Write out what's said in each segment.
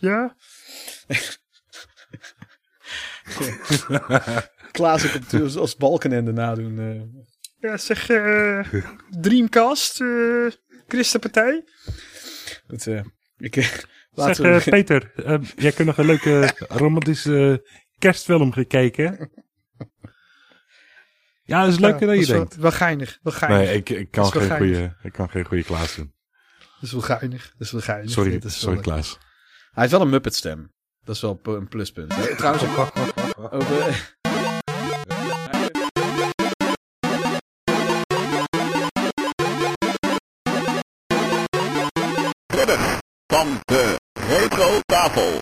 ja. Klaas ook op, als Balkenende nadoen. eh. Ja, zeg, eh, Dreamcast, eh Christenpartij. Goed, eh, ik, Zeg, we... Peter, jij kunt nog een leuke romantische kerstfilm gekeken. Ja, dat is leuker dan dat je is wel- denkt. Wel geinig, wel geinig. Nee, ik, ik, kan Dat is wel geen geinig. goede, ik kan geen goede Klaas doen. Dat is wel geinig, dat is wel geinig. Sorry, Dat is wel sorry leuk. Klaas. Hij heeft wel een Muppet stem. Dat is wel een pluspunt. Trouwens, over... van de retro tafel.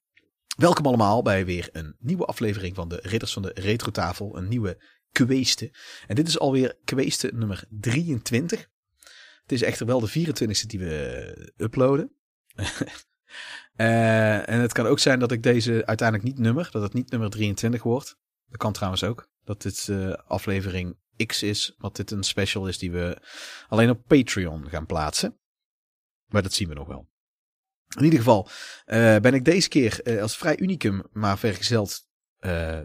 Welkom allemaal bij weer een nieuwe aflevering van de Ridders van de Retro Tafel. Een nieuwe kweeste. En dit is alweer kweeste nummer 23. Het is echter wel de 24e die we uploaden. Eh, en het kan ook zijn dat ik deze uiteindelijk niet nummer. Dat het niet nummer 23 wordt. Dat kan trouwens ook. Dat dit eh, aflevering X is. Wat dit een special is die we alleen op Patreon gaan plaatsen. Maar dat zien we nog wel. In ieder geval eh, ben ik deze keer eh, als vrij unicum, maar vergezeld eh,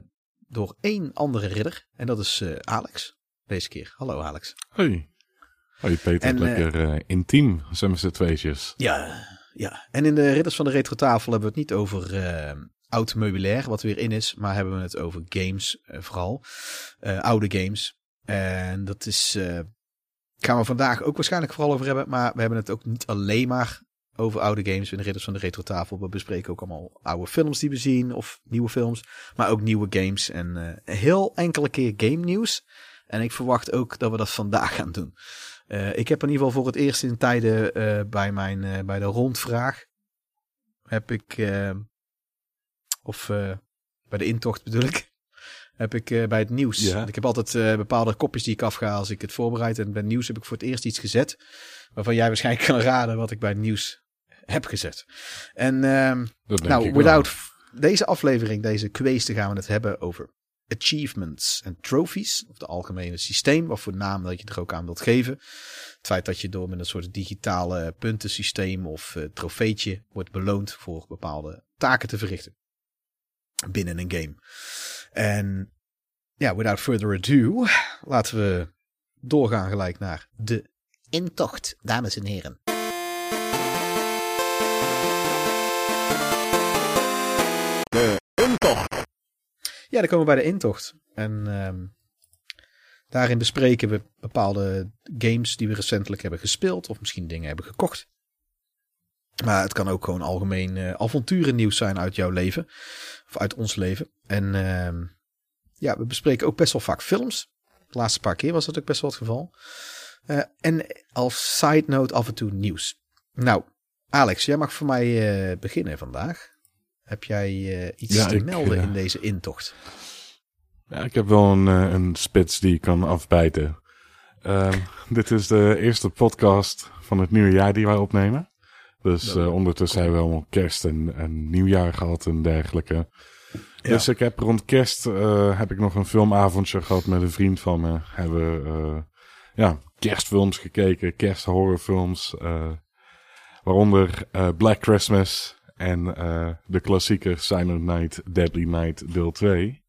door één andere ridder. En dat is eh, Alex. Deze keer. Hallo Alex. Hoi. Hoi Peter, En, lekker eh, intiem zijn we z'n tweetjes. Ja, ja. En in de Ridders van de Retro Tafel hebben we het niet over eh, oud meubilair, wat weer in is, maar hebben we het over games eh, vooral. Eh, oude games. En dat is, gaan we vandaag ook waarschijnlijk vooral over hebben, maar we hebben het ook niet alleen maar over oude games in de Ridders van de Retro Tafel. We bespreken ook allemaal oude films die we zien, of nieuwe films, maar ook nieuwe games en heel enkele keer game nieuws. En ik verwacht ook dat we dat vandaag gaan doen. Eh, ik heb in ieder geval voor het eerst in tijden eh, bij, mijn, eh, bij de rondvraag. Heb ik. of bij de intocht bedoel ik. Heb ik bij het nieuws. Ja. Ik heb altijd bepaalde kopjes die ik afga als ik het voorbereid. En bij het nieuws heb ik voor het eerst iets gezet. Waarvan jij waarschijnlijk kan raden wat ik bij het nieuws heb gezet. En ehm, nou, without deze aflevering, deze kweeste, gaan we het hebben over achievements en trophies. Of de algemene systeem, wat voor naam dat je er ook aan wilt geven. Het feit dat je door met een soort digitale puntensysteem of eh, trofeetje wordt beloond voor bepaalde taken te verrichten. Binnen een game. En ja, without further ado, laten we doorgaan gelijk naar de intocht, dames en heren. De intocht. Ja, dan komen we bij de intocht. En ehm, daarin bespreken we bepaalde games die we recentelijk hebben gespeeld. Of misschien dingen hebben gekocht. Maar het kan ook gewoon algemeen eh avonturennieuws zijn uit jouw leven. Of uit ons leven. En ehm, ja, we bespreken ook best wel vaak films. De laatste paar keer was dat ook best wel het geval. Eh, en als side note af en toe nieuws. Nou, Alex, jij mag voor mij eh, beginnen vandaag. Heb jij eh, iets Ja, te ik, melden eh, in deze intocht? Ja, ik heb wel een, eh, een spits die ik kan afbijten. Ehm, dit is de eerste podcast van het nieuwe jaar die wij opnemen. Dus ondertussen hebben we allemaal kerst en, en nieuwjaar gehad en dergelijke. Dus ik heb rond kerst heb ik nog een filmavondje gehad met een vriend van me. Hebben we eh, ja, kerstfilms gekeken, kersthorrorfilms. waaronder Black Christmas en eh, de klassieker Silent Night, Deadly Night deel 2.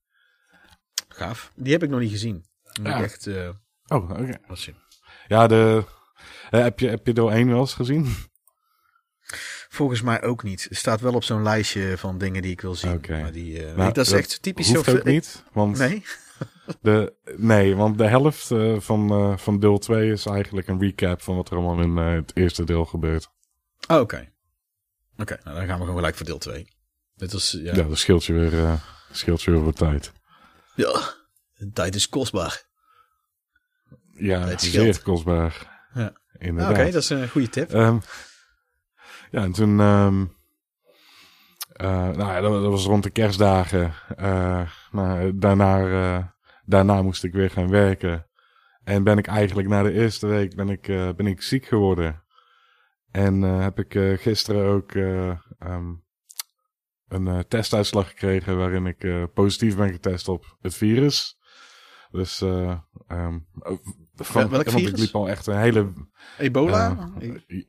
Gaaf. Die heb ik nog niet gezien. Ja. ik echt eh, Oh, oké. zien. Ja, de, heb, je, heb je deel 1 wel eens gezien? Volgens mij ook niet. Het staat wel op zo'n lijstje van dingen die ik wil zien. Oké. Maar die, eh, Nou, dat is dat echt typisch Hoeft zo. ook niet, want Nee? De, nee, want de helft eh, van, eh, van deel 2 is eigenlijk een recap van wat er allemaal in het eerste deel gebeurt. Oh, Oké. Oké, nou dan gaan we gewoon gelijk voor deel 2. Dit was, ja. Ja, Ja, dat scheelt je weer, eh, scheelt je weer wat tijd. de tijd is kostbaar. Ja, Tijd zeer kostbaar. Ja. Oké, Inderdaad. dat is een goede tip. Ehm, ja, en toen... ehm, eh, nou ja, dat, dat was rond de kerstdagen. Nou, daarna, daarna moest ik weer gaan werken. En ben ik eigenlijk na de eerste week ben ik, ben ik ziek geworden. En eh, heb ik eh, gisteren ook eh, ehm, een testuitslag gekregen waarin ik positief ben getest op het virus. Dus eh, ehm, van, welk want ik liep al echt een hele Ebola? eh,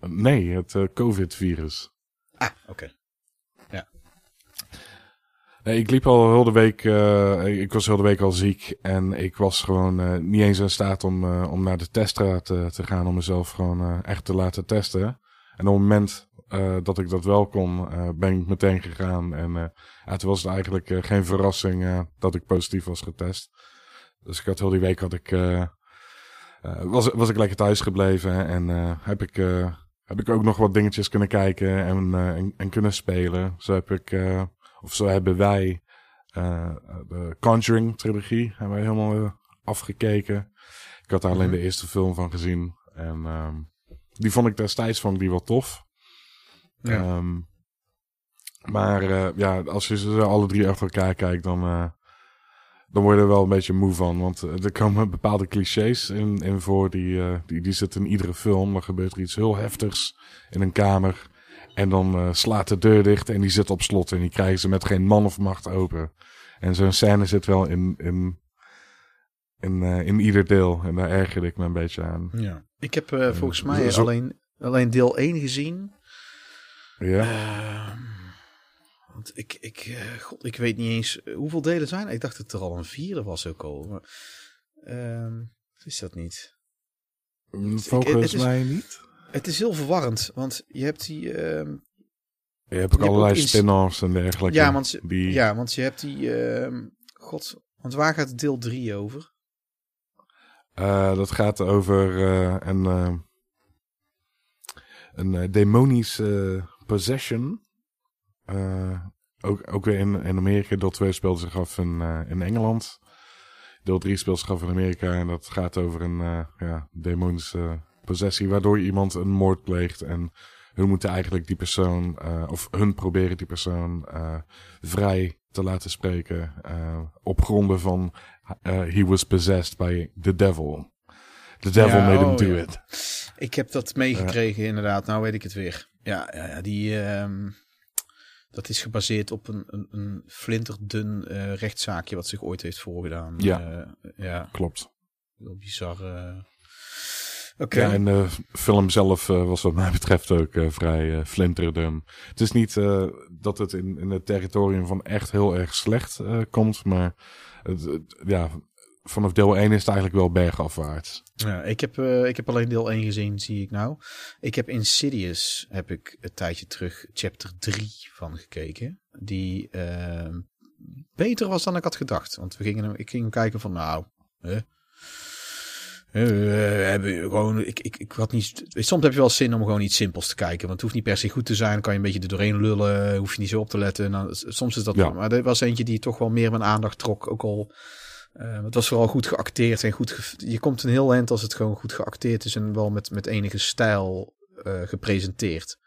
nee, het COVID-virus. ah, oké. Ik liep al heel de week, eh, ik was heel de week al ziek en ik was gewoon eh, niet eens in staat om, eh, om naar de teststraat te, te gaan om mezelf gewoon echt te laten testen. En op het moment dat ik dat wel kon, ben ik meteen gegaan. En ja, toen was het eigenlijk geen verrassing dat ik positief was getest. Dus ik had heel die week had ik, was, was ik lekker thuis gebleven en heb ik, heb ik ook nog wat dingetjes kunnen kijken en, en, en kunnen spelen. Zo heb ik, of zo hebben wij eh, de Conjuring trilogie hebben wij helemaal eh, afgekeken. Ik had daar alleen de eerste film van gezien en ehm, die vond ik destijds vond ik die wel tof. Ja. Ehm, maar eh, ja, als je ze alle drie achter elkaar kijkt, dan, dan word je er wel een beetje moe van. Want er komen bepaalde clichés in, in voor, die, die, die zitten in iedere film. Dan gebeurt er iets heel heftigs in een kamer. En dan eh, slaat de deur dicht en die zit op slot. En die krijgen ze met geen man of macht open. En zo'n scène zit wel in, in, in, eh, in ieder deel. En daar ergerde ik me een beetje aan. ja. Ik heb eh, volgens mij zo- alleen, alleen deel 1 gezien. Ja. Want ik, ik, god, ik weet niet eens hoeveel delen zijn. Ik dacht dat er al een vierde was ook al. Maar, ehm, is dat niet? Volgens is- mij niet. Het is heel verwarrend, want je hebt die. ehm, Je hebt ook hebt allerlei spin-offs en dergelijke. ja, want, die, ja, want je hebt die. ehm, god, want waar gaat deel 3 over? Eh, dat gaat over eh, een, eh, een eh, demonische possession. Ook, ook weer in, in Amerika. Deel 2 speelde zich af in, in Engeland. Deel 3 speelt zich af in Amerika. En dat gaat over een ja, demonische possessie. Waardoor iemand een moord pleegt. En hun moeten eigenlijk die persoon. eh, of hun proberen die persoon eh, vrij te laten spreken. eh, op gronden van. he was possessed by the devil. The devil Ja, made him oh, do ja. it. Ik heb dat meegekregen, inderdaad. Nou weet ik het weer. Ja, ja, ja die. ehm, dat is gebaseerd op een, een, een flinterdun rechtszaakje wat zich ooit heeft voorgedaan. Ja. Ja, Klopt. heel bizar. Eh. Ja, en de film zelf eh, was wat mij betreft ook eh, vrij eh flinterdun. Het is niet eh, dat het in, in het territorium van echt heel erg slecht eh, komt, maar het, het- ja, vanaf deel 1 is het eigenlijk wel bergafwaarts. Ja, ik, heb, eh, ik heb alleen deel 1 gezien, zie ik nou. Ik heb Insidious, heb ik een tijdje terug, chapter 3 van gekeken. Die beter was dan ik had gedacht. Want we gingen, ik ging kijken van, nou, hè? Hebben gewoon, ik, ik, ik had niet, soms heb je wel zin om gewoon iets simpels te kijken. Want het hoeft niet per se goed te zijn. Dan kan je een beetje er doorheen lullen. Hoef je niet zo op te letten. Nou, soms is dat Ja. wel. Maar er was eentje die toch wel meer mijn aandacht trok. Ook al, eh, het was vooral goed geacteerd. En goed ge- je komt een heel eind als het gewoon goed geacteerd is. En wel met, met enige stijl eh, gepresenteerd.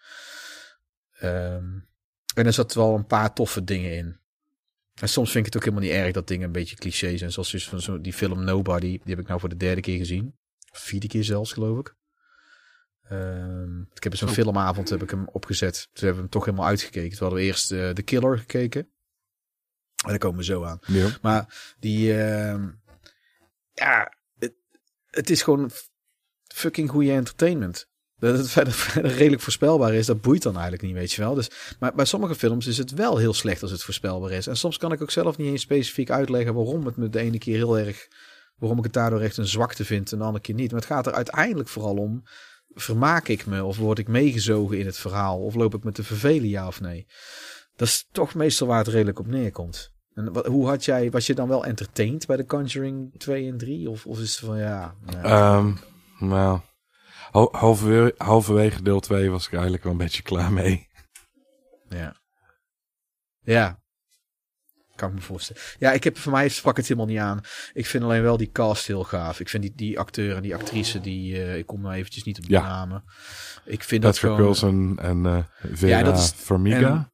Ehm, en er zat wel een paar toffe dingen in. En soms vind ik het ook helemaal niet erg dat dingen een beetje cliché zijn. Zoals dus van zo, die film Nobody. Die heb ik nou voor de derde keer gezien. Vierde keer zelfs, geloof ik. Ehm, ik heb zo'n Zo. filmavond heb ik hem opgezet. Toen hebben we hem toch helemaal uitgekeken. Toen hadden we eerst eh The Killer gekeken. En daar komen we zo aan. Ja. Maar die, ehm, ja, het, het is gewoon fucking goede entertainment. Dat het verder, redelijk voorspelbaar is, dat boeit dan eigenlijk niet, weet je wel. Dus, maar bij sommige films is het wel heel slecht als het voorspelbaar is. En soms kan ik ook zelf niet eens specifiek uitleggen waarom het me de ene keer heel erg, waarom ik het daardoor echt een zwakte vind en de andere keer niet. Maar het gaat er uiteindelijk vooral om, vermaak ik me of word ik meegezogen in het verhaal of loop ik me te vervelen, ja of nee. Dat is toch meestal waar het redelijk op neerkomt. En wat, hoe had jij, was je dan wel entertained bij de Conjuring 2 en 3? Of, of is het van ja. ja. Ehm, nou, halverwege, halverwege deel 2 was ik eigenlijk wel een beetje klaar mee. Ja. Ja. Kan ik me voorstellen. Ja, ik heb, voor mij sprak het helemaal niet aan. Ik vind alleen wel die cast heel gaaf. Ik vind die, die acteur en die actrice, die, eh, ik kom nou eventjes niet op de Ja. namen. Ik vind dat Patrick gewoon... Wilson en eh Vera Ja, dat is- Farmiga. en-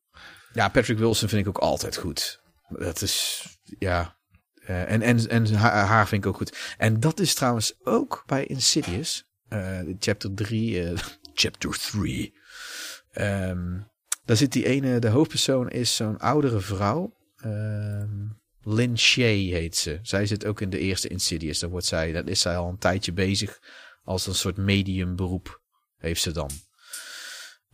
Ja, Patrick Wilson vind ik ook altijd goed. Dat is, ja. Eh, en en, en haar, haar vind ik ook goed. En dat is trouwens ook bij Insidious. Eh, chapter 3. eh, chapter 3. Ehm, daar zit die ene, de hoofdpersoon is zo'n oudere vrouw. Ehm Lynn Shay heet ze. Zij zit ook in de eerste Insidious. Daar wordt zij, dat is zij al een tijdje bezig. Als een soort medium beroep heeft ze dan.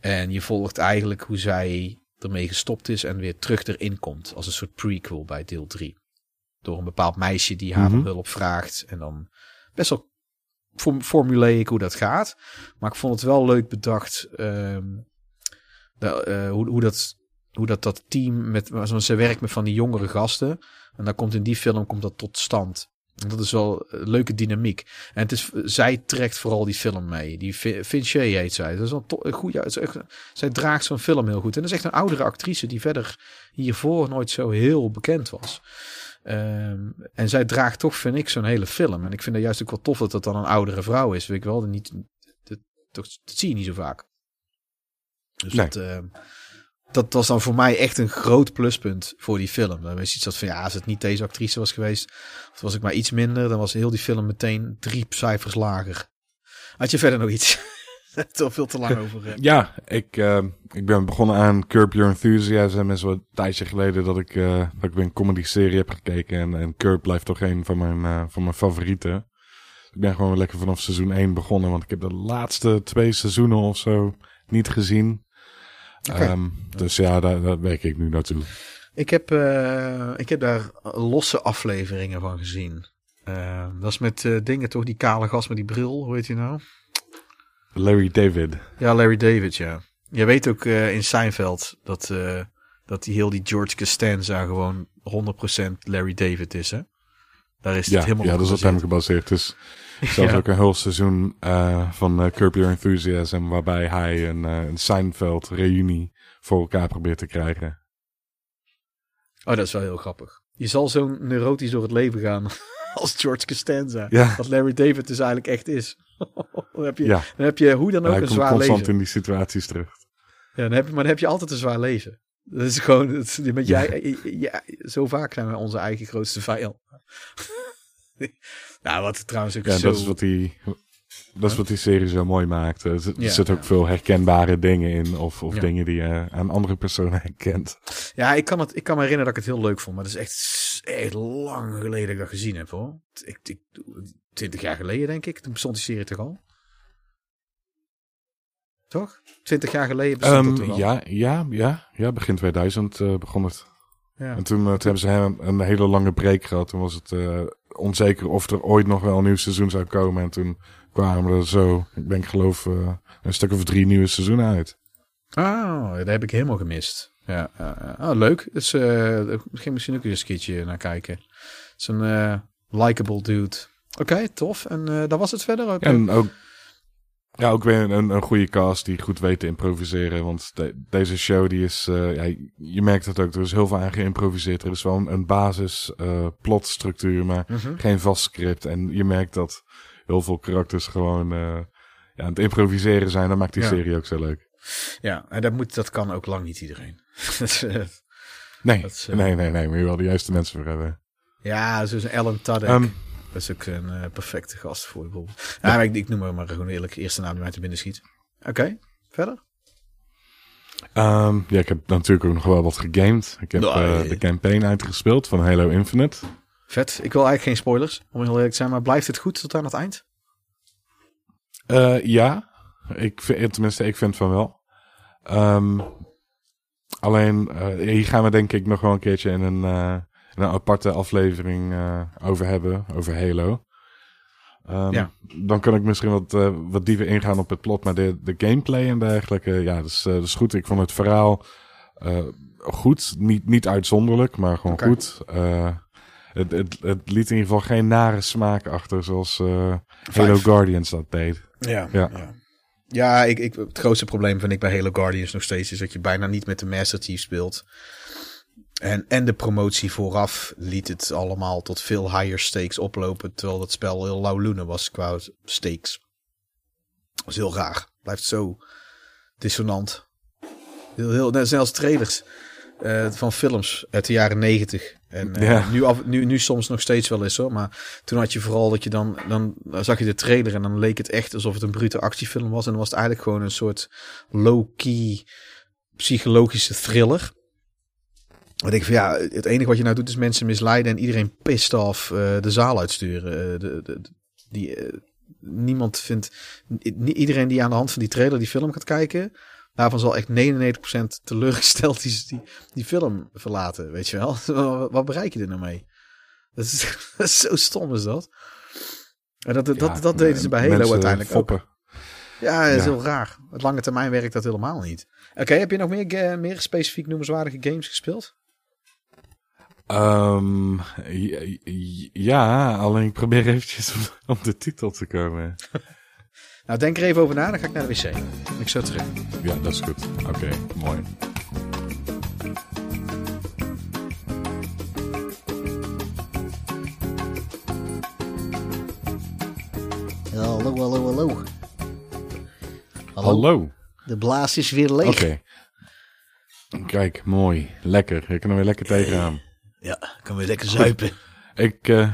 En je volgt eigenlijk hoe zij ermee gestopt is en weer terug erin komt. Als een soort prequel bij deel 3. Door een bepaald meisje die haar Mhm. hulp vraagt. En dan best wel form formulaic hoe dat gaat. Maar ik vond het wel leuk bedacht. ehm, eh, hoe, hoe, dat, hoe dat, dat team met. Ze werkt met van die jongere gasten. En dan komt in die film komt dat tot stand. En dat is wel een leuke dynamiek. En het is, zij trekt vooral die film mee. Die Vinci heet zij. Dat is wel een goed. Ja, zij draagt zo'n film heel goed. En dat is echt een oudere actrice die verder hiervoor nooit zo heel bekend was. Ehm, en zij draagt toch, vind ik, zo'n hele film. En ik vind het juist ook wel tof dat dat dan een oudere vrouw is. Weet ik wel, dat, niet, dat, dat, dat zie je niet zo vaak. Dus Nee. dat, ehm, dat was dan voor mij echt een groot pluspunt voor die film. Dan was iets dat van ja, als het niet deze actrice was geweest, of was ik maar iets minder, dan was heel die film meteen drie cijfers lager. Had je verder nog iets? Toch veel te lang over. Ja, ik, eh, ik ben begonnen aan Curb Your Enthusiasm. wel een tijdje geleden dat ik, eh, dat ik weer een comedy-serie heb gekeken. En, en Curb blijft toch een van mijn, eh, van mijn favorieten. Ik ben gewoon lekker vanaf seizoen 1 begonnen. Want ik heb de laatste twee seizoenen of zo niet gezien. Ehm, dus ja, daar, daar werk ik nu naartoe. Ik heb, ik heb daar losse afleveringen van gezien. Dat is met dingen toch, die kale gast met die bril, hoe heet hij nou? Larry David. Ja, Larry David, ja. Je weet ook eh, in Seinfeld dat, eh, dat die heel die George Costanza gewoon 100% Larry David is, hè? Daar is het Ja, helemaal ja dat is op hem gebaseerd. Dus zelfs Ja. ook een heel seizoen eh, van Curb Your Enthusiasm. Waarbij hij een, een Seinfeld reunie voor elkaar probeert te krijgen. Oh, dat is wel heel grappig. Je zal zo neurotisch door het leven gaan als George Costanza. Ja. Wat Larry David dus eigenlijk echt is. dan, heb je, Ja. dan heb je hoe dan ook een zwaar constant leven. in die situaties terug. Ja, dan heb je, maar dan heb je altijd een zwaar leven. Dat is gewoon, dat is, met Ja. jij, ja, zo vaak zijn we onze eigen grootste vijand. nou, wat trouwens ook Ja, zo... dat is wat die, dat is wat die serie zo mooi maakt. Er, zit- er Ja. zitten ook veel herkenbare dingen in. Of, of Ja. dingen die je aan andere personen herkent. Ja, ik kan, het, ik kan me herinneren dat ik het heel leuk vond. Maar dat is echt, echt lang geleden dat ik dat gezien heb, hoor. Ik, ik, 20 jaar geleden, denk ik. Toen bestond die serie toch al? Toch? 20 jaar geleden bestond het Ehm, toch al? ja, ja, ja, ja, begin 2000 eh, begon het. Ja. En toen, eh, toen hebben ze een, een hele lange break gehad. Toen was het eh, onzeker of er ooit nog wel een nieuw seizoen zou komen. En toen kwamen er zo, ik denk geloof, een stuk of drie nieuwe seizoenen uit. Oh, dat heb ik helemaal gemist. Ja, ja. oh, leuk. Dus eh daar ging misschien ook eens een keertje naar kijken. Het is een likable dude. Oké, tof. En eh dat was het verder ook. En ook, ja, ook weer een, een goede cast die goed weet te improviseren. Want de- deze show, die is, eh, ja, je merkt het ook, er is heel veel aan geïmproviseerd. Er is wel een, een basis eh, plotstructuur, maar Mhm. geen vast script. En je merkt dat heel veel karakters gewoon ja, aan het improviseren zijn. Dat maakt die Ja. serie ook zo leuk. Ja, en dat, moet, dat kan ook lang niet iedereen. Nee, is, nee, nee, nee, maar je wil de juiste mensen voor hebben. ja, zoals Ellen Tudyk. Ehm, dat is ook een eh, perfecte gast voor bijvoorbeeld. Ja, maar ik, ik noem hem maar gewoon eerlijk. Eerste naam die mij te binnen schiet. Oké, verder? ehm, ja, ik heb natuurlijk ook nog wel wat gegamed. Ik heb Nou, eh, de campaign uitgespeeld van Halo Infinite. Vet. Ik wil eigenlijk geen spoilers, om heel eerlijk te zijn. Maar blijft het goed tot aan het eind? Eh, ja, ik vind, tenminste, ik vind van wel. Ehm, alleen, hier gaan we denk ik nog wel een keertje in een, een aparte aflevering eh, over hebben, over Halo. Ehm, Ja. Dan kan ik misschien wat, eh, wat dieper ingaan op het plot, maar de, de gameplay en dergelijke, ja, dat is, eh, dat is goed. Ik vond het verhaal goed, niet, niet uitzonderlijk, maar gewoon Oké. goed. Het, het, het liet in ieder geval geen nare smaak achter, zoals Halo. Guardians dat deed. Ja. Ja. ja. Ja, ik, ik, het grootste probleem vind ik bij Halo Guardians nog steeds is dat je bijna niet met de Master Chief speelt. En, en de promotie vooraf liet het allemaal tot veel higher stakes oplopen. Terwijl dat spel heel lauwloenen was qua stakes. Dat is heel raar. Blijft zo dissonant. Heel, heel, net zelfs trailers eh, van films uit de jaren negentig. En eh, Ja. nu, af, nu, nu soms nog steeds wel eens hoor. Maar toen had je vooral dat je dan, dan zag je de trailer en dan leek het echt alsof het een brute actiefilm was. En dan was het eigenlijk gewoon een soort low-key psychologische thriller. Dan denk ik van ja, het enige wat je nou doet is mensen misleiden en iedereen pissed off eh, de zaal uitsturen. Eh, de, die, eh, niemand vindt, iedereen die aan de hand van die trailer die film gaat kijken, Daarvan zal echt 99% teleurgesteld die, die, die film verlaten, weet je wel. Wat, bereik je er nou mee? Dat is, dat is zo stom is dat. En dat, dat, Ja, dat deden ze bij Halo uiteindelijk ook. Ja, dat is Ja. heel raar. Op lange termijn werkt dat helemaal niet. Oké, heb je nog meer, meer specifiek noemenswaardige games gespeeld? Ehm, ja, alleen ik probeer eventjes op, op de titel te komen. Nou, denk er even over na, dan ga ik naar de wc. Ik zo terug. Ja, dat is goed. Oké, mooi. Hallo, hallo, hallo. Hallo. De blaas is weer leeg. Oké. Kijk, mooi. Lekker. Ik kan er weer lekker tegenaan. Ja, kan weer lekker zuipen. Ik, eh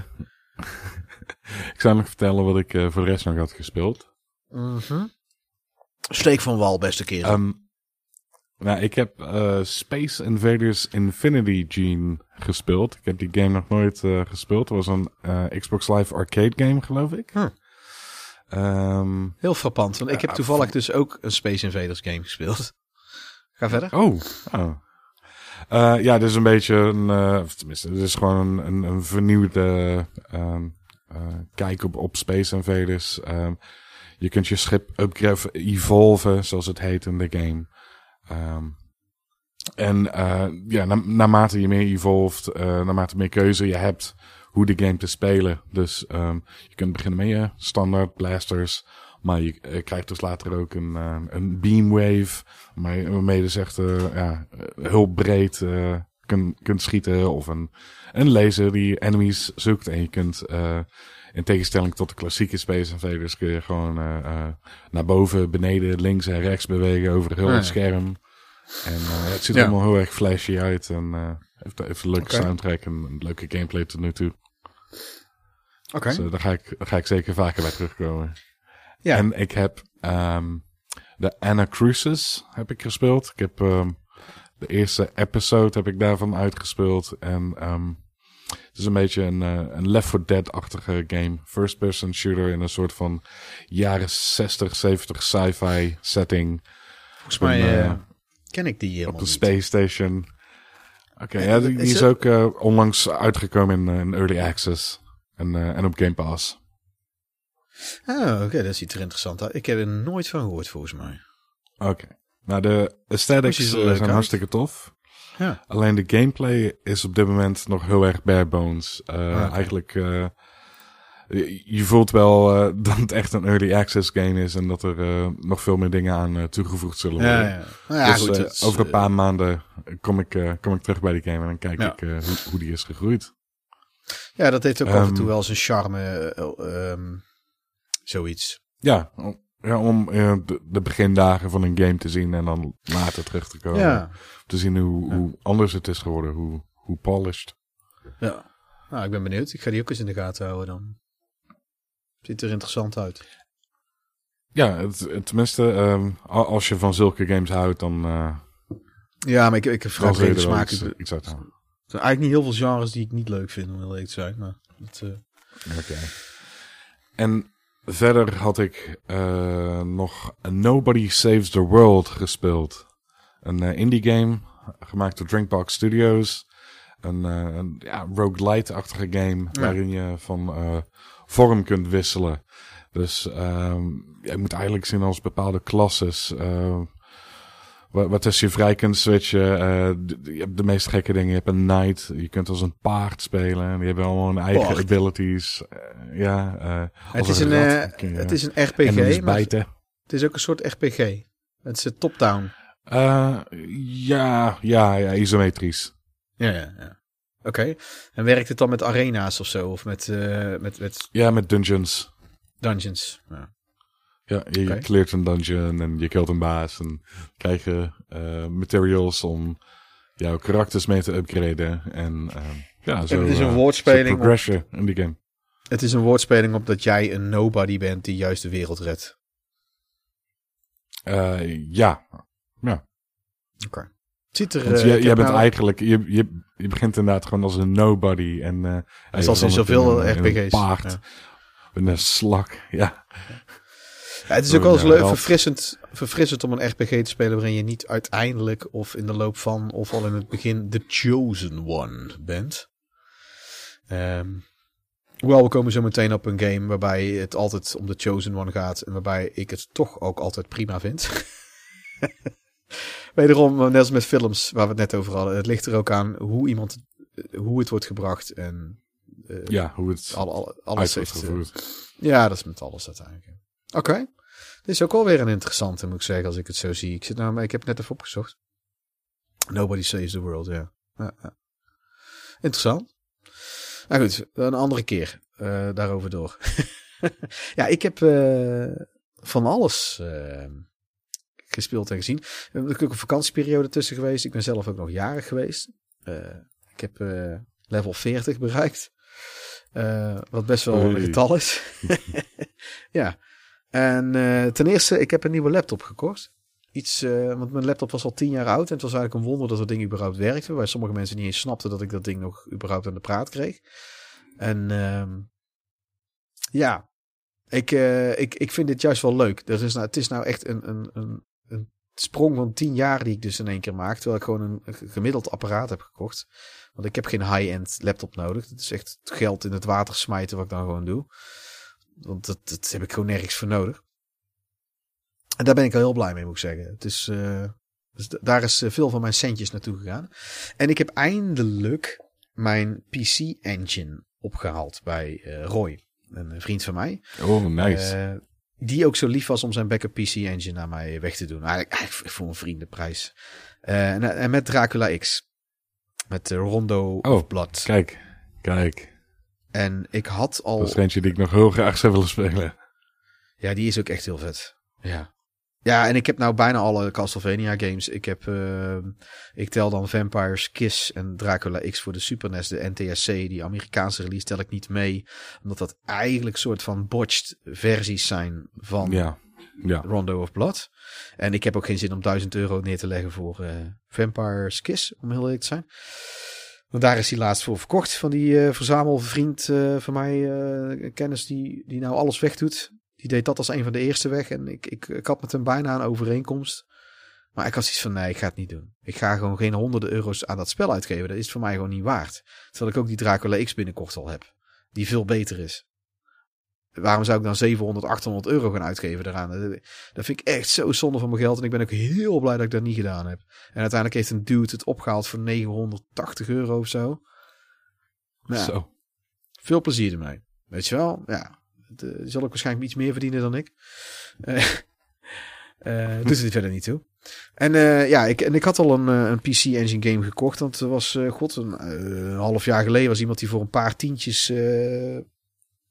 ik zou nog vertellen wat ik eh, voor de rest nog had gespeeld. Mhm. Steek van wal, beste kerel. Ehm, nou, ik heb eh, Space Invaders Infinity Gene gespeeld. Ik heb die game nog nooit gespeeld. Het was een Xbox Live Arcade game, geloof ik. Ehm, Heel frappant, want ik heb toevallig dus ook een Space Invaders game gespeeld. Ga verder. Oh. oh. Eh, ja, dit is een beetje een, eh, tenminste, dit is gewoon een, een, vernieuwde eh, kijk op, op Space Invaders. Ehm, je kunt je schip upgraden, evolven, zoals het heet in de game. Ehm, en ja, na, naarmate je meer evolved, naarmate meer keuze je hebt hoe de game te spelen. Dus je kunt beginnen met je standaard blasters. Maar je eh, krijgt dus later ook een, eh, een beamwave. Waarmee je dus echt ja, eh, heel breed kunt, kunt schieten. Of een, een laser die enemies zoekt. En je kunt in tegenstelling tot de klassieke Space Invaders... kun je gewoon naar boven, beneden, links en rechts bewegen over heel Ja, het scherm. En het ziet Ja. allemaal heel erg flashy uit. En heeft, heeft een leuke soundtrack en een leuke gameplay tot nu toe. Oké. Dus daar, ga ik, daar ga ik zeker vaker bij terugkomen. Ja. En ik heb ehm, de Anacrusis heb ik gespeeld. Ik heb ehm, de eerste episode heb ik daarvan uitgespeeld. En ehm, het is een beetje een, eh, een Left 4 Dead-achtige game. First person shooter in een soort van jaren 60, 70 sci-fi setting. Volgens mij een, eh, eh, ken ik die op de niet. Space Station. Oké, ja, die, is die is het- ook eh, onlangs uitgekomen in, in Early Access. En, en op Game Pass. Ah, oké, dat ziet er interessant uit. Ik heb er nooit van gehoord, volgens mij. Oké. Nou, de aesthetics er eh, zijn uit. hartstikke tof. Ja. Alleen de gameplay is op dit moment nog heel erg bare bones. Eh, Ah. Eigenlijk, eh, je je voelt wel dat het echt een early access game is en dat er nog veel meer dingen aan toegevoegd zullen worden. Ja, ja. Nou ja, dus goed. is, over een paar maanden kom ik, kom ik terug bij die game en dan kijk Ja. ik hoe, hoe die is gegroeid. Ja, dat heeft ook af en toe Ehm, wel zijn charme. ehm, zoiets. Ja, om, ja, om eh, de, begindagen van een game te zien en dan later terug te komen. Ja. Te zien hoe, hoe anders het is geworden, hoe, hoe polished. ja. Nou, ik ben benieuwd. Ik ga die ook eens in de gaten houden dan. Ziet er interessant uit. Ja, het, het- tenminste, ehm, als je van zulke games houdt, dan, eh Ja, maar ik, ik heb vrij brede er smaak. iets, uit halen. Er zijn eigenlijk niet heel veel genres die ik niet leuk vind, om heel eerlijk te zijn. Maar dat, eh, Oké. En verder had ik eh, nog Nobody Saves the World gespeeld. Een eh, indie game, gemaakt door Drinkbox Studios. Een, eh een ja, roguelite-achtige game, Ja. waarin je van vorm kunt wisselen. Dus ehm je moet eigenlijk zien als bepaalde klasses. Wa- wat als je vrij kunt switchen. eh, je hebt de meest gekke dingen. Je hebt een knight. Je kunt als een paard spelen. En die hebben allemaal hun eigen abilities. Eh, ja, eh, het, is een, rat kun je het is een RPG, maar bijten. het is ook een soort RPG. Het is een top-down. Eh, ja, ja, ja, isometrisch. Ja, ja, ja. Oké. En werkt het dan met arena's of zo? Of met, eh, met, met Ja, met dungeons. dungeons? Ja. Ja, je Oké. cleart een dungeon en je killt een baas. En krijg je eh, materials om jouw karakters mee te upgraden. En eh, ja, zo, het is een eh, woordspeling op- in die game. Het is een woordspeling op dat jij een nobody bent die juist de wereld redt. Eh, ja, Oké. Het ziet er... want jij bent nou- eigenlijk, je, je, je begint inderdaad gewoon als een nobody. En, ja, Zoals in zoveel een- RPG's. paard, Ja. een slak, ja. Ja, het is ook wel eens leuk, verfrissend, verfrissend om een RPG te spelen waarin je niet uiteindelijk of in de loop van of al in het begin de chosen one bent. Ehm, hoewel we komen zo meteen op een game waarbij het altijd om de chosen one gaat en waarbij ik het toch ook altijd prima vind. Wederom, net als met films waar we het net over hadden, het ligt er ook aan hoe iemand, hoe het wordt gebracht en eh, Ja, hoe het al, al- alles heeft, eh, gevoerd. ja, dat is met alles uiteindelijk. Oké. Dit is ook alweer een interessante, moet ik zeggen, als ik het zo zie. Ik, zit nou, maar ik heb het net even opgezocht. Nobody saves the world, ja. ja, ja. Interessant. Nou goed, een andere keer eh, daarover door. ja, ik heb eh, van alles eh, gespeeld en gezien. Er is natuurlijk ook een vakantieperiode tussen geweest. Ik ben zelf ook nog jarig geweest. Ik heb level 40 bereikt. Wat best wel een getal is. ja. En eh, ten eerste, ik heb een nieuwe laptop gekocht. Iets, eh, want mijn laptop was al tien jaar oud. En het was eigenlijk een wonder dat dat ding überhaupt werkte. Waar sommige mensen niet eens snapten dat ik dat ding nog überhaupt aan de praat kreeg. En ehm, ja, ik, eh, ik, ik vind dit juist wel leuk. Er is nou, het is nou echt een, een, een, een sprong van tien jaar die ik dus in één keer maak. Terwijl ik gewoon een, gemiddeld apparaat heb gekocht. Want ik heb geen high-end laptop nodig. Het is echt geld in het water smijten wat ik dan gewoon doe. Want dat, dat heb ik gewoon nergens voor nodig. En daar ben ik al heel blij mee, moet ik zeggen. Het is, eh, dus daar is eh, veel van mijn centjes naartoe gegaan. En ik heb eindelijk mijn PC-engine opgehaald bij eh, Roy, een vriend van mij. Oh, nice. Die ook zo lief was om zijn backup PC-engine naar mij weg te doen. Eigenlijk, eigenlijk voor een vriendenprijs. En, en met Dracula X. Met Rondo Oh, of Blood. Kijk, kijk. En ik had al... Dat is eentje die ik nog heel graag zou willen spelen. Ja, die is ook echt heel vet. Ja. Ja, en ik heb nou bijna alle Castlevania games. Ik heb, eh, ik tel dan Vampires Kiss en Dracula X voor de Super NES, de NTSC. Die Amerikaanse release tel ik niet mee. Omdat dat eigenlijk soort van botched versies zijn van Ja, ja. Rondo of Blood. En ik heb ook geen zin om 1000 euro neer te leggen voor eh Vampire's Kiss, om heel eerlijk te zijn. Want daar is hij laatst voor verkocht van die eh, verzamelvriend eh, van mij, eh, kennis die, die nou alles wegdoet. Die deed dat als een van de eerste weg. En ik, ik, ik had met hem bijna een overeenkomst. Maar ik had zoiets van, nee, ik ga het niet doen. Ik ga gewoon geen honderden euro's aan dat spel uitgeven. Dat is voor mij gewoon niet waard. Terwijl ik ook die Dracula X binnenkort al heb. Die veel beter is. Waarom zou ik dan 700, 800 euro gaan uitgeven daaraan? Dat- vind ik echt zo zonde van mijn geld. En ik ben ook heel blij dat ik dat niet gedaan heb. En uiteindelijk heeft een dude het opgehaald voor 980 euro of zo. Nou, Zo. veel plezier ermee. Weet je wel? Ja. Het, zal ook waarschijnlijk iets meer verdienen dan ik. Eh eh, doet het verder niet toe. En eh, ja, ik, en ik had al een, een PC Engine game gekocht. Want er was, god, een, een half jaar geleden was iemand die voor een paar tientjes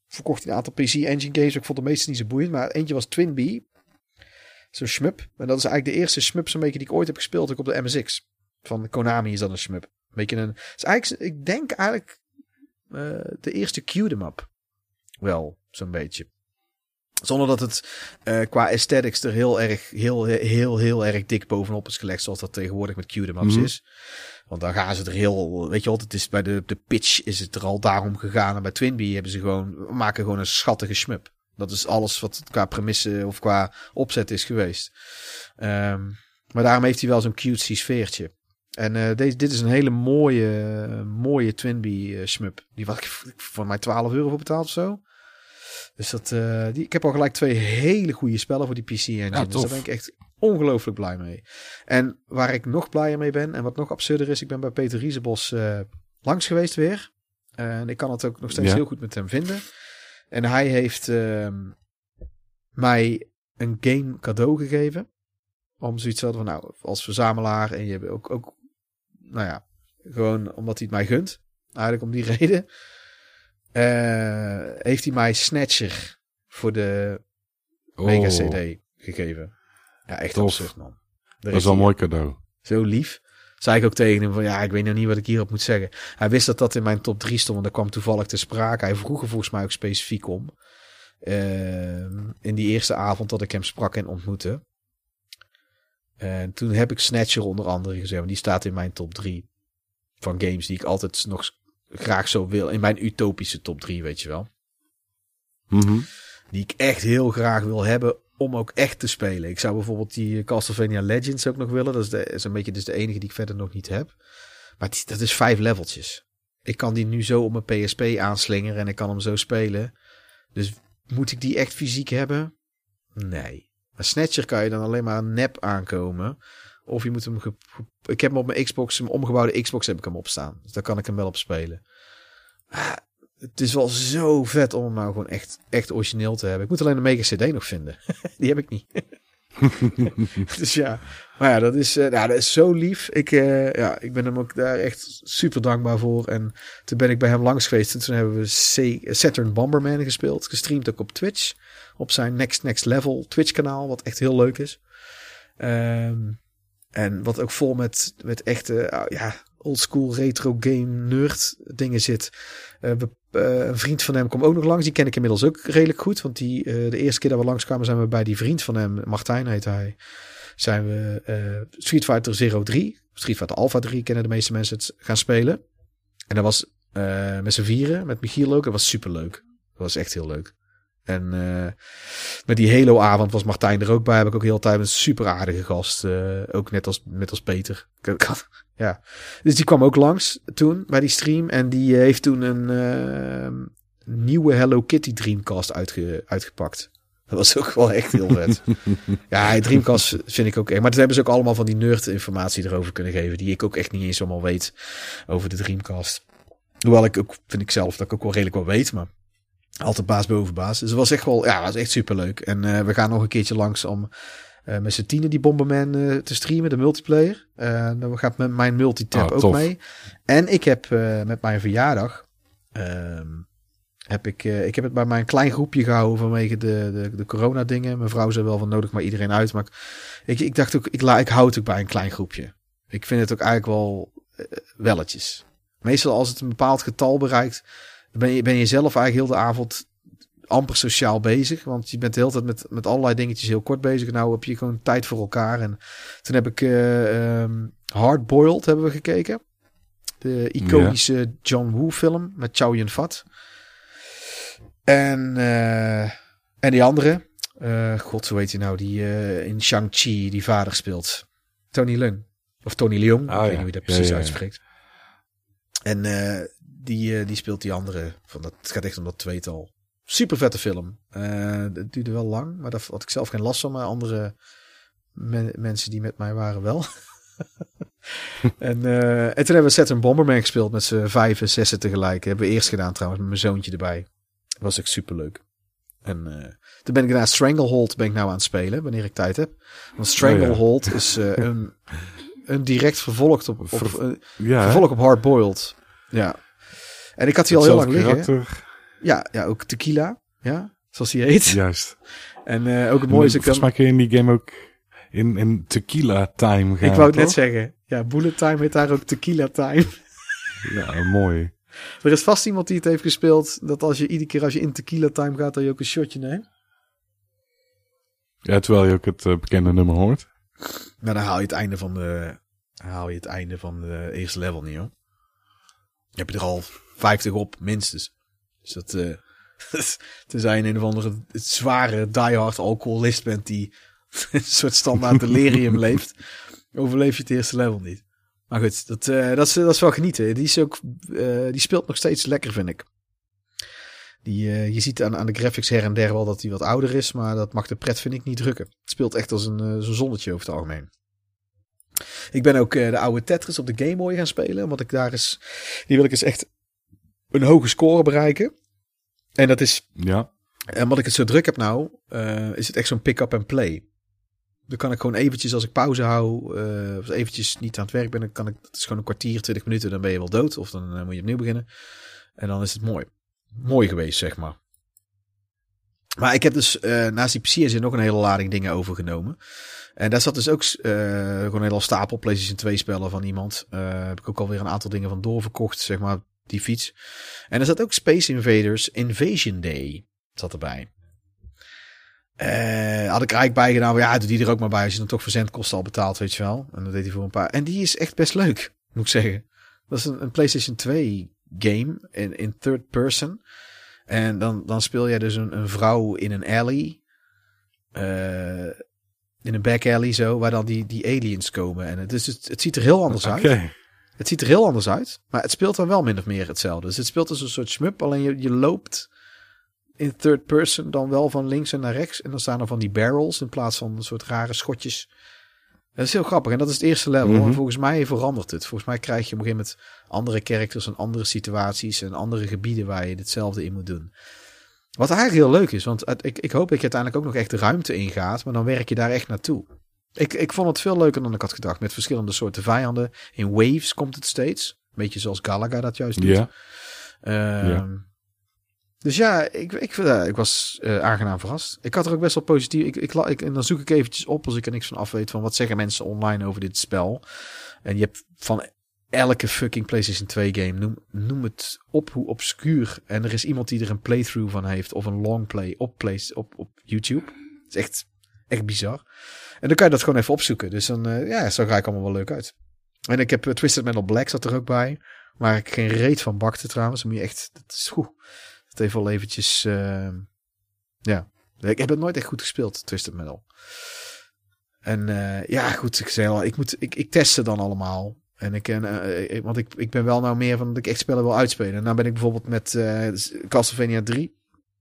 verkocht een aantal PC Engine games. Ik vond de meeste niet zo boeiend. Maar eentje was Twin Bee. Zo'n shmup. En dat is eigenlijk de eerste shmup zo'n beetje die ik ooit heb gespeeld. Op de MSX. Van Konami is dat een shmup. Een beetje een... Eigenlijk, ik denk eigenlijk eh, de eerste Q-em up. Wel, zo'n beetje. Zonder dat het eh, qua aesthetics er heel erg, heel, heel, heel erg dik bovenop is gelegd. Zoals dat tegenwoordig met Q-em ups Mhm. is. Want dan gaan ze er heel, weet je wel, het is bij de, de pitch is het er al daarom gegaan. En bij Twinbee hebben ze gewoon, maken gewoon een schattige shmup. Dat is alles wat qua premisse of qua opzet is geweest. Ehm, maar daarom heeft hij wel zo'n cutesy sfeertje. En eh, deze, dit is een hele mooie, mooie Twinbee eh, shmup. Die was ik voor mij 12 euro voor betaald of zo. Dus dat, eh, die, ik heb al gelijk twee hele goede spellen voor die PC engine. Ja, dus daar ben ik echt ongelooflijk blij mee. En waar ik nog blijer mee ben en wat nog absurder is, ik ben bij Peter Riesebos eh, langs geweest weer. En ik kan het ook nog steeds Ja. heel goed met hem vinden. En hij heeft ehm, mij een game cadeau gegeven. Om zoiets te hadden van, nou, als verzamelaar en je hebt ook, ook, nou ja, gewoon omdat hij het mij gunt. Eigenlijk om die reden. Eh, heeft hij mij Snatcher voor de Mega Oh, CD gegeven. Ja, echt Tof. absurd, man. Daar Dat is wel een mooi cadeau. zo lief. Zei ik ook tegen hem van ja, ik weet nog niet wat ik hierop moet zeggen. Hij wist dat dat in mijn top 3 stond, want dat kwam toevallig te sprake. Hij vroeg er volgens mij ook specifiek om. Ehm, in die eerste avond dat ik hem sprak en ontmoette. En toen heb ik Snatcher onder andere gezegd, want die staat in mijn top 3 van games die ik altijd nog graag zo wil. In mijn utopische top 3, weet je wel. Mhm. Die ik echt heel graag wil hebben om ook echt te spelen. Ik zou bijvoorbeeld die Castlevania Legends ook nog willen. Dat is, de, is een beetje dus de enige die ik verder nog niet heb. Maar die, dat is vijf leveltjes. Ik kan die nu zo op mijn PSP aanslingeren en ik kan hem zo spelen. Dus moet ik die echt fysiek hebben? Nee. Maar Snatcher kan je dan alleen maar nep aankomen. Of je moet hem... Ik heb hem op mijn Xbox, mijn omgebouwde Xbox heb ik hem op staan. Dus daar kan ik hem wel op spelen. Maar het is wel zo vet om hem nou gewoon echt, echt origineel te hebben. Ik moet alleen een Mega CD nog vinden. Die heb ik niet. dus ja, maar ja, dat is, uh, dat is zo lief. Ik, uh, ja, ik ben hem ook daar echt super dankbaar voor. En toen ben ik bij hem langs geweest. En toen hebben we C Saturn Bomberman gespeeld. Gestreamd ook op Twitch. Op zijn Next Next Level Twitch kanaal. Wat echt heel leuk is. Um, en wat ook vol met, met echte, uh, ja, oldschool retro game nerd dingen zit. We, uh, een vriend van hem komt ook nog langs. Die ken ik inmiddels ook redelijk goed. Want die, de eerste keer dat we langskwamen zijn we bij die vriend van hem, Martijn heet hij. Zijn we Street Fighter 03, Street Fighter Alpha 3 kennen de meeste mensen het gaan spelen. En dat was met z'n vieren, met Michiel ook. Dat was super leuk. Dat was echt heel leuk. En uh, met die Halo-avond was Martijn er ook bij. Heb ik ook heel tijd een super aardige gast. Uh, ook net als, net als Peter. ja. Dus die kwam ook langs toen bij die stream. En die heeft toen een uh, nieuwe Hello Kitty Dreamcast uitge, uitgepakt. Dat was ook wel echt heel vet. ja, Dreamcast vind ik ook echt. Maar toen hebben ze ook allemaal van die nerd-informatie erover kunnen geven. Die ik ook echt niet eens allemaal weet over de Dreamcast. Hoewel ik ook, vind ik zelf, dat ik ook wel redelijk wel weet. Maar altijd baas boven baas. Dus het was echt wel, ja, was echt super leuk. En uh, we gaan nog een keertje langs om uh, met z'n tienen die Bomberman uh, te streamen, de multiplayer. dan gaat met mijn multitap oh, ook mee. En ik heb met mijn verjaardag, ehm, heb ik, ik heb het bij mijn klein groepje gehouden vanwege de, de, de corona dingen. Mijn vrouw zei wel van nodig maar iedereen uit. Maar ik, ik dacht ook, ik, la, ik houd het ook bij een klein groepje. Ik vind het ook eigenlijk wel welletjes. Meestal als het een bepaald getal bereikt, ben je, ben je zelf eigenlijk heel de avond amper sociaal bezig. Want je bent de hele tijd met, met allerlei dingetjes heel kort bezig. Nou heb je gewoon tijd voor elkaar. En toen heb ik uh, um, Hardboiled hebben we gekeken. De iconische John Woo film met Chow Yun Fat. En, uh, en die andere. Uh, God, zo heet hij nou? Die in Shang-Chi die vader speelt. Tony Leung. Of Tony Leung. Oh, ik weet niet hoe je dat precies ja. uitspreekt. En die, die speelt die andere. Van dat, het gaat echt om dat tweetal. Super vette film. Uh, het duurde wel lang, maar daar had ik zelf geen last van. Maar andere men, mensen die met mij waren wel. en, uh, en toen hebben we Saturn Bomberman gespeeld met z'n vijf en zessen tegelijk. hebben we eerst gedaan trouwens met mijn zoontje erbij. Dat was echt super leuk. En uh, toen ben ik daarna Stranglehold ben ik nou aan het spelen, wanneer ik tijd heb. Want Stranglehold oh, ja. is uh, een, een direct vervolg op, op, Ver, ja, vervolg op Hardboiled. Ja. En ik had die al heel lang liggen. Ja, ja, ook tequila. Ja, zoals hij heet. Juist. En uh, ook het mooie is... Volgens mij kun je in die game ook in, in tequila time gaan. Ik wou het net zeggen. Ja, bullet time heet daar ook tequila time. ja, mooi. Er is vast iemand die het heeft gespeeld... dat als je iedere keer als je in tequila time gaat... dat je ook een shotje neemt. Ja, terwijl je ook het uh, bekende nummer hoort. Nou, dan haal je het einde van de... haal je het einde van de eerste level niet, hoor. Je hebt er al 50 op, minstens. Dus dat, uh, tenzij je een of andere zware diehard alcoholist bent die een soort standaard delirium leeft, overleef je het eerste level niet. Maar goed, dat, uh, dat, is, dat is wel genieten. Die, is ook, uh, die speelt nog steeds lekker, vind ik. Die, uh, je ziet aan, aan de graphics her en der wel dat hij wat ouder is, maar dat mag de pret, vind ik, niet drukken. Het speelt echt als een, zo'n zonnetje over het algemeen. Ik ben ook de oude Tetris op de Game Boy gaan spelen, omdat ik daar is, die wil ik eens echt een hoge score bereiken. En dat is, ja. En omdat ik het zo druk heb nou, uh, is het echt zo'n pick-up en play. Dan kan ik gewoon eventjes, als ik pauze hou, uh, of eventjes niet aan het werk ben, dan kan ik, het is gewoon een kwartier, twintig minuten, dan ben je wel dood. Of dan uh, moet je opnieuw beginnen. En dan is het mooi. Mooi geweest, zeg maar. Maar ik heb dus uh, naast die PC's nog een hele lading dingen overgenomen. En daar zat dus ook uh, gewoon een hele stapel PlayStation 2 spellen van iemand. Uh, heb ik ook alweer een aantal dingen van doorverkocht, zeg maar die fiets. En er zat ook Space Invaders Invasion Day zat erbij. Uh, had ik eigenlijk bij gedaan, ja, doe die er ook maar bij als je dan toch verzendkosten al betaalt, weet je wel. En dat deed hij voor een paar. En die is echt best leuk, moet ik zeggen. Dat is een, een PlayStation 2 game in, in third person. En dan, dan speel jij dus een, een vrouw in een alley. eh, in een back alley zo, waar dan die, die aliens komen. En het, is, het, het ziet er heel anders uit. Het ziet er heel anders uit, maar het speelt dan wel min of meer hetzelfde. Dus het speelt als een soort shmup, alleen je, je loopt in third person dan wel van links en naar rechts. En dan staan er van die barrels in plaats van een soort rare schotjes. Dat is heel grappig. En dat is het eerste level. En volgens mij verandert het. Volgens mij krijg je op een gegeven moment andere characters en andere situaties en andere gebieden waar je hetzelfde in moet doen. Wat eigenlijk heel leuk is, want ik, ik hoop dat je uiteindelijk ook nog echt de ruimte ingaat, maar dan werk je daar echt naartoe. Ik, ik vond het veel leuker dan ik had gedacht. Met verschillende soorten vijanden. In waves komt het steeds. Een beetje zoals Galaga dat juist doet. Ja. Ehm, Ja. Dus ja, ik, ik, eh, ik was eh, aangenaam verrast. Ik had er ook best wel positief. Ik, ik, en dan zoek ik eventjes op als ik er niks van af weet. Van wat zeggen mensen online over dit spel. En je hebt van elke fucking PlayStation 2 game. Noem, noem het op hoe obscuur. En er is iemand die er een playthrough van heeft. Of een longplay op, play, op, op YouTube. Het is echt, echt bizar. En dan kan je dat gewoon even opzoeken. Dus dan, eh, ja, zo ga ik allemaal wel leuk uit. En ik heb eh, Twisted Metal Black zat er ook bij. Waar ik geen reet van bakte trouwens. Moet je echt, dat is goed. Dat even wel eventjes, eh, ja. Ik heb het nooit echt goed gespeeld, Twisted Metal. En eh, ja, goed, ik zei ik, moet, ik, ik test ze dan allemaal. En ik, eh, want ik, ik ben wel nou meer van dat ik echt spellen wil uitspelen. En nou ben ik bijvoorbeeld met Castlevania 3.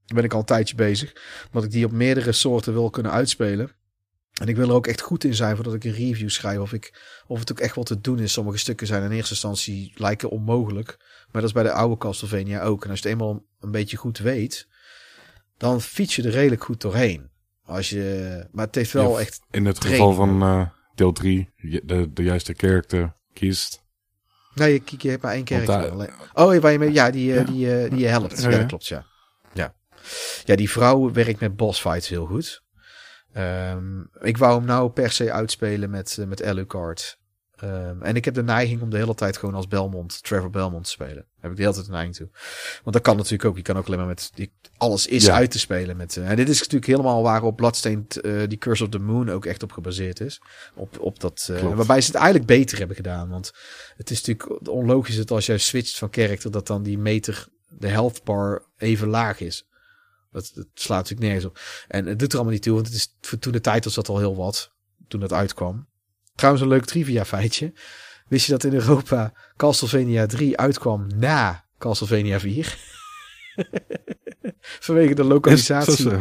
Daar ben ik al een tijdje bezig. Omdat ik die op meerdere soorten wil kunnen uitspelen. En ik wil er ook echt goed in zijn voordat ik een review schrijf. Of, ik, of het ook echt wel te doen is. Sommige stukken zijn in eerste instantie lijken onmogelijk. Maar dat is bij de oude Castlevania ook. En als je het eenmaal een beetje goed weet, dan fiets je er redelijk goed doorheen. Als je, maar het heeft wel Ja, echt. In het geval van eh, deel 3, de, de juiste character kiest. Nee, je, je hebt maar één Alleen- Oh, waar je mee, ja, die, eh, Ja. die, eh, die je helpt. Ja, Ja, ja. dat klopt, ja. ja. Ja, die vrouw werkt met boss fights heel goed. Ehm, ik wou hem nou per se uitspelen met, eh, met Alucard. Ehm, en ik heb de neiging om de hele tijd gewoon als Belmont, Trevor Belmont te spelen. Daar heb ik de hele tijd de neiging toe. Want dat kan natuurlijk ook. Je kan ook alleen maar met die, alles is Ja. uit te spelen. Met, eh, en dit is natuurlijk helemaal waarop Bloodstained, eh, die Curse of the Moon ook echt op gebaseerd is. Op, op dat, waarbij ze het eigenlijk beter hebben gedaan. Want het is natuurlijk onlogisch dat als jij switcht van character, dat dan die meter, de health bar, even laag is. Dat, dat slaat natuurlijk nergens op. En het doet er allemaal niet toe, want het is, voor toen de tijd was dat al heel wat. Toen het uitkwam. Trouwens, een leuk trivia feitje. Wist je dat in Europa Castlevania 3 uitkwam na Castlevania 4? Vanwege de lokalisatie. Is- is,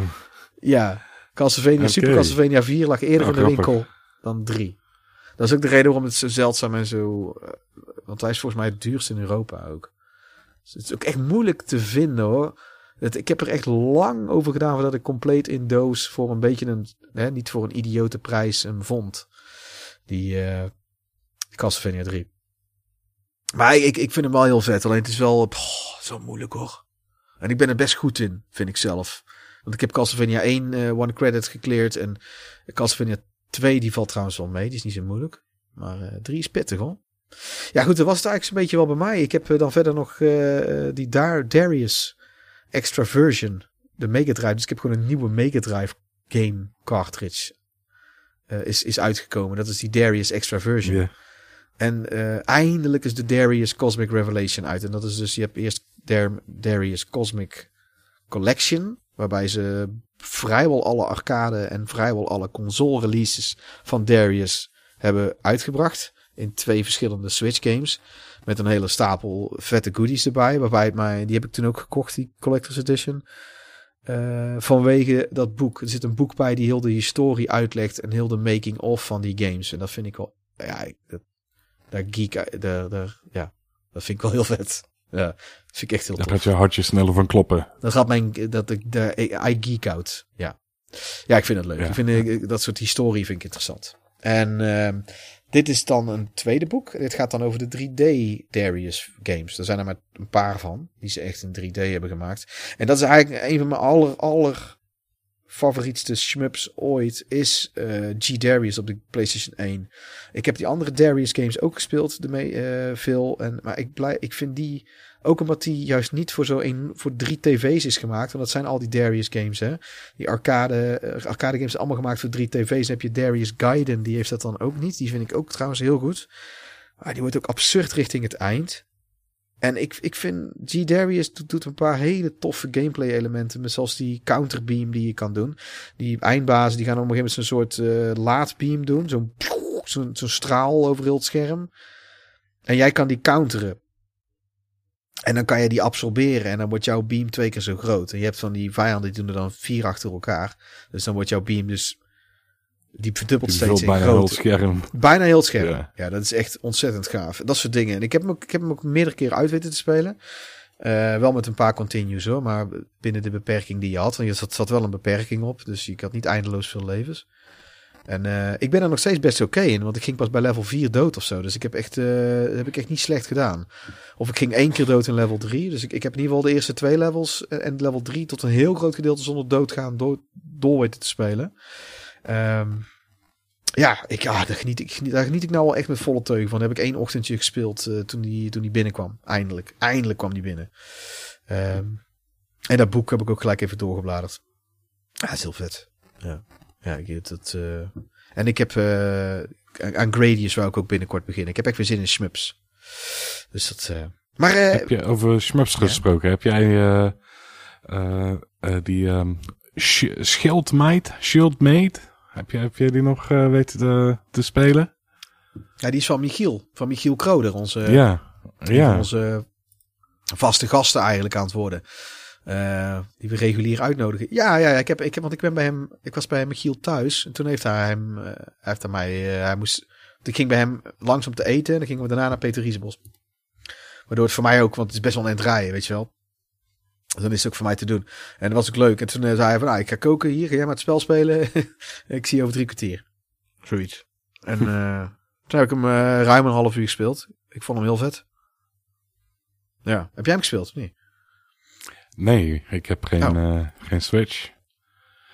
Ja, Castlevania. Super Castlevania 4 lag eerder Oh, in de grappig. winkel dan 3. Dat is ook de reden waarom het zo zeldzaam en zo... eh, want hij is volgens mij het duurste in Europa ook. Dus het is ook echt moeilijk te vinden hoor. Het, ik heb er echt lang over gedaan voordat ik compleet in doos voor een beetje een... Hè, niet voor een idiote prijs hem vond. Die eh Castlevania 3. Maar ik, ik vind hem wel heel vet. Alleen het is wel zo moeilijk hoor. En ik ben er best goed in, vind ik zelf. Want ik heb Castlevania 1 eh, one credit gecleared. En Castlevania 2 die valt trouwens wel mee. Die is niet zo moeilijk. Maar eh 3 is pittig hoor. Ja goed, dat was het eigenlijk zo'n beetje wel bij mij. Ik heb dan verder nog die Dar Darius extra version. De Mega Drive. Dus ik heb gewoon een nieuwe Mega Drive game cartridge. eh, is, is uitgekomen. Dat is die Darius extra version. En eh, eindelijk is de Darius Cosmic Revelation uit. En dat is dus, je hebt eerst Dar- Darius Cosmic Collection. Waarbij ze vrijwel alle arcade en vrijwel alle console releases van Darius hebben uitgebracht. In twee verschillende Switch games. Met een hele stapel vette goodies erbij. Waarbij het mij, die heb ik toen ook gekocht, die Collector's Edition. Eh, vanwege dat boek. Er zit een boek bij die heel de historie uitlegt. En heel de making of van die games. En dat vind ik wel, ja, ik- dat, daar geek, daar, daar, ja, dat vind ik wel heel vet. Ja, dat vind ik echt heel Daar tof. gaat je hartje sneller van kloppen. Dan gaat mijn, dat ik, de, I geek out. Ja. Ja, ik vind het leuk. Ja. Ik vind eh, dat soort historie vind ik interessant. En ehm, dit is dan een tweede boek. Dit gaat dan over de 3D Darius games. Er zijn er maar een paar van die ze echt in 3D hebben gemaakt. En dat is eigenlijk een van mijn aller, aller favorietste shmups ooit is eh, G Darius op de PlayStation 1. Ik heb die andere Darius games ook gespeeld, de mee, eh, veel. En, maar ik, blij, ik vind die ook omdat die juist niet voor zo een, voor drie tv's is gemaakt. Want dat zijn al die Darius games, hè. Die arcade, eh, arcade games zijn allemaal gemaakt voor drie tv's. Dan heb je Darius Gaiden, die heeft dat dan ook niet. Die vind ik ook trouwens heel goed. Maar die wordt ook absurd richting het eind. en ik, ik vind G. Darius doet, een paar hele toffe gameplay elementen. Met zoals die counterbeam die je kan doen. Die eindbazen die gaan op een gegeven moment zo'n soort eh, laadbeam doen. Zo'n zo'n zo'n straal over heel het scherm. En jij kan die counteren. En dan kan je die absorberen. En dan wordt jouw beam twee keer zo groot. En je hebt van die vijanden die doen er dan vier achter elkaar. Dus dan wordt jouw beam dus... Die verdubbelt Die steeds in bijna heel grootte. scherm. Bijna heel scherm. Ja. Ja. dat is echt ontzettend gaaf. Dat soort dingen. En ik heb hem ook, ik heb hem ook meerdere keren uit weten te spelen. Eh, wel met een paar continues hoor, maar binnen de beperking die je had. Want er zat, zat wel een beperking op, dus ik had niet eindeloos veel levens. En eh, ik ben er nog steeds best oké in, want ik ging pas bij level 4 dood of zo. Dus ik heb echt, eh, heb ik echt niet slecht gedaan. Of ik ging één keer dood in level 3. Dus ik, ik heb in ieder geval de eerste twee levels en en level 3 tot een heel groot gedeelte zonder doodgaan door, door weten te spelen. Ehm, ja, ik, ah, daar, geniet ik, daar geniet ik nou wel echt met volle teugen van. Heb ik één ochtendje gespeeld eh, toen, die, toen die binnenkwam. Eindelijk. Eindelijk kwam die binnen. Ehm, en dat boek heb ik ook gelijk even doorgebladerd. Ja, is heel vet. Ja, ja het. eh, en ik heb eh, aan Gradius wou ik ook binnenkort beginnen. Ik heb echt weer zin in Shmups. Dus dat. eh, maar Heb je over Shmups gesproken? Heb jij die ehm Sh- Shieldmate, Shieldmate, heb je, heb je die nog weten te, te spelen? ja, die is van Michiel. Van Michiel Kroder, onze, ja, ja. onze vaste gasten eigenlijk aan het worden. Eh, die we regulier uitnodigen. Ja, ja, ja, ik heb, ik heb, want ik ben bij hem, ik was bij Michiel thuis. En toen heeft hij hem, eh, hij heeft aan mij, eh, hij moest, ik ging bij hem langs om te eten. En dan gingen we daarna naar Peter Riesebos. Waardoor het voor mij ook, want het is best wel een eind rijden, weet je wel. Dus dan is het ook voor mij te doen. En dat was ook leuk. En toen zei hij van, nou, ik ga koken hier, ga jij maar het spel spelen. ik zie je over drie kwartier. Zoiets. En toen heb ik hem ruim een half uur gespeeld. Ik vond hem heel vet. Ja. Heb jij hem gespeeld? of niet? Nee, ik heb geen, Oh. eh, geen Switch.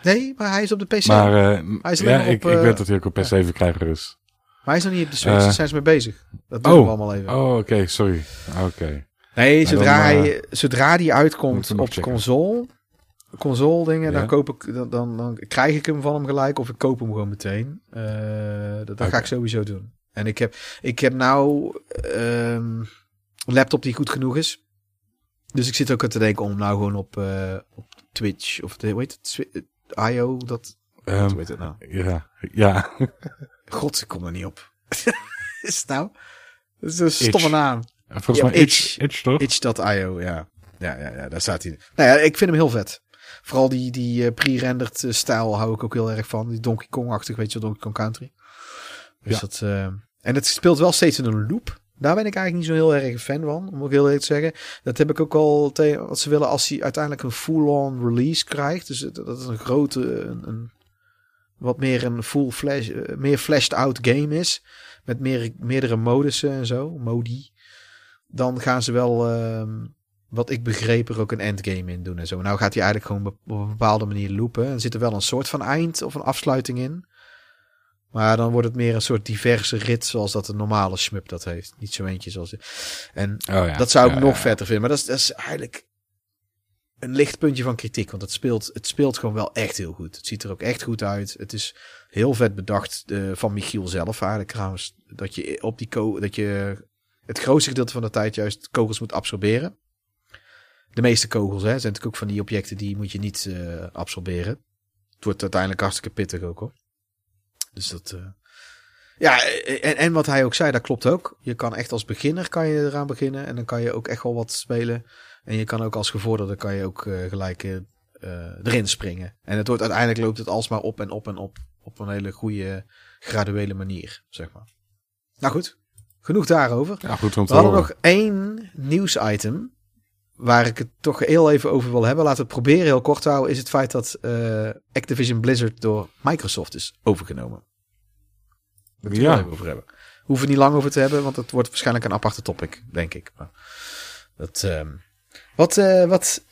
Nee, maar hij is op de PC. Maar Maar, eh, Hij is alleen ja, maar ik, op, ik eh, weet dat hij ook op PC verkrijgbaar is. hij is nog niet op de Switch. Eh. Daar zijn ze mee bezig. Dat doen we Oh, allemaal even. oh oké, sorry. Oké. nee, zodra, dan, eh, hij, zodra die uitkomt we op checken. console, console dingen, dan, Ja. koop ik, dan, dan, dan krijg ik hem van hem gelijk of ik koop hem gewoon meteen. Eh, dat, dat ga ik sowieso doen. En ik heb, ik heb nou ehm, een laptop die goed genoeg is. Dus ik zit ook aan te denken om nou gewoon op, eh, op Twitch of de, hoe heet het, Swi- eh, IO, dat, hoe heet het nou? ja, ja. God, ik kom er niet op. is het nou? Dat is een stomme Itch. naam. Volgens Ja, mij Itch. Itch, Itch toch? Itch.io, ja. Ja, ja, ja, daar staat hij. Nou ja, ik vind hem heel vet. Vooral die, die eh, pre-rendered stijl hou ik ook heel erg van. Die Donkey Kong-achtig, weet je wel, Donkey Kong Country. Dus Ja. dat, en het speelt wel steeds in een loop. Daar ben ik eigenlijk niet zo heel erg een fan van, om ook heel eerlijk te zeggen. Dat heb ik ook al tegen wat ze willen als hij uiteindelijk een full-on release krijgt. Dus dat het een grote, een, wat meer een full flash, eh, meer flashed out game is. Met meer, meerdere modussen en zo, modi. Dan gaan ze wel, ehm, wat ik begreep, er ook een endgame in doen en zo. Nou gaat hij eigenlijk gewoon op een bepaalde manier loopen. En zit er wel een soort van eind of een afsluiting in. Maar dan wordt het meer een soort diverse rit zoals dat een normale shmup dat heeft. Niet zo eentje zoals... En Oh, ja. dat zou ik Ja, nog ja. vetter vinden. Maar dat is, dat is eigenlijk een licht puntje van kritiek. Want het speelt, het speelt gewoon wel echt heel goed. Het ziet er ook echt goed uit. Het is heel vet bedacht eh, van Michiel zelf eigenlijk trouwens. Dat je op die ko dat je het grootste gedeelte van de tijd juist kogels moet absorberen. De meeste kogels hè, zijn natuurlijk ook van die objecten die moet je niet eh, absorberen. Het wordt uiteindelijk hartstikke pittig ook hoor. Dus dat... eh, ja, en, en wat hij ook zei, dat klopt ook. Je kan echt als beginner kan je eraan beginnen. En dan kan je ook echt wel wat spelen. En je kan ook als gevorderde kan je ook eh, gelijk eh, eh, erin springen. En het wordt uiteindelijk loopt het alsmaar op en op en op. Op een hele goede, graduele manier, zeg maar. Nou goed, genoeg daarover. Ja, goed om te We hadden horen. nog één nieuwsitem. Waar ik het toch heel even over wil hebben. Laten we het proberen heel kort te houden. Is het feit dat eh, Activision Blizzard door Microsoft is overgenomen. Daar Ja. even over hebben. Hoeven we niet lang over te hebben. Want het wordt waarschijnlijk een aparte topic. Denk ik. Maar dat, ehm, wat, eh, wat,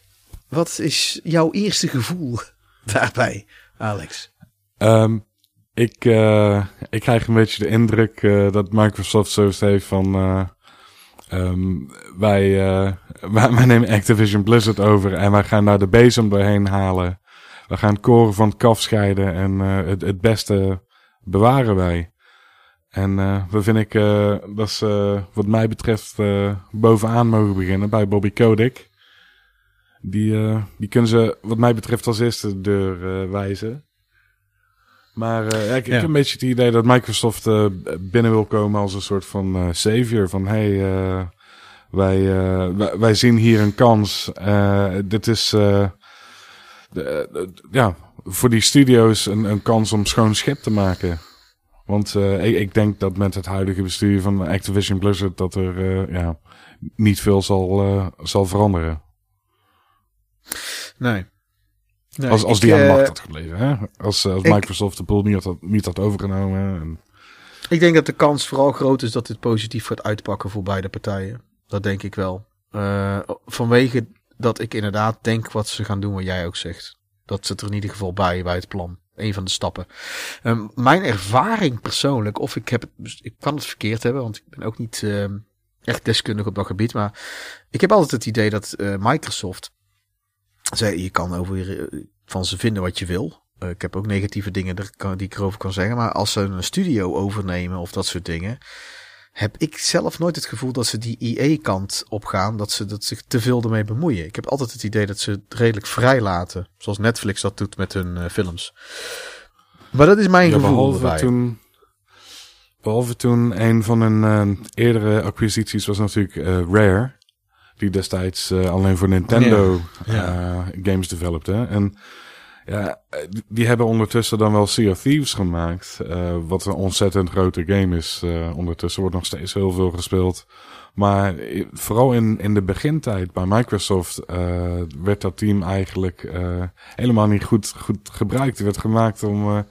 wat is jouw eerste gevoel daarbij, Alex? Ehm, ik, eh, ik krijg een beetje de indruk dat Microsoft zoiets heeft van... eh, ehm, wij, eh, wij, wij nemen Activision Blizzard over en wij gaan daar de bezem doorheen halen. We gaan koren van het kaf scheiden en eh, het, het beste bewaren wij. En uh, dat vind ik uh, dat ze, wat mij betreft, uh, bovenaan mogen beginnen bij Bobby Kotick. Die, die kunnen ze, wat mij betreft, als eerste de deur wijzen. Maar ja, ik, ja. ik heb een beetje het idee dat Microsoft binnen wil komen als een soort van savior. Van hey, wij, wij, wij, zien hier een kans. dit is de, ja, voor die studio's een, een kans om schoon schip te maken. Want uh, ik, ik, denk dat met het huidige bestuur van Activision Blizzard dat er uh, ja, niet veel zal, uh, zal veranderen. Nee. Nee als als ik, die aan de macht had gebleven. Hè? Als, als ik, Microsoft de boel niet had, niet had overgenomen. En... Ik denk dat de kans vooral groot is dat dit positief gaat uitpakken voor beide partijen. Dat denk ik wel. vanwege dat ik inderdaad denk wat ze gaan doen wat jij ook zegt. Dat zit er in ieder geval bij, bij het plan een van de stappen. Um, mijn ervaring persoonlijk, of ik heb het, ik kan het verkeerd hebben, want ik ben ook niet uh, echt deskundig op dat gebied, maar ik heb altijd het idee dat Microsoft, zei, je kan over uh, van ze vinden wat je wil. Uh, ik heb ook negatieve dingen die ik erover kan zeggen, maar als ze een studio overnemen of dat soort dingen, heb ik zelf nooit het gevoel dat ze die IE-kant opgaan, dat ze dat zich te veel ermee bemoeien. Ik heb altijd het idee dat ze het redelijk vrij laten, zoals Netflix dat doet met hun uh, films. Maar dat is mijn ja, gevoel. Behalve toen, behalve toen een van hun uh, eerdere acquisities was natuurlijk Rare, die destijds alleen voor Nintendo ja. Ja. games developte. En ja, die hebben ondertussen dan wel Sea of Thieves gemaakt. Uh, wat een ontzettend grote game is. Ondertussen wordt nog steeds heel veel gespeeld. Maar vooral in, in de begintijd bij Microsoft uh, werd dat team eigenlijk helemaal niet goed, goed gebruikt. Die werd gemaakt om...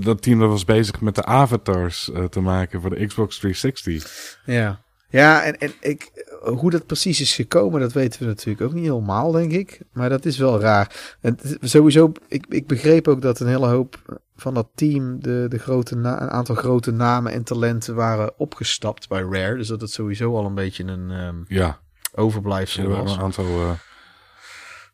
dat team dat was bezig met de avatars te maken voor de Xbox 360. Ja. Ja, en, en ik, hoe dat precies is gekomen, dat weten we natuurlijk ook niet helemaal, denk ik. Maar dat is wel raar. En sowieso, ik, ik begreep ook dat een hele hoop van dat team, de, de grote een aantal grote namen en talenten waren opgestapt bij Rare. Dus dat het sowieso al een beetje een um, ja. overblijfsel ja, was. Een aantal uh,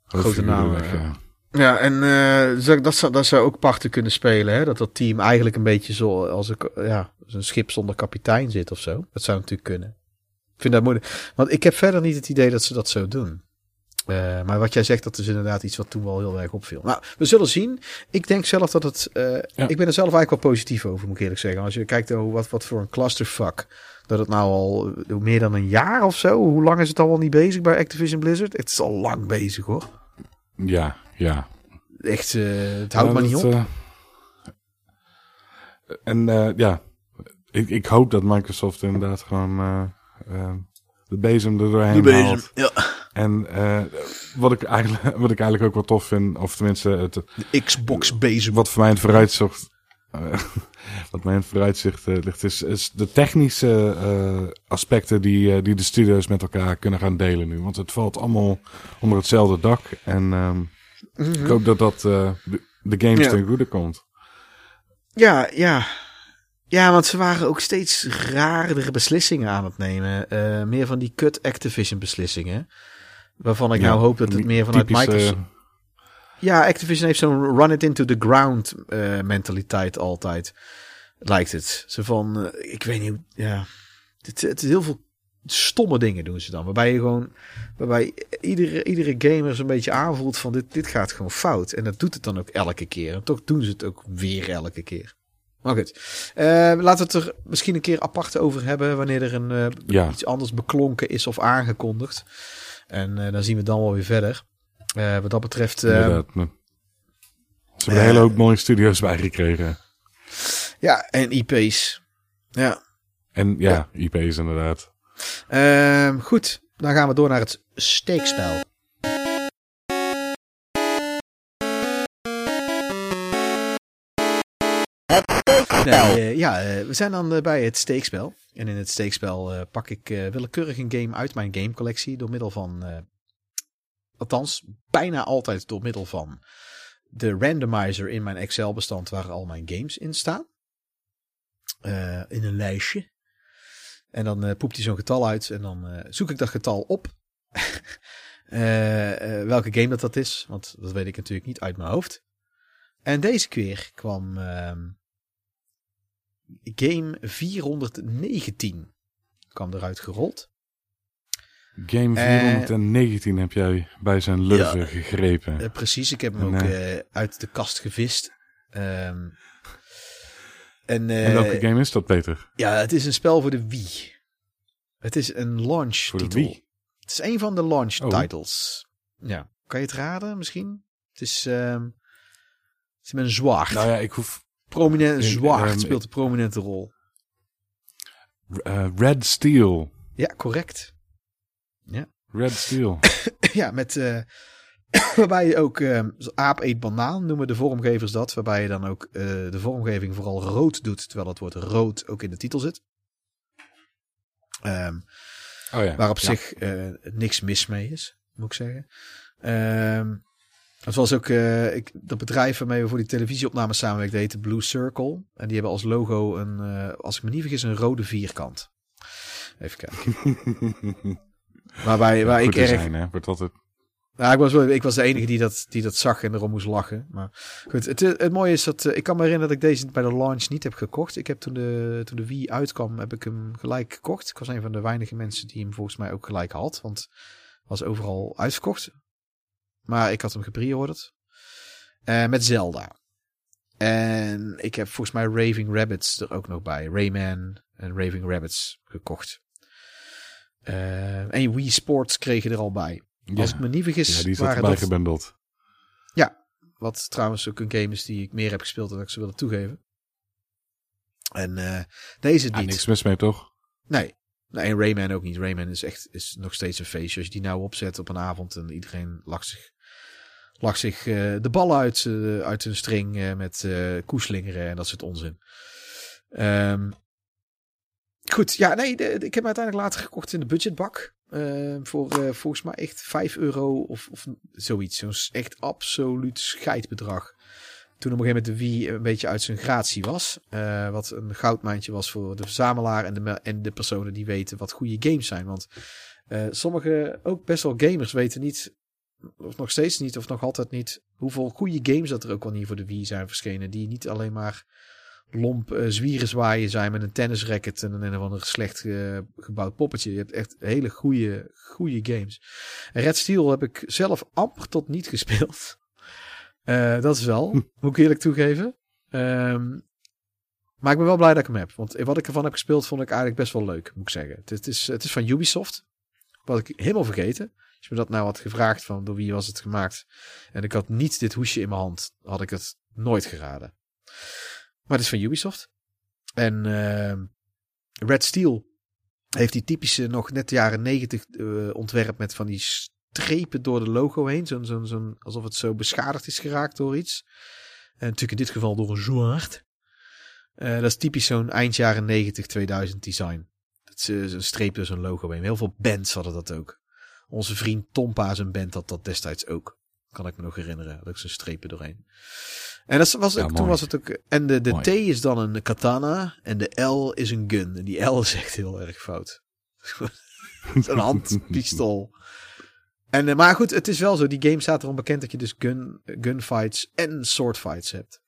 grote namen. Weg, ja. Ja, en uh, dat, zou, dat zou ook parten kunnen spelen. Hè? Dat dat team eigenlijk een beetje zo als een, ja, een schip zonder kapitein zit of zo. Dat zou natuurlijk kunnen. Vind dat moeilijk. Want ik heb verder niet het idee dat ze dat zo doen. Uh, maar wat jij zegt, dat is inderdaad iets wat toen wel heel erg opviel. Nou, we zullen zien. Ik denk zelf dat het. Uh, ja. Ik ben er zelf eigenlijk wel positief over, moet ik eerlijk zeggen. Als je kijkt over wat, wat voor een clusterfuck. Dat het nou al meer dan een jaar of zo. Hoe lang is het al wel niet bezig bij Activision Blizzard? Het is al lang bezig hoor. Ja, ja. Echt, uh, het houdt maar niet dat, op. en ja, ik, ik hoop dat Microsoft inderdaad gewoon de bezem er doorheen De bezem, haalt. ja. En uh, wat, ik eigenlijk, wat ik eigenlijk ook wel tof vind, of tenminste het... De Xbox bezem. Wat voor mij het vooruitzicht... Uh, wat mij in het vooruitzicht uh, ligt, is, is de technische aspecten die, die de studio's met elkaar kunnen gaan delen nu. Want het valt allemaal onder hetzelfde dak. En mm -hmm. ik hoop dat dat de, de games ja. ten goede komt. Ja, ja. Ja, want ze waren ook steeds raardere beslissingen aan het nemen. Uh, meer van die cut Activision beslissingen. Waarvan ik ja, nou hoop dat het meer vanuit. Microsoft... Ja, Activision heeft zo'n run it into the ground uh, mentaliteit altijd. Lijkt het. Zo van, uh, ik weet niet, ja. Het, het is heel veel stomme dingen doen ze dan. Waarbij je gewoon, waarbij iedere, iedere gamer zo'n beetje aanvoelt van dit, dit gaat gewoon fout. En dat doet het dan ook elke keer. En toch doen ze het ook weer elke keer. Maar goed, uh, laten we het er misschien een keer apart over hebben wanneer er een, uh, ja. iets anders beklonken is of aangekondigd. En uh, dan zien we dan wel weer verder. wat dat betreft. Inderdaad. Ze hebben een hele hoop mooie studio's bijgekregen. Ja, en IP's. Ja. En ja, ja. IP's inderdaad. Ehm, goed, dan gaan we door naar het steekspel. Nee, uh, ja, uh, we zijn dan uh, bij het steekspel. En in het steekspel pak ik willekeurig een game uit mijn gamecollectie door middel van, althans bijna altijd door middel van de randomizer in mijn Excel-bestand waar al mijn games in staan. in een lijstje. En dan poept hij zo'n getal uit en dan zoek ik dat getal op. welke game dat dat is, want dat weet ik natuurlijk niet uit mijn hoofd. En deze keer kwam... game 419 kwam eruit gerold. Game Eh, 419 heb jij bij zijn lurven Ja. gegrepen. Eh, precies, ik heb hem En, ook eh, eh, uit de kast gevist. Ehm, en, eh, en welke game is dat, Peter? Ja, het is een spel voor de Wii. Het is een launch Voor de. Wii? Het is een van de launch Oh. titles. Ja, kan je het raden misschien? Het is, ehm, het is met een zwaard. Nou ja, ik hoef... Prominent zwaard ehm, speelt een prominente rol. eh, Red Steel. Ja, correct. Red Steel. ja, met... eh, waarbij je ook... ehm, aap eet banaan noemen de vormgevers dat. Waarbij je dan ook eh, de vormgeving vooral rood doet. Terwijl het woord rood ook in de titel zit. Ehm, Oh ja. Waar op Ja. zich niks mis mee is, moet ik zeggen. Ehm het was ook eh, ik, dat bedrijf waarmee we voor die televisieopnames samenwerkten, heette Blue Circle. En die hebben als logo een, eh, als ik me niet vergis, een rode vierkant. Even kijken. Waarbij, waar ik erg, hè? Wordt altijd... nou, ik, was, wel- ik was de enige die dat, die dat zag en erom moest lachen. Maar goed, het, het mooie is dat... eh, ik kan me herinneren dat ik deze bij de launch niet heb gekocht. Ik heb toen de, toen de Wii uitkwam, heb ik hem gelijk gekocht. Ik was een van de weinige mensen die hem volgens mij ook gelijk had. Want was overal uitverkocht. Maar ik had hem gepreorderd. Eh met Zelda. En ik heb volgens mij Raving Rabbits er ook nog bij. Rayman en Raving Rabbits gekocht. Eh, en Wii Sports kregen er al bij. Ja, Als ik me niet vergis, ja die waren erbij dat, gebundeld. wat trouwens ook een game is die ik meer heb gespeeld dan ik ze wilde toegeven. En eh, deze Ja, niet. niks mis mee, toch? Nee. nee, en Rayman ook niet. Rayman is echt is nog steeds een feestje. Als je die nou opzet op een avond en iedereen lacht zich, lacht zich eh, de ballen uit, eh, uit hun string eh, met koeslingeren en dat soort onzin. Ehm, goed, ja, nee, ik heb hem uiteindelijk later gekocht in de budgetbak. eh, voor volgens mij echt 5 euro of, of zoiets. Zo'n echt absoluut scheidbedrag. Toen op een gegeven moment de Wii een beetje uit zijn gratie was. wat een goudmijntje was voor de verzamelaar en de, en de personen die weten wat goede games zijn. Want sommige, ook best wel gamers, weten niet, of nog steeds niet, of nog altijd niet, hoeveel goede games dat er ook al niet voor de Wii zijn verschenen. Die niet alleen maar lomp eh, zwieren zwaaien zijn met een tennisracket en een, een of ander slecht eh, gebouwd poppetje. Je hebt echt hele goede, goede games. Red Steel heb ik zelf amper tot niet gespeeld. Eh, dat is wel, moet ik eerlijk toegeven. Ehm, maar ik ben wel blij dat ik hem heb. Want wat ik ervan heb gespeeld vond ik eigenlijk best wel leuk, moet ik zeggen. Het is, het is van Ubisoft. Wat ik helemaal vergeten. Als je me dat nou had gevraagd van door wie was het gemaakt. En ik had niet dit hoesje in mijn hand. Had ik het nooit geraden. Maar het is van Ubisoft. En ehm, Red Steel heeft die typische nog net de jaren negentig eh, ontwerp met van die strepen door de logo heen. Zo'n, zo'n, alsof het zo beschadigd is geraakt door iets. En natuurlijk in dit geval door een zwaard. Eh, dat is typisch zo'n eind jaren 90, 2000 design. Dat is eh, zo'n streep door zo'n logo heen. Heel veel bands hadden dat ook. Onze vriend Tompa zijn band had dat destijds ook. Kan ik me nog herinneren. Dat ik zo'n strepen doorheen. En dat was Ja, ook, toen was het ook. En de, de Mooi. T is dan een katana. En de L is een gun. En die L is echt heel erg fout. Zo'n handpistool. En, eh, maar goed, het is wel zo. Die game staat erom bekend dat je dus gun, gunfights en swordfights hebt.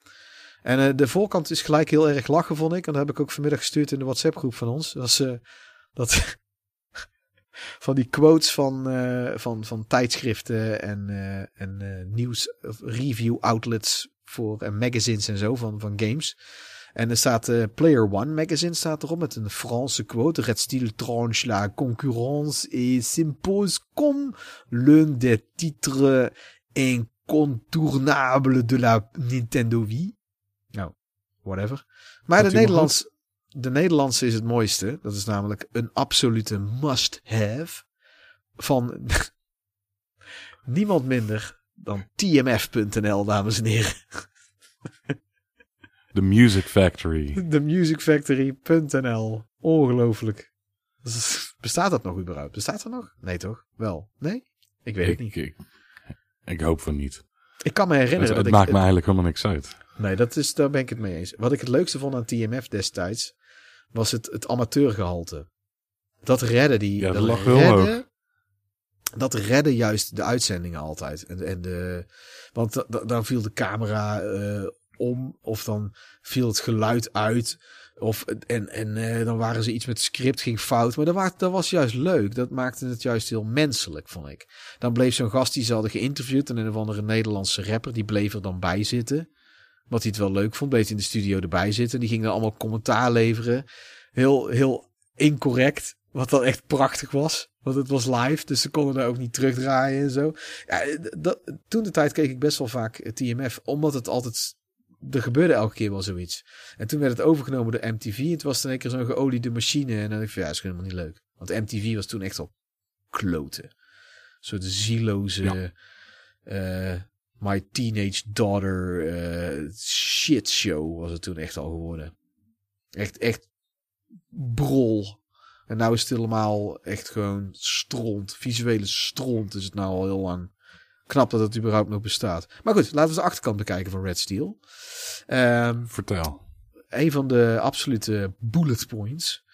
En eh, de voorkant is gelijk heel erg lachen, vond ik. En dat heb ik ook vanmiddag gestuurd in de WhatsApp groep van ons. Dat is eh, dat van die quotes van, eh, van, van tijdschriften en, eh, en eh, nieuws, review outlets voor en magazines en zo van, van games. En er staat Player One magazine staat erop met een Franse quote. Red Steel tranche la concurrence et s'impose comme l'un des titres incontournables de la Nintendo Wii. Nou, whatever. Maar nog Nederlands, de Nederlandse is het mooiste. Dat is namelijk een absolute must-have van niemand minder dan tmf.nl, dames en heren. The Music Factory. TheMusicFactory.nl. Ongelooflijk. Dat is- Bestaat dat nog überhaupt? Bestaat dat nog? Nee toch? Wel? Nee? Ik weet het niet. ik, ik hoop van niet. Ik kan me Het, herinneren het dat maakt ik... me eigenlijk helemaal niks uit. Nee, dat is, daar ben ik het mee eens. Wat ik het leukste vond aan TMF destijds, was het, het amateurgehalte. Dat redde die... Ja, dat dat lag redde- Dat redde juist de uitzendingen altijd. En, en de, want da- da- dan viel de camera eh, om, of dan viel het geluid uit. Of, en en eh, dan waren ze iets met script ging fout. Maar dat, wa- dat was juist leuk. Dat maakte het juist heel menselijk, vond ik. Dan bleef zo'n gast die ze hadden geïnterviewd. En een of andere Nederlandse rapper. Die bleef er dan bij zitten. Wat hij het wel leuk vond. Bleef hij in de studio erbij zitten. Die ging dan allemaal commentaar leveren. Heel, heel incorrect. Wat dan echt prachtig was. Want het was live. Dus ze konden daar ook niet terugdraaien en zo. Ja, dat, toen de tijd keek ik best wel vaak eh, TMF. Omdat het altijd... Er gebeurde elke keer wel zoiets. En toen werd het overgenomen door MTV. Het was dan een keer zo'n geoliede machine. En dan dacht ik van, ja, dat is helemaal niet leuk. Want MTV was toen echt al kloten. Een soort zieloze... eh, My Teenage Daughter eh shit show was het toen echt al geworden. Echt, echt brol. En nou is het helemaal echt gewoon stront. Visuele stront is het nou al heel lang. Knap dat het überhaupt nog bestaat. Maar goed, laten we de achterkant bekijken van Red Steel. Ehm Vertel. een van de absolute bullet points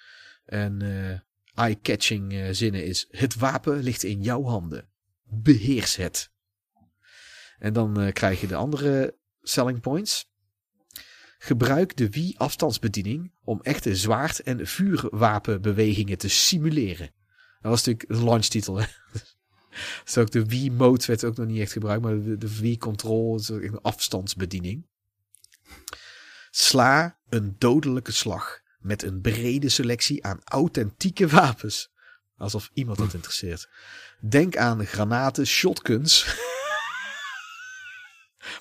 en eh, eye-catching eh, zinnen is: Het wapen ligt in jouw handen. Beheers het. En dan eh, krijg je de andere selling points. Gebruik de Wii afstandsbediening om echte zwaard- en vuurwapenbewegingen te simuleren. Dat was natuurlijk de launchtitel. Dus ook de Wii mode werd ook nog niet echt gebruikt, maar de, de Wii control is een afstandsbediening. Sla een dodelijke slag met een brede selectie aan authentieke wapens. Alsof iemand dat interesseert. Denk aan granaten, shotguns.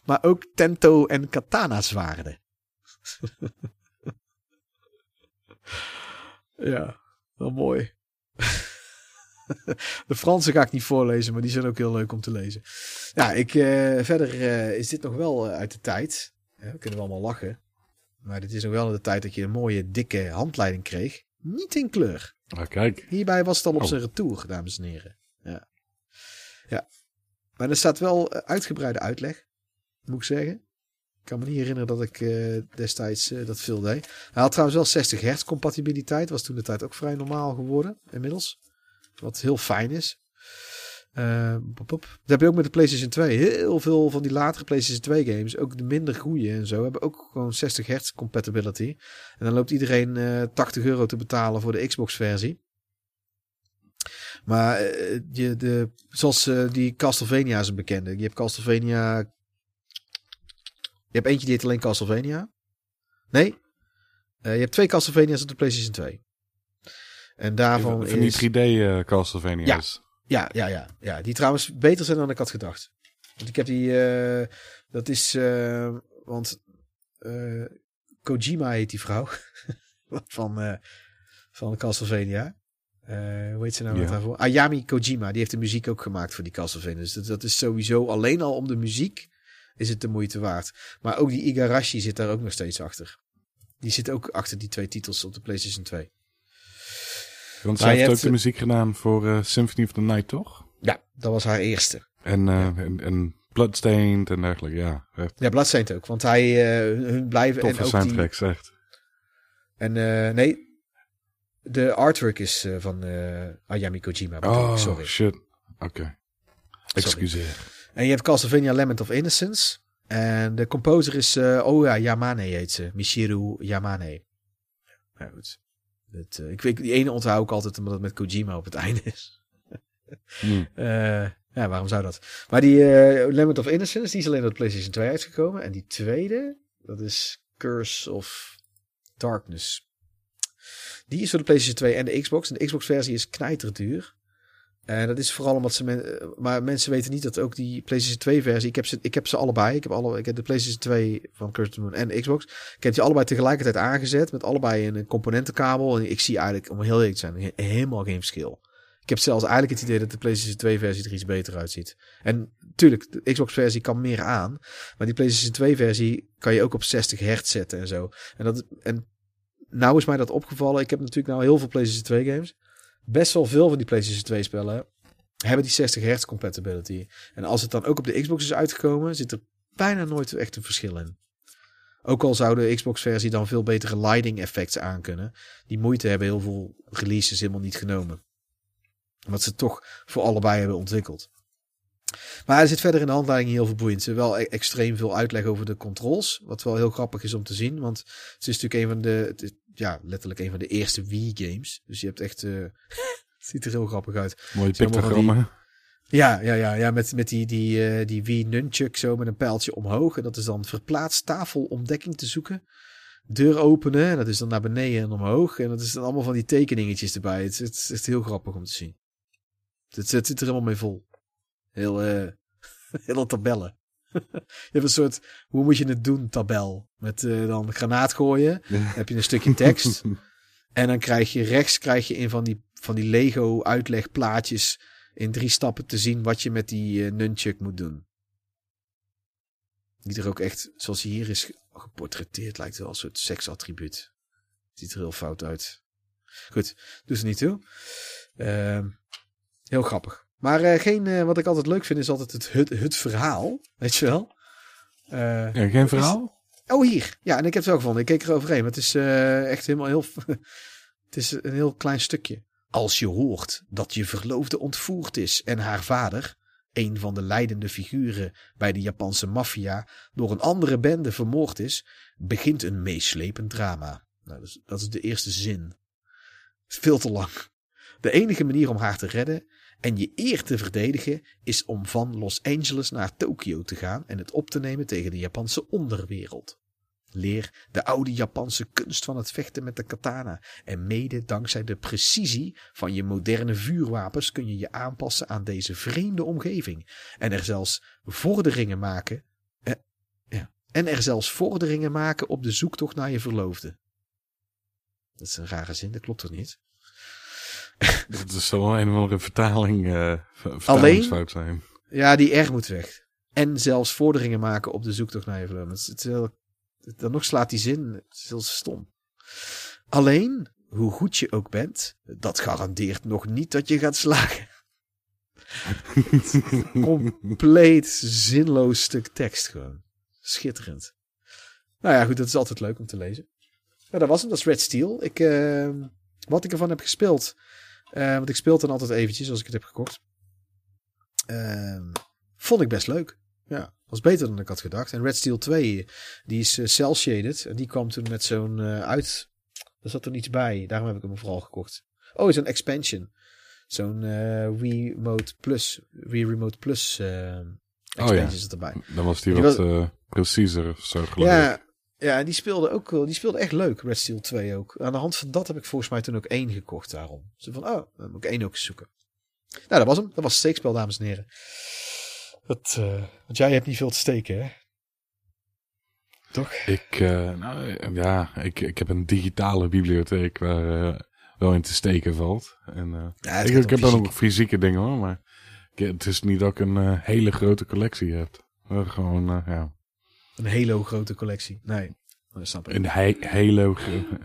maar ook tento- en katana-zwaarden. ja, wel mooi. De Franse ga ik niet voorlezen, maar die zijn ook heel leuk om te lezen. Ja, ik, eh, verder eh, is dit nog wel eh, uit de tijd. Ja, we kunnen we allemaal lachen. Maar dit is nog wel in de tijd dat je een mooie, dikke handleiding kreeg. Niet in kleur. Ah, kijk. Hierbij was het al op Oh. zijn retour, dames en heren. Ja. ja. Maar er staat wel uitgebreide uitleg, moet ik zeggen. Ik kan me niet herinneren dat ik eh, destijds eh, dat veel deed. Hij had trouwens wel 60 hertz compatibiliteit. Was toen de tijd ook vrij normaal geworden, inmiddels. Wat heel fijn is. Eh, pop, pop. Dat heb je ook met de PlayStation 2. Heel veel van die latere PlayStation 2 games, ook de minder goede en zo, hebben ook gewoon 60 hertz compatibility. En dan loopt iedereen eh 80 euro te betalen voor de Xbox versie. Maar je, de, zoals die Castlevania is een bekende. Je hebt Castlevania. Je hebt eentje die heet alleen Castlevania. Nee. Eh, je hebt twee Castlevania's op de PlayStation 2. En daarvan Van is... die 3D eh Castlevania's. Ja, ja, ja, ja. Die trouwens beter zijn dan ik had gedacht. Want ik heb die... eh, dat is... want Kojima heet die vrouw. van, van Castlevania. Eh, hoe heet ze nou Ja. daarvoor? Ayami Kojima. Die heeft de muziek ook gemaakt voor die Castlevania. Dus dat, dat is sowieso alleen al om de muziek is het de moeite waard. Maar ook die Igarashi zit daar ook nog steeds achter. Die zit ook achter die twee titels op de PlayStation 2. Want zij heeft ook hebt- de muziek gedaan voor eh, Symphony of the Night, toch? Ja, dat was haar eerste. En, eh, en, en Bloodstained en dergelijke, ja. Ja, Bloodstained ook. Want hij, eh, hun blijven... toffe en ook die, soundtracks, echt. En nee, de artwork is van Ayami Kojima. Oh, sorry. shit. Oké. Excuseer. En je hebt Castlevania Lament of Innocence. En de composer is, eh oh ja, Yamane heet ze. Michiru Yamane. Ja, goed. Dat, eh, ik die ene onthoud ik altijd omdat het met Kojima op het einde is. Hm. Eh, ja, waarom zou dat? Maar die Lament of Innocence, die is alleen op de PlayStation 2 uitgekomen. En die tweede, dat is Curse of Darkness. Die is voor de PlayStation 2 en de Xbox. En de Xbox versie is knijterduur. En dat is vooral omdat ze... Eh, maar mensen weten niet dat ook die PlayStation 2 versie... Ik heb ze, ik heb ze allebei. Ik heb, alle, ik heb de PlayStation 2 van the Moon en Xbox. Ik heb die allebei tegelijkertijd aangezet. Met allebei een componentenkabel. En ik zie eigenlijk, om heel eerlijk te zijn, he- helemaal geen verschil. Ik heb zelfs eigenlijk het idee dat de PlayStation 2 versie er iets beter uitziet. En tuurlijk, de Xbox versie kan meer aan. Maar die PlayStation 2 versie kan je ook op 60 hertz zetten en zo. En, dat, en nou is mij dat opgevallen. Ik heb natuurlijk nou heel veel PlayStation 2 games. Best wel veel van die PlayStation 2 spellen hebben die 60 hertz compatibility. En als het dan ook op de Xbox is uitgekomen, zit er bijna nooit echt een verschil in. Ook al zou de Xbox versie dan veel betere lighting effects aankunnen. Die moeite hebben heel veel releases helemaal niet genomen. Wat ze toch voor allebei hebben ontwikkeld. Maar er zit verder in de handleiding heel veel boeiend. Er wel e- extreem veel uitleg over de controls. Wat wel heel grappig is om te zien. Want het is natuurlijk een van de. Het ja, letterlijk een van de eerste Wii-games. Dus je hebt echt... eh het ziet er heel grappig uit. Mooie pictogrammen. Ja, ja, ja, ja met, met die, die, eh, die Wii Nunchuk zo met een pijltje omhoog. En dat is dan verplaatst tafelontdekking te zoeken. Deur openen, en dat is dan naar beneden en omhoog. En dat is dan allemaal van die tekeningetjes erbij. Het, is- het is heel grappig om te zien. Het, het zit er helemaal mee vol. Heel, eh hele tabellen. Je hebt een soort, hoe moet je het doen, tabel. Met eh, dan granaat gooien. Dan heb je een stukje tekst. En dan krijg je rechts krijg je in van die, van die Lego uitlegplaatjes in drie stappen te zien wat je met die eh, nunchuk moet doen. Die er ook echt, zoals hij hier is ge- geportretteerd, lijkt wel een soort seksattribuut. Ziet er heel fout uit. Goed, doe ze niet toe. Ehm, heel grappig. Maar eh, geen, eh, wat ik altijd leuk vind, is altijd het, het, het verhaal. Weet je wel? Eh, Ja, geen verhaal? Oh, hier. Ja, en ik heb het ook gevonden. Ik keek er overheen. Maar het is echt helemaal heel... het is een heel klein stukje. Als je hoort dat je verloofde ontvoerd is en haar vader, een van de leidende figuren bij de Japanse maffia, door een andere bende vermoord is, begint een meeslepend drama. Nou, dat, is, dat is de eerste zin. Veel te lang. De enige manier om haar te redden en je eer te verdedigen is om van Los Angeles naar Tokio te gaan en het op te nemen tegen de Japanse onderwereld. Leer de oude Japanse kunst van het vechten met de katana. En mede dankzij de precisie van je moderne vuurwapens kun je je aanpassen aan deze vreemde omgeving. En er zelfs vorderingen maken. Eh, ja, en er zelfs vorderingen maken op de zoektocht naar je verloofde. Dat is een rare zin, dat klopt toch niet? Dat is zo een of andere vertaling, eh ver- vertalingsfout zijn. Ja, die R moet weg. En zelfs vorderingen maken op de zoektocht naar je. Het dan nog slaat die zin. Het is heel stom. Alleen, hoe goed je ook bent, dat garandeert nog niet dat je gaat slagen. Compleet zinloos stuk tekst gewoon. Schitterend. Nou ja, goed, dat is altijd leuk om te lezen. Nou, dat was hem. Dat is Red Steel. Ik, eh, wat ik ervan heb gespeeld. Eh, want ik speel het dan altijd eventjes als ik het heb gekocht. Ehm, vond ik best leuk. Ja, was beter dan ik had gedacht. En Red Steel 2, die is cel shaded. En die kwam toen met zo'n eh, uit. Er zat er iets bij. Daarom heb ik hem vooral gekocht. Oh, zo'n expansion. Zo'n eh Wii Remote Plus. Wii Remote Plus eh expansion zit erbij. Dan was die Die wat was- eh, preciezer, zo geloof ik. Ja, ja, en die speelde ook. Die speelde echt leuk, Red Steel 2 ook. Aan de hand van dat heb ik volgens mij toen ook één gekocht daarom. Zo van, oh, dan moet ik één ook eens zoeken. Nou, dat was hem. Dat was het steekspel, dames en heren. Dat, eh, want jij hebt niet veel te steken, hè? Toch? Ik, eh, nou, ja, ik, ik heb een digitale bibliotheek waar eh, wel in te steken valt. En, Ja, ik, heb wel fysiek. nog fysieke dingen hoor, maar ik- het is niet dat ik een hele grote collectie heb. Gewoon, ja, Een hele grote collectie. Nee, dat snap ik. een he hele,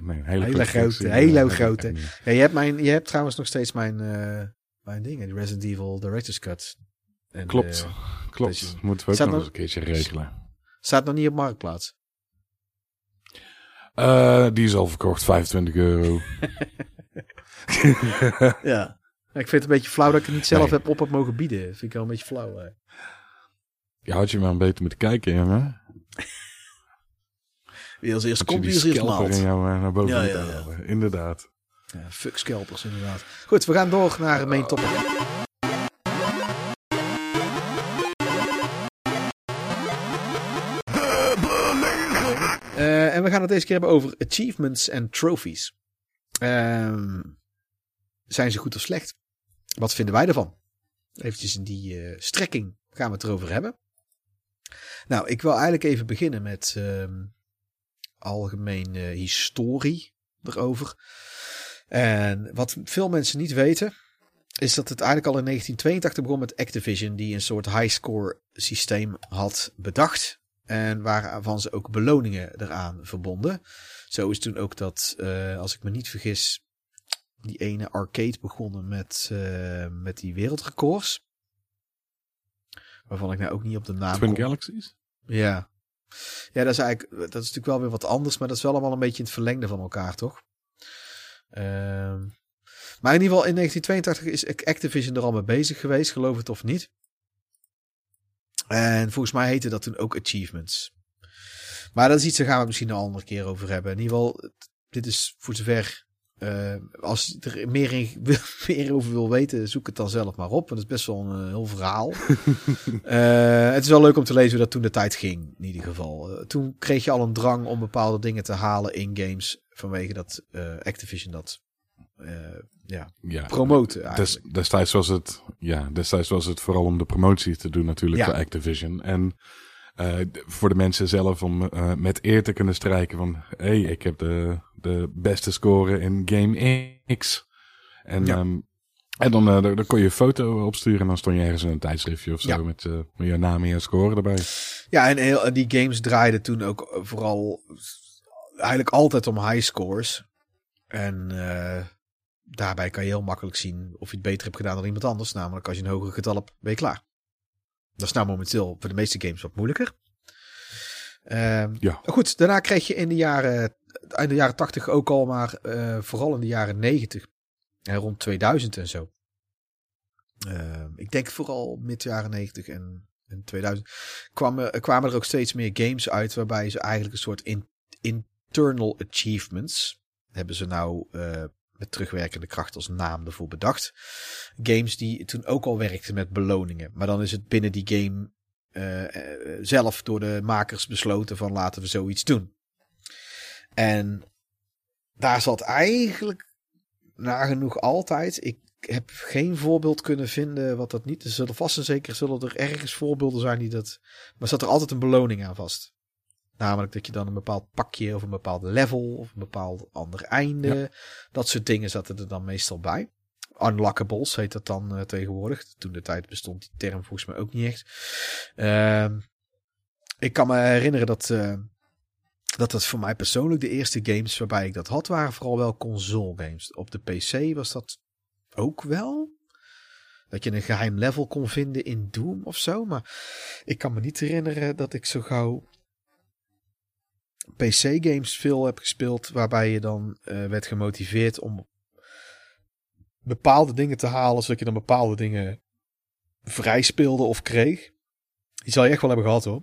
nee, een hele, Hele grote hele grote. Ja, je, hebt mijn, je hebt trouwens nog steeds mijn, eh mijn dingen. Die Resident Evil Director's Cut. En, Klopt, eh, klopt. deze- Moeten we ook Staat nog nog- eens een keertje regelen. staat nog niet op Marktplaats. Eh, die is al verkocht, 25 euro. Ja. Ik vind het een beetje flauw dat ik het niet zelf Nee. heb op heb mogen bieden. vind ik wel een beetje flauw. Hè. Je had je maar een beetje moeten kijken, jongen. Wie als eerst komt, die wie als eerst maalt. eh, naar boven Ja, ja, ja. Inderdaad. Ja, fuck scalpers inderdaad. Goed, we gaan door naar de main topic. Eh, en we gaan het deze keer hebben over achievements en trophies. Ehm, zijn ze goed of slecht? Wat vinden wij ervan? Eventjes in die eh, strekking gaan we het erover hebben. Nou, ik wil eigenlijk even beginnen met ehm, algemeen eh, historie erover. En wat veel mensen niet weten, is dat het eigenlijk al in 1982 begon met Activision, die een soort highscore systeem had bedacht. En waarvan ze ook beloningen eraan verbonden. Zo is toen ook dat, eh, als ik me niet vergis, die ene arcade begonnen met, eh, met die wereldrecords. Waarvan ik nou ook niet op de naam Twin kom. Galaxies? Ja. Ja, dat is eigenlijk, dat is natuurlijk wel weer wat anders, maar dat is wel allemaal een beetje in het verlengde van elkaar, toch? Ehm, maar in ieder geval in 1982 is Activision er al mee bezig geweest, geloof het of niet. En volgens mij heette dat toen ook Achievements. Maar dat is iets, daar gaan we misschien een andere keer over hebben. In ieder geval, dit is voor zover... eh, als je er meer, in, meer over wil weten, zoek het dan zelf maar op. Want het is best wel een eh, heel verhaal. Eh, het is wel leuk om te lezen hoe dat toen de tijd ging, in ieder geval. Toen kreeg je al een drang om bepaalde dingen te halen in games. Vanwege dat Activision dat ja, Ja. promoten Des, destijds, was het, ja, destijds was het vooral om de promotie te doen natuurlijk Ja. voor Activision. En voor de mensen zelf om met eer te kunnen strijken van... hé, hey, ik heb de, de beste score in Game X. En, Ja. ehm, en dan, eh, dan dan kon je een foto opsturen en dan stond je ergens in een tijdschriftje of zo Ja. met, eh, met je naam en je score erbij. Ja, en heel, die games draaiden toen ook eh, vooral eigenlijk altijd om high scores. En eh, daarbij kan je heel makkelijk zien of je het beter hebt gedaan dan iemand anders. Namelijk als je een hoger getal hebt, ben je klaar. Dat is nou momenteel voor de meeste games wat moeilijker. Ehm, Ja. Goed, daarna kreeg je in de jaren, in de jaren 80 ook al, maar eh, vooral in de jaren 90 en rond 2000 en zo. Ehm, ik denk vooral mid jaren 90 en, en 2000 kwamen, er ook steeds meer games uit waarbij ze eigenlijk een soort in- internal achievements hebben ze nou eh, met terugwerkende kracht als naam ervoor bedacht. Games die toen ook al werkten met beloningen, maar dan is het binnen die game eh, zelf door de makers besloten van laten we zoiets doen. En daar zat eigenlijk nagenoeg altijd. Ik heb geen voorbeeld kunnen vinden wat dat niet. Er zullen vast en zeker zullen er ergens voorbeelden zijn die dat. Maar zat er altijd een beloning aan vast. Namelijk dat je dan een bepaald pakje of een bepaald level of een bepaald ander einde. Dat soort dingen zaten er dan meestal bij. Unlockables heet dat dan eh, tegenwoordig. Toen de tijd bestond die term volgens mij ook niet echt. Ehm, ik kan me herinneren dat, eh, dat dat voor mij persoonlijk de eerste games waarbij ik dat had, waren vooral wel console games. Op de PC was dat ook wel. Dat je een geheim level kon vinden in Doom of zo. Maar ik kan me niet herinneren dat ik zo gauw PC-games veel heb gespeeld. Waarbij je dan eh, werd gemotiveerd om bepaalde dingen te halen. Zodat je dan bepaalde dingen vrij speelde of kreeg. Die zal je echt wel hebben gehad hoor.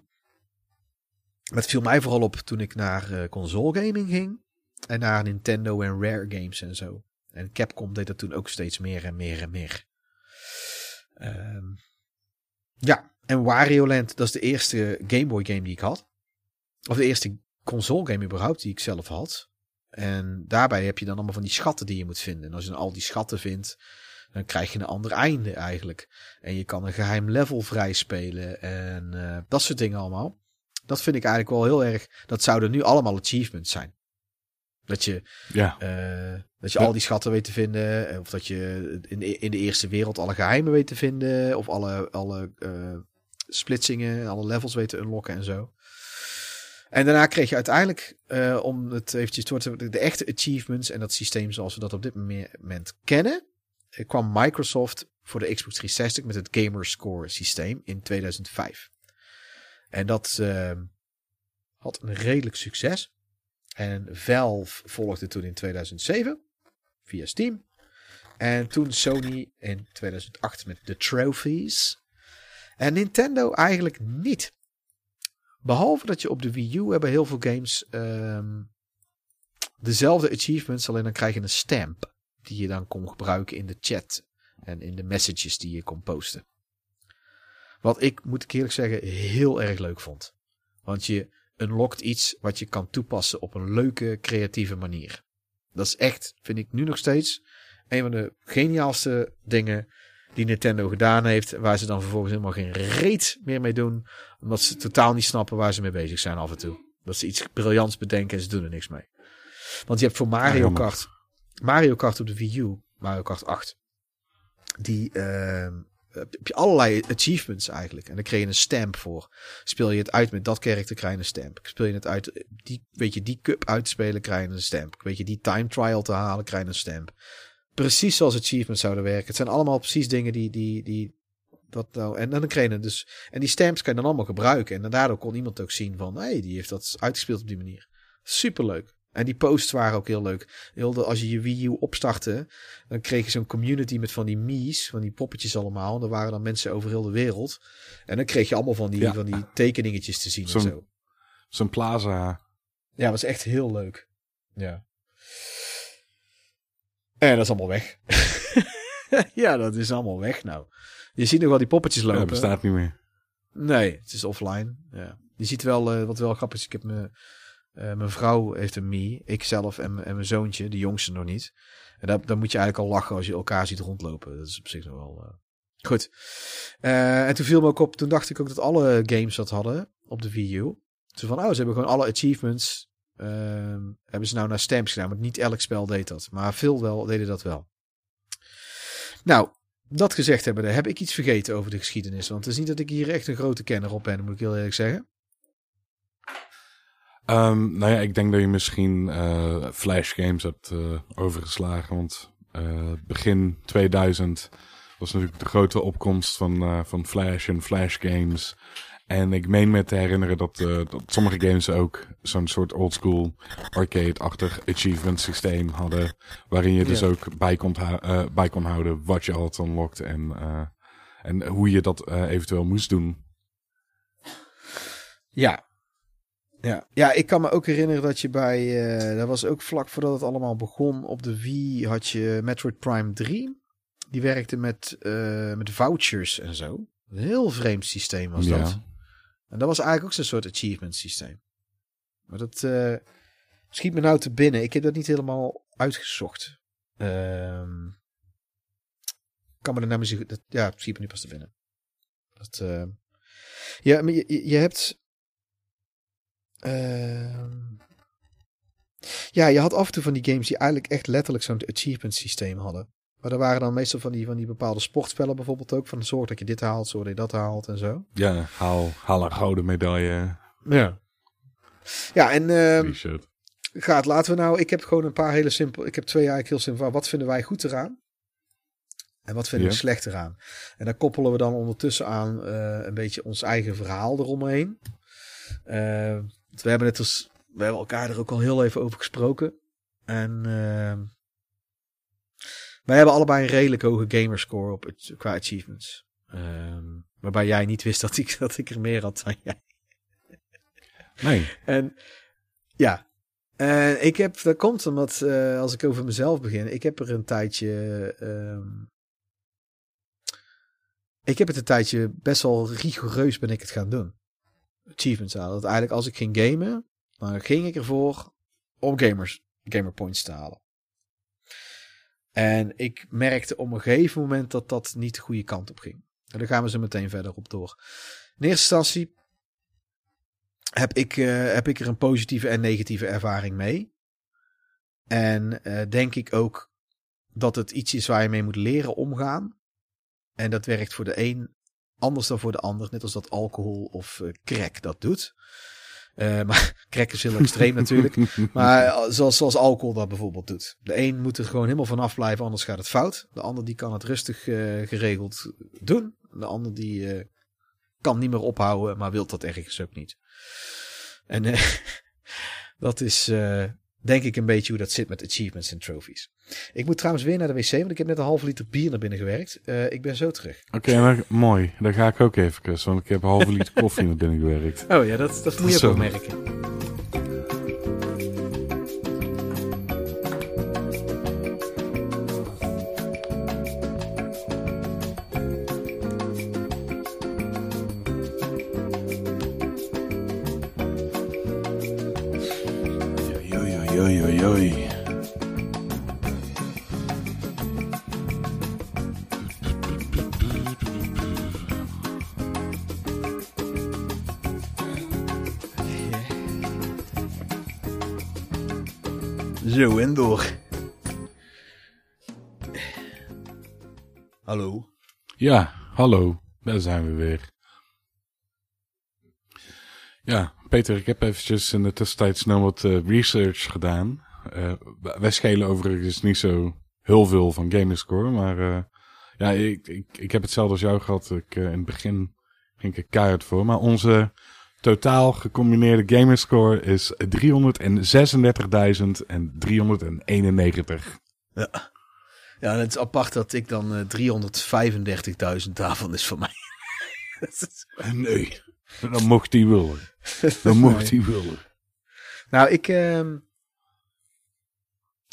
Het viel mij vooral op toen ik naar eh, console gaming ging. En naar Nintendo en Rare Games en zo. En Capcom deed dat toen ook steeds meer en meer en meer. Ehm, ja, en Wario Land, dat is de eerste Game Boy game die ik had. Of de eerste console game überhaupt die ik zelf had. En daarbij heb je dan allemaal van die schatten die je moet vinden. En als je dan al die schatten vindt, dan krijg je een ander einde eigenlijk. En je kan een geheim level vrij spelen en eh, dat soort dingen allemaal. Dat vind ik eigenlijk wel heel erg. Dat zouden nu allemaal achievements zijn. Dat je Ja, eh, dat je Ja. al die schatten weet te vinden. eh, Of dat je in de, in de eerste wereld alle geheimen weet te vinden. Of alle, alle eh, splitsingen, alle levels weet te unlocken en zo. En daarna kreeg je uiteindelijk, om het eventjes door te de echte achievements en dat systeem zoals we dat op dit moment kennen, kwam Microsoft voor de Xbox 360 met het Gamerscore systeem in 2005. En dat eh, had een redelijk succes. En Valve volgde toen in 2007 via Steam. En toen Sony in 2008 met de trophies. En Nintendo eigenlijk niet. Behalve dat je op de Wii U hebben heel veel games ehm, dezelfde achievements, alleen dan krijg je een stamp die je dan kon gebruiken in de chat en in de messages die je kon posten. Wat ik, moet ik eerlijk zeggen, heel erg leuk vond. Want je unlockt iets wat je kan toepassen op een leuke, creatieve manier. Dat is echt, vind ik nu nog steeds, een van de geniaalste dingen die Nintendo gedaan heeft. Waar ze dan vervolgens helemaal geen reet meer mee doen. Omdat ze totaal niet snappen waar ze mee bezig zijn af en toe. Dat ze iets briljants bedenken en ze doen er niks mee. Want je hebt voor Mario. Kart, Mario Kart op de Wii U, Mario Kart 8. Die ehm, heb je allerlei achievements eigenlijk. En dan kreeg je een stamp voor. Speel je het uit met dat karakter, krijg je een stamp. Speel je het uit, die, weet je, die cup uitspelen, krijg je een stamp. Weet je, die time trial te halen, krijg je een stamp. Precies zoals achievements zouden werken. Het zijn allemaal precies dingen die, die, die dat nou, en dan kreeg je dus, en die stamps kan je dan allemaal gebruiken. En daardoor kon iemand ook zien van, hé, hey, die heeft dat uitgespeeld op die manier. Superleuk. En die posts waren ook heel leuk. Heel de, als je je Wii U opstartte, dan kreeg je zo'n community met van die Mii's, van die poppetjes allemaal. En er waren dan mensen over heel de wereld. En dan kreeg je allemaal van die, Ja. van die tekeningetjes te zien en Zo'n- zo. zo'n plaza. Ja, was echt heel leuk. Ja. En dat is allemaal weg. ja, dat is allemaal weg nou. Je ziet nog wel die poppetjes Ja, lopen. dat bestaat niet meer. Nee, het is offline. Ja. Je ziet wel, eh, wat wel grappig is, ik heb me, eh, mijn vrouw heeft een Mii, ik zelf en, en mijn zoontje, de jongste nog niet. En dan moet je eigenlijk al lachen als je elkaar ziet rondlopen. Dat is op zich nog wel eh, goed. Eh, en toen viel me ook op, toen dacht ik ook dat alle games dat hadden op de Wii U. Zo van, oh, ze hebben gewoon alle achievements, ehm, hebben ze nou naar stamps gedaan. Maar niet elk spel deed dat. Maar veel wel, deden dat wel. Nou, dat gezegd hebben, heb ik iets vergeten over de geschiedenis. Want het is niet dat ik hier echt een grote kenner op ben, moet ik heel eerlijk zeggen. Ehm, nou ja, ik denk dat je misschien eh, Flash games hebt eh, overgeslagen. Want eh, begin 2000 was natuurlijk de grote opkomst van, van Flash en Flash games. En ik meen me te herinneren dat, dat sommige games ook zo'n soort oldschool arcade-achtig achievement systeem hadden. Waarin je dus ook bij kon, bij kon houden wat je had unlocked en, en hoe je dat eventueel moest doen. Ja. Ja. ja, ik kan me ook herinneren dat je bij... eh dat was ook vlak voordat het allemaal begon. Op de Wii had je Metroid Prime 3. Die werkte met, eh, met vouchers en zo. Een heel vreemd systeem was Ja. dat. En dat was eigenlijk ook zo'n soort achievement systeem. Maar dat eh, schiet me nou te binnen. Ik heb dat niet helemaal uitgezocht. Ehm kan me er nou zeggen. Dat, ja, schiet me nu pas te binnen. Dat, ja, maar je- je hebt. Ehm, ja, je had af en toe van die games die eigenlijk echt letterlijk zo'n achievement systeem hadden. Maar er waren dan meestal van die, van die bepaalde sportspellen bijvoorbeeld ook. Van zorg dat je dit haalt, zorg dat je dat haalt en zo. Ja, haal, haal een gouden medaille. Ja. Ja, en ehm, gaat, laten we nou. Ik heb gewoon een paar hele simpel. Ik heb twee eigenlijk heel simpel. Wat vinden wij goed eraan? En wat vinden we slecht eraan? En daar koppelen we dan ondertussen aan eh, een beetje ons eigen verhaal eromheen. Eh, want we hebben het dus, we hebben elkaar er ook al heel even over gesproken. En eh, wij hebben allebei een redelijk hoge gamerscore op het, qua achievements. Ehm, waarbij jij niet wist dat ik, dat ik er meer had dan jij. Nee, En ja, en ik heb, dat komt omdat, eh, als ik over mezelf begin, ik heb er een tijdje, ehm, ik heb het een tijdje best wel rigoureus ben ik het gaan doen. Achievements halen. Dat eigenlijk als ik ging gamen, dan ging ik ervoor om gamers, gamer points te halen. En ik merkte op een gegeven moment dat dat niet de goede kant op ging. En daar gaan we zo meteen verder op door. In eerste instantie heb ik, eh, heb ik er een positieve en negatieve ervaring mee. En eh, denk ik ook dat het iets is waar je mee moet leren omgaan. En dat werkt voor de een anders dan voor de ander. Net als dat alcohol of eh, crack dat doet. Eh, maar crack is heel extreem natuurlijk. Maar eh, zoals, zoals alcohol dat bijvoorbeeld doet. De een moet er gewoon helemaal vanaf blijven, anders gaat het fout. De ander die kan het rustig geregeld doen. De ander die kan niet meer ophouden, maar wil dat ergens ook niet. En dat is denk ik een beetje hoe dat zit met achievements en trophies. Ik moet trouwens weer naar de wc, want ik heb net een halve liter bier naar binnen gewerkt. Eh, ik ben zo terug. Oké, mooi. Daar ga ik ook even, want ik heb een halve liter koffie naar binnen gewerkt. Oh ja, dat, dat moet je ook merken. Ja, hallo. Daar zijn we weer. Ja, Peter, ik heb eventjes in de tussentijd snel wat eh, research gedaan. Eh, wij schelen overigens niet zo heel veel van gamerscore, maar eh, ja, ik, ik, ik heb hetzelfde als jou gehad. Ik, in het begin ging ik er keihard voor, maar onze totaal gecombineerde gamerscore is 336.391. Ja, en het is apart dat ik dan eh 335.000 daarvan is voor mij. Is- Nee, dan mocht hij willen. Dan mocht hij willen. Nou, ik, ehm,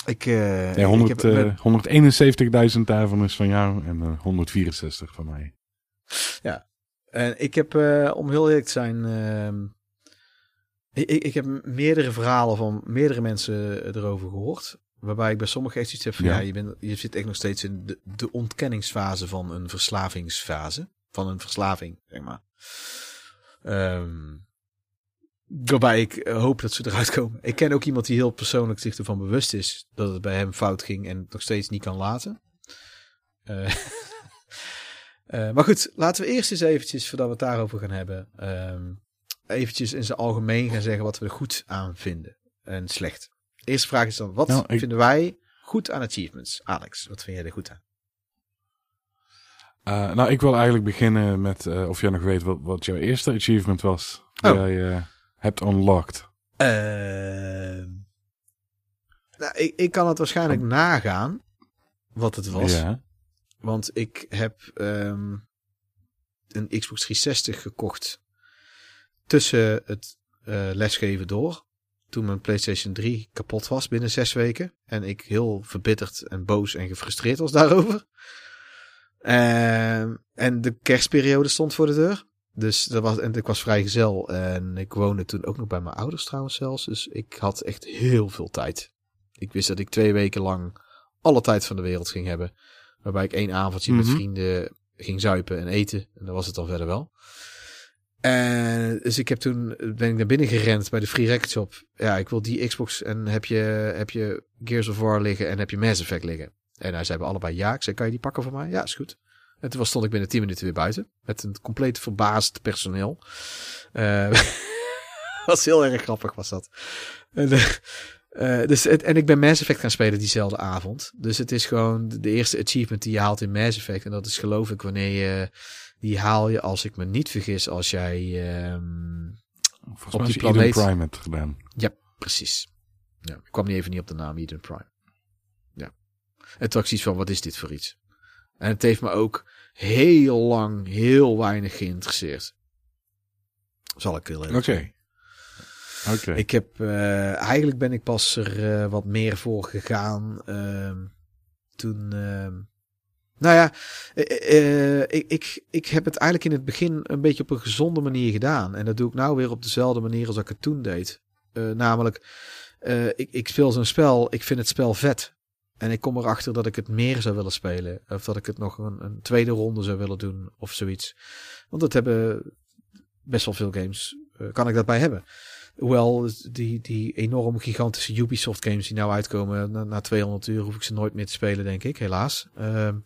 Ik, eh, Nee, ik heb 100, met- eh, 171.000 daarvan is van jou en eh, 164 van mij. En ik heb, eh, om heel eerlijk te zijn, ehm, ik, ik heb meerdere verhalen van meerdere mensen erover gehoord. Waarbij ik bij sommigen echt iets heb van, ja, Ja. je, bent, je zit echt nog steeds in de, de ontkenningsfase van een verslavingsfase. Van een verslaving, zeg maar. Ehm, waarbij ik hoop dat ze eruit komen. Ik ken ook iemand die heel persoonlijk zich ervan bewust is dat het bij hem fout ging en het nog steeds niet kan laten. Eh, eh, maar goed, laten we eerst eens eventjes, voordat we het daarover gaan hebben, ehm, eventjes in zijn algemeen gaan zeggen wat we er goed aan vinden en slecht. Eerste vraag is dan, wat Nou, ik- vinden wij goed aan achievements? Alex, wat vind jij er goed aan? Eh, nou, ik wil eigenlijk beginnen met eh, of jij nog weet wat, wat jouw eerste achievement was. Die Oh. jij eh, hebt unlocked. Ehm, nou, ik, ik kan het waarschijnlijk nagaan wat het was. Ja. Want ik heb ehm, een Xbox 360 gekocht tussen het lesgeven door. Toen mijn PlayStation 3 kapot was binnen zes weken. En ik heel verbitterd en boos en gefrustreerd was daarover. Ehm, en de kerstperiode stond voor de deur. Dus dat was, en ik was vrijgezel. En ik woonde toen ook nog bij mijn ouders trouwens zelfs. Dus ik had echt heel veel tijd. Ik wist dat ik twee weken lang alle tijd van de wereld ging hebben. Waarbij ik één avondje met Mhm. vrienden ging zuipen en eten. En dat was het dan verder wel. En dus ik heb toen ben ik naar binnen gerend bij de Free Record Shop. Ja, ik wil die Xbox en heb je, heb je Gears of War liggen en heb je Mass Effect liggen. En hij zei allebei ja. Ik zei, kan je die pakken voor mij? Ja, is goed. En toen stond ik binnen 10 minuten weer buiten. Met een compleet verbaasd personeel. Eh was heel erg grappig was dat. En, eh, eh, dus het, en ik ben Mass Effect gaan spelen diezelfde avond. Dus het is gewoon de, de eerste achievement die je haalt in Mass Effect. En dat is geloof ik wanneer je... Die haal je, als ik me niet vergis, als jij... Volgens Op mij die Eden planeet. Prime het gedaan. ja, precies. Ja, ik kwam niet even niet op de naam Eden Prime. Ja. En toen had van, wat is dit voor iets? En het heeft me ook heel lang, heel weinig geïnteresseerd. Zal ik heel Oké. Oké. Ik heb, eh, eigenlijk ben ik pas er eh, wat meer voor gegaan. ehm, toen, ehm, nou ja, eh, eh, ik, ik, ik heb het eigenlijk in het begin een beetje op een gezonde manier gedaan. En dat doe ik nou weer op dezelfde manier als ik het toen deed. Eh, namelijk, ik, ik speel zo'n spel, ik vind het spel vet. En ik kom erachter dat ik het meer zou willen spelen. Of dat ik het nog een, een tweede ronde zou willen doen of zoiets. Want dat hebben best wel veel games, kan ik dat bij hebben. Hoewel die, die enorm gigantische Ubisoft games die nou uitkomen, na, na 200 uur hoef ik ze nooit meer te spelen, denk ik, helaas. Ehm,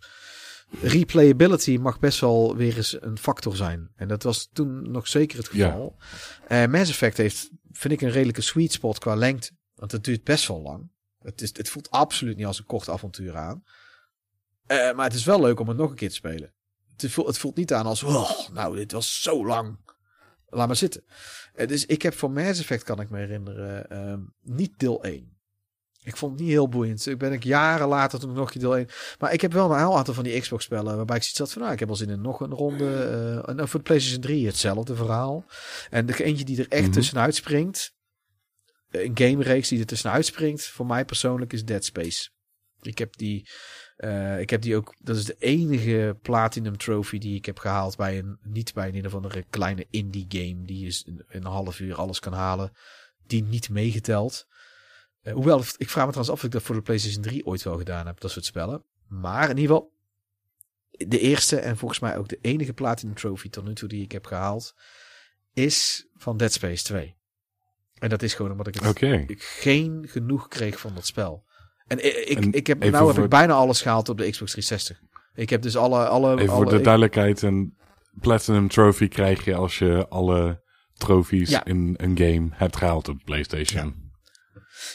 replayability mag best wel weer eens een factor zijn. En dat was toen nog zeker het Ja. geval. Eh, Mass Effect heeft, vind ik, een redelijke sweet spot qua lengte. Want het duurt best wel lang. Het, is, het voelt absoluut niet als een kort avontuur aan. Eh, maar het is wel leuk om het nog een keer te spelen. Het voelt, het voelt niet aan als, oh, nou, dit was zo lang. Laat maar zitten. Eh, dus ik heb voor Mass Effect, kan ik me herinneren, ehm, niet deel 1. Ik vond het niet heel boeiend. Ik ben ik jaren later toen nog deel 1. Maar ik heb wel een heel aantal van die Xbox spellen waarbij ik zoiets had van, nou, ik heb wel zin in nog een ronde. eh, en voor de PlayStation 3 hetzelfde verhaal. En de eentje die er echt Mhm. tussenuit springt, een game reeks die er tussenuit springt, voor mij persoonlijk is Dead Space. Ik heb die, eh, ik heb die ook, dat is de enige Platinum Trophy die ik heb gehaald bij een, niet bij een, een of andere kleine indie game die is in, in een half uur alles kan halen, die niet meegeteld. Eh, hoewel, ik vraag me trouwens af of ik dat voor de PlayStation 3 ooit wel gedaan heb, dat soort spellen. Maar in ieder geval, de eerste en volgens mij ook de enige Platinum Trophy tot nu toe die ik heb gehaald, is van Dead Space 2. En dat is gewoon omdat ik het ik geen genoeg kreeg van dat spel. En ik, ik, En ik heb, nou heb ik bijna alles gehaald op de Xbox 360. Ik heb dus alle... alle, Even alle voor de ik- duidelijkheid, een Platinum Trophy krijg je als je alle trofies Ja. in een game hebt gehaald op PlayStation. ja,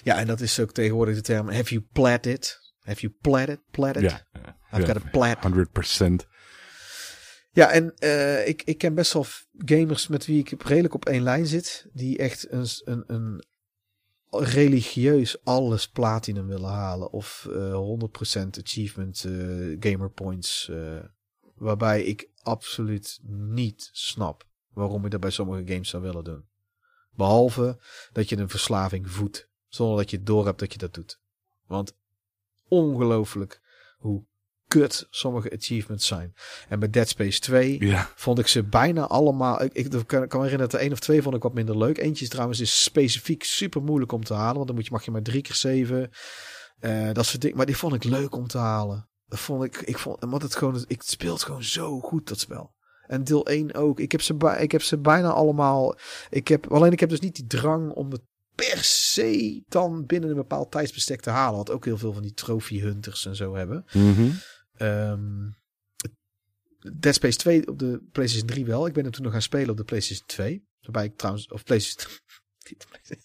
en dat is ook tegenwoordig de term, have you plat it? Have you plat it? Plat it? Ja. I've got a plat. 100%. Ja, en eh, ik, ik ken best wel gamers met wie ik redelijk op één lijn zit. Die echt een, een, een religieus alles platinum willen halen. Of eh 100% achievement eh, gamer points. waarbij ik absoluut niet snap waarom je dat bij sommige games zou willen doen. Behalve dat je een verslaving voedt. Zonder dat je door hebt dat je dat doet. Want ongelooflijk hoe kut sommige achievements zijn. En bij Dead Space 2 Ja, vond ik ze bijna allemaal. Ik, ik kan, kan me herinneren dat er één of twee vond ik wat minder leuk. Eentje is trouwens is specifiek super moeilijk om te halen. Want dan moet je, mag je maar drie keer zeven. Eh, dat soort dingen. Maar die vond ik leuk om te halen. Dat vond ik. Ik vond. Want het gewoon. Ik speelt gewoon zo goed dat spel. En deel 1 ook. Ik heb ze, bij, ik heb ze bijna allemaal. Ik heb, alleen ik heb dus niet die drang om het per se dan binnen een bepaald tijdsbestek te halen. Wat ook heel veel van die trophy hunters en zo hebben. Mhm. Ehm, Dead Space 2 op de PlayStation 3 wel. Ik ben hem toen nog gaan spelen op de PlayStation 2. Waarbij ik trouwens, of PlayStation,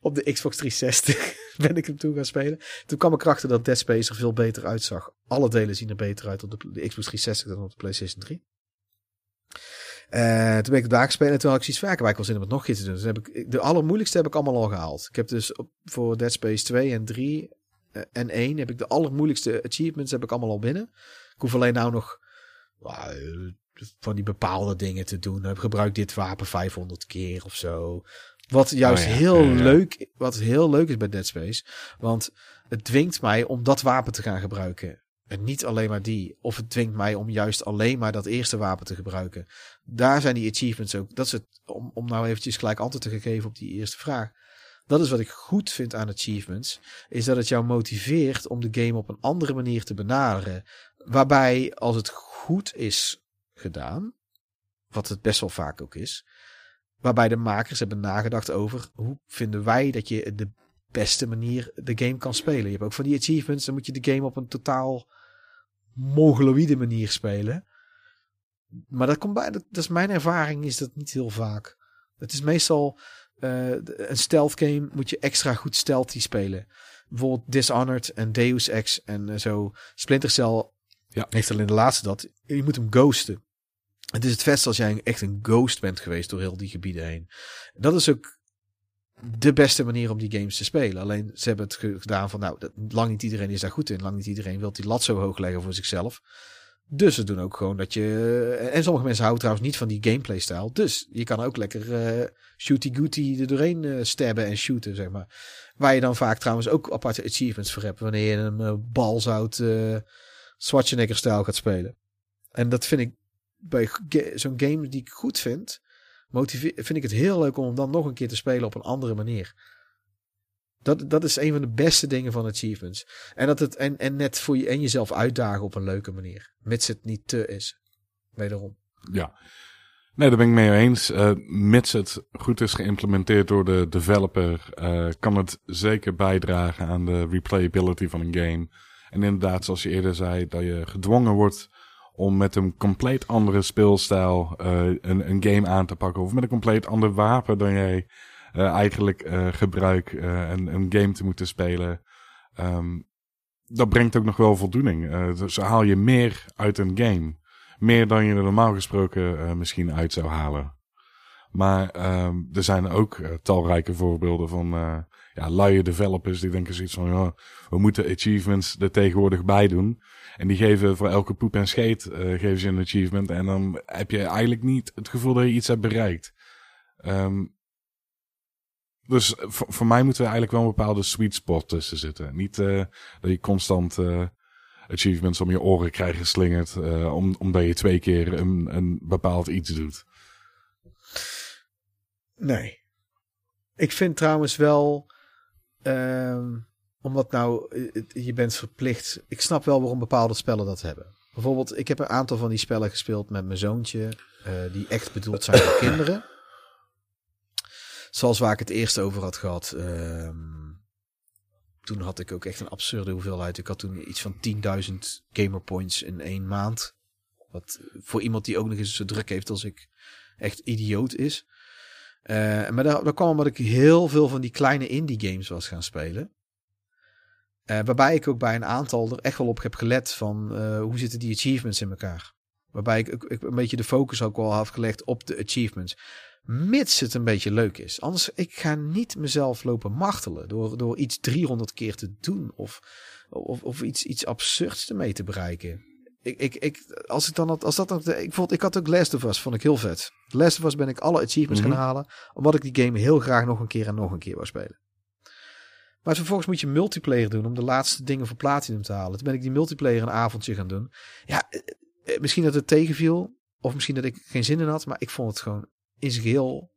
op de Xbox 360 ben ik hem toen gaan spelen. Toen kwam ik erachter dat Dead Space er veel beter uitzag. Alle delen zien er beter uit op de, de Xbox 360 dan op de PlayStation 3. Eh, toen ben ik daar gespeeld en toen had ik zoiets vaker. Maar ik was in om het nog een keer te doen. Dus heb ik, de allermoeilijkste heb ik allemaal al gehaald. Ik heb dus op, voor Dead Space 2 en 3 eh, en 1 heb ik de allermoeilijkste achievements heb ik allemaal al binnen. Ik hoef alleen nou nog nou, van die bepaalde dingen te doen. Ik gebruik dit wapen 500 keer of zo. Wat juist Oh ja, heel ja, ja. leuk, wat heel leuk is bij Dead Space. Want het dwingt mij om dat wapen te gaan gebruiken. En niet alleen maar die. Of het dwingt mij om juist alleen maar dat eerste wapen te gebruiken. Daar zijn die achievements ook. Dat is het, om, om nou eventjes gelijk antwoord te geven op die eerste vraag. Dat is wat ik goed vind aan achievements. Is dat het jou motiveert om de game op een andere manier te benaderen. Waarbij als het goed is gedaan. Wat het best wel vaak ook is. Waarbij de makers hebben nagedacht over hoe vinden wij dat je de beste manier de game kan spelen. Je hebt ook van die achievements, dan moet je de game op een totaal mongoloïde manier spelen. Maar dat komt bij, dat, dat is mijn ervaring, is dat niet heel vaak. Het is meestal eh, een stealth game moet je extra goed stealthy spelen. Bijvoorbeeld Dishonored en Deus Ex en eh, zo. Splinter Cell Ja. heeft alleen de laatste dat. Je moet hem ghosten. Het is het beste als jij echt een ghost bent geweest door heel die gebieden heen. Dat is ook de beste manier om die games te spelen. Alleen ze hebben het ge- gedaan van, nou, lang niet iedereen is daar goed in. Lang niet iedereen wil die lat zo hoog leggen voor zichzelf. Dus ze doen ook gewoon dat je... En sommige mensen houden trouwens niet van die gameplay-stijl. Dus je kan ook lekker eh shooty-gooty er doorheen eh, stabben en shooten, zeg maar. Waar je dan vaak trouwens ook aparte achievements voor hebt. Wanneer je een uh, balzout eh Schwarzenegger-stijl gaat spelen. En dat vind ik bij zo'n game die ik goed vind... vind ik het heel leuk om hem dan nog een keer te spelen op een andere manier. Dat, dat is een van de beste dingen van achievements. En, dat het, en, en net voor je en jezelf uitdagen op een leuke manier. Mits het niet te is. Wederom. Ja. Nee, daar ben ik mee eens. Eh mits het goed is geïmplementeerd door de developer, eh, kan het zeker bijdragen aan de replayability van een game. En inderdaad, zoals je eerder zei, dat je gedwongen wordt om met een compleet andere speelstijl eh, een, een game aan te pakken. Of met een compleet ander wapen dan jij eh, eigenlijk eh, gebruikt een, een game te moeten spelen. Ehm, dat brengt ook nog wel voldoening. Dus zo haal je meer uit een game. Meer dan je er normaal gesproken misschien uit zou halen. Maar ehm, er zijn ook talrijke voorbeelden van ja, luie developers die denken zoiets van, ja, we moeten achievements er tegenwoordig bij doen. En die geven voor elke poep en scheet eh, geven ze een achievement. En dan heb je eigenlijk niet het gevoel dat je iets hebt bereikt. Ehm, dus voor, mij moeten er eigenlijk wel een bepaalde sweet spot tussen zitten. Niet eh, dat je constant eh, achievements om je oren krijgt geslingerd. om, omdat je twee keer een, een bepaald iets doet. Nee. Ik vind trouwens wel, ehm, omdat nou, eh, je bent verplicht. Ik snap wel waarom bepaalde spellen dat hebben. Bijvoorbeeld, ik heb een aantal van die spellen gespeeld met mijn zoontje, eh, die echt bedoeld zijn voor kinderen. Zoals waar ik het eerst over had gehad. ehm, toen had ik ook echt een absurde hoeveelheid. Ik had toen iets van 10.000 gamer points in één maand. Wat voor iemand die ook nog eens zo druk heeft als ik echt idioot is. Eh, maar daar, daar kwam omdat ik heel veel van die kleine indie games was gaan spelen. Eh, waarbij ik ook bij een aantal er echt wel op heb gelet van eh, hoe zitten die achievements in elkaar. Waarbij ik, ik een beetje de focus ook wel had gelegd op de achievements. Mits het een beetje leuk is. Anders, ik ga niet mezelf lopen martelen door, door iets 300 keer te doen. Of, of, of iets, iets absurds ermee te bereiken. Ik, ik, ik, als ik dan had, als dat dan, ik vond, ik had ook Last of Us, vond ik heel vet. Last of Us ben ik alle achievements Mhm. gaan halen, omdat ik die game heel graag nog een keer en nog een keer wou spelen. Maar vervolgens moet je multiplayer doen om de laatste dingen voor Platinum te halen. Toen ben ik die multiplayer een avondje gaan doen. Ja, eh, eh, misschien dat het tegenviel. Of misschien dat ik geen zin in had. Maar ik vond het gewoon in zijn geheel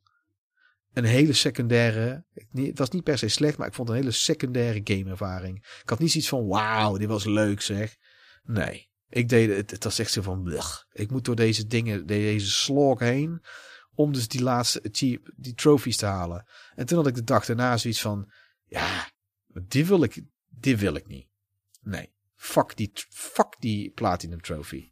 een hele secundaire. Het was niet per se slecht, maar ik vond een hele secundaire gameervaring. Ik had niet zoiets van: wauw, dit was leuk zeg. Nee, ik deed het. Het was echt zo van: blech. ik moet door deze dingen, deze slog heen. Om dus die laatste die trophies te halen. En toen had ik de dag daarna zoiets van: ja, die wil ik, die wil ik niet. Nee, fuck die, fuck die platinum trophy.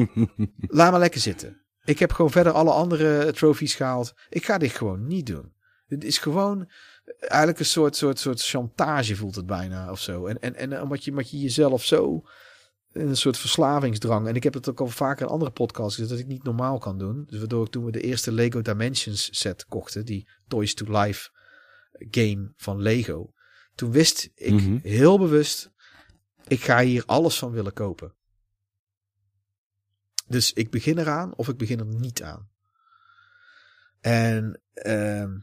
Laat maar lekker zitten. Ik heb gewoon verder alle andere trophies gehaald. Ik ga dit gewoon niet doen. Dit is gewoon eigenlijk een soort, soort, soort chantage voelt het bijna of zo. En, en, en omdat je, omdat je jezelf zo in een soort verslavingsdrang. En ik heb het ook al vaker in andere podcasts gezegd dat ik niet normaal kan doen. Dus waardoor ik toen we de eerste Lego Dimensions set kochten, die Toys to Life game van Lego. Toen wist ik Mhm. heel bewust, ik ga hier alles van willen kopen. Dus ik begin eraan of ik begin er niet aan. En ehm,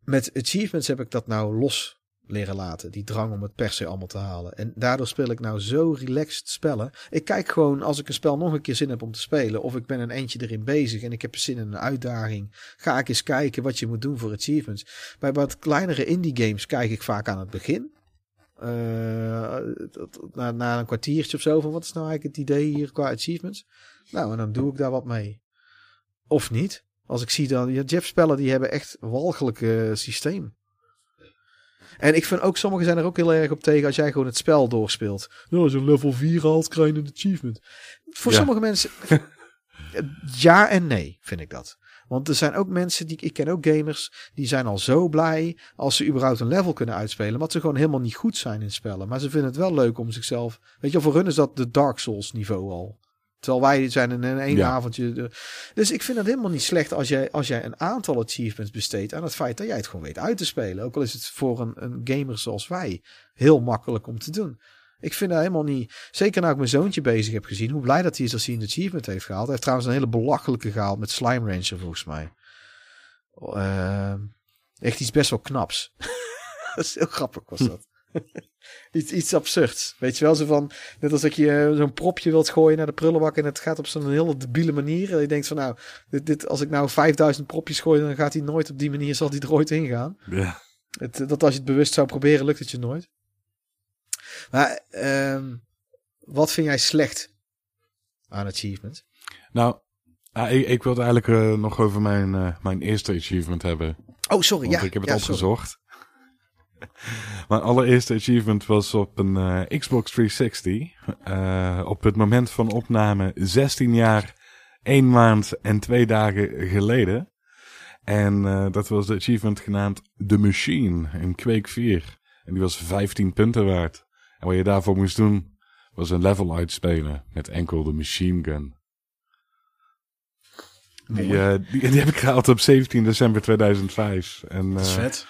met achievements heb ik dat nou los leren laten. Die drang om het per se allemaal te halen. En daardoor speel ik nou zo relaxed spellen. Ik kijk gewoon als ik een spel nog een keer zin heb om te spelen. Of ik ben een eentje erin bezig en ik heb zin in een uitdaging. Ga ik eens kijken wat je moet doen voor achievements. Bij wat kleinere indie games kijk ik vaak aan het begin. Eh, na, na een kwartiertje of zo van wat is nou eigenlijk het idee hier qua achievements. Nou, en dan doe ik daar wat mee. Of niet. Als ik zie dan, ja, Jeff spellen die hebben echt walgelijk eh, systeem. En ik vind ook, sommigen zijn er ook heel erg op tegen als jij gewoon het spel doorspeelt. Nou, als je level 4 haalt, krijg je een achievement. Voor Ja. sommige mensen, ja en nee, vind ik dat. Want er zijn ook mensen, die ik ken ook gamers, die zijn al zo blij als ze überhaupt een level kunnen uitspelen. Omdat ze gewoon helemaal niet goed zijn in spellen. Maar ze vinden het wel leuk om zichzelf, weet je, voor hun is dat de Dark Souls niveau al. Terwijl wij zijn in een één Ja. avondje. de- Dus ik vind het helemaal niet slecht als jij, als jij een aantal achievements besteedt aan het feit dat jij het gewoon weet uit te spelen. Ook al is het voor een, een gamer zoals wij heel makkelijk om te doen. Ik vind dat helemaal niet. Zeker nou ik mijn zoontje bezig heb gezien. Hoe blij dat hij is als hij een achievement heeft gehaald. Hij heeft trouwens een hele belachelijke gehaald met Slime Rancher volgens mij. Eh, echt iets best wel knaps. dat is heel grappig was dat. iets, iets absurds. Weet je wel, zo van, net als dat je eh, zo'n propje wilt gooien naar de prullenbak en het gaat op zo'n hele debiele manier. En je denkt van nou, dit, dit, als ik nou 5000 propjes gooi, dan gaat hij nooit op die manier, zal hij er ooit in gaan. Ja. Het, dat als je het bewust zou proberen, lukt het je nooit. Maar ehm, wat vind jij slecht aan achievement? Nou, ah, ik, ik wilde eigenlijk eh, nog over mijn, eh, mijn eerste achievement hebben. Oh, sorry. Want ja, ik heb het ja, opgezocht. Mijn allereerste achievement was op een eh, Xbox 360. eh, op het moment van opname 16 jaar, 1 maand en 2 dagen geleden. En eh, dat was de achievement genaamd The Machine in Quake 4. En die was 15 punten waard. En wat je daarvoor moest doen, was een level uitspelen met enkel de machine gun. Die, die, die heb ik gehaald op 17 december 2005. En, Dat is vet.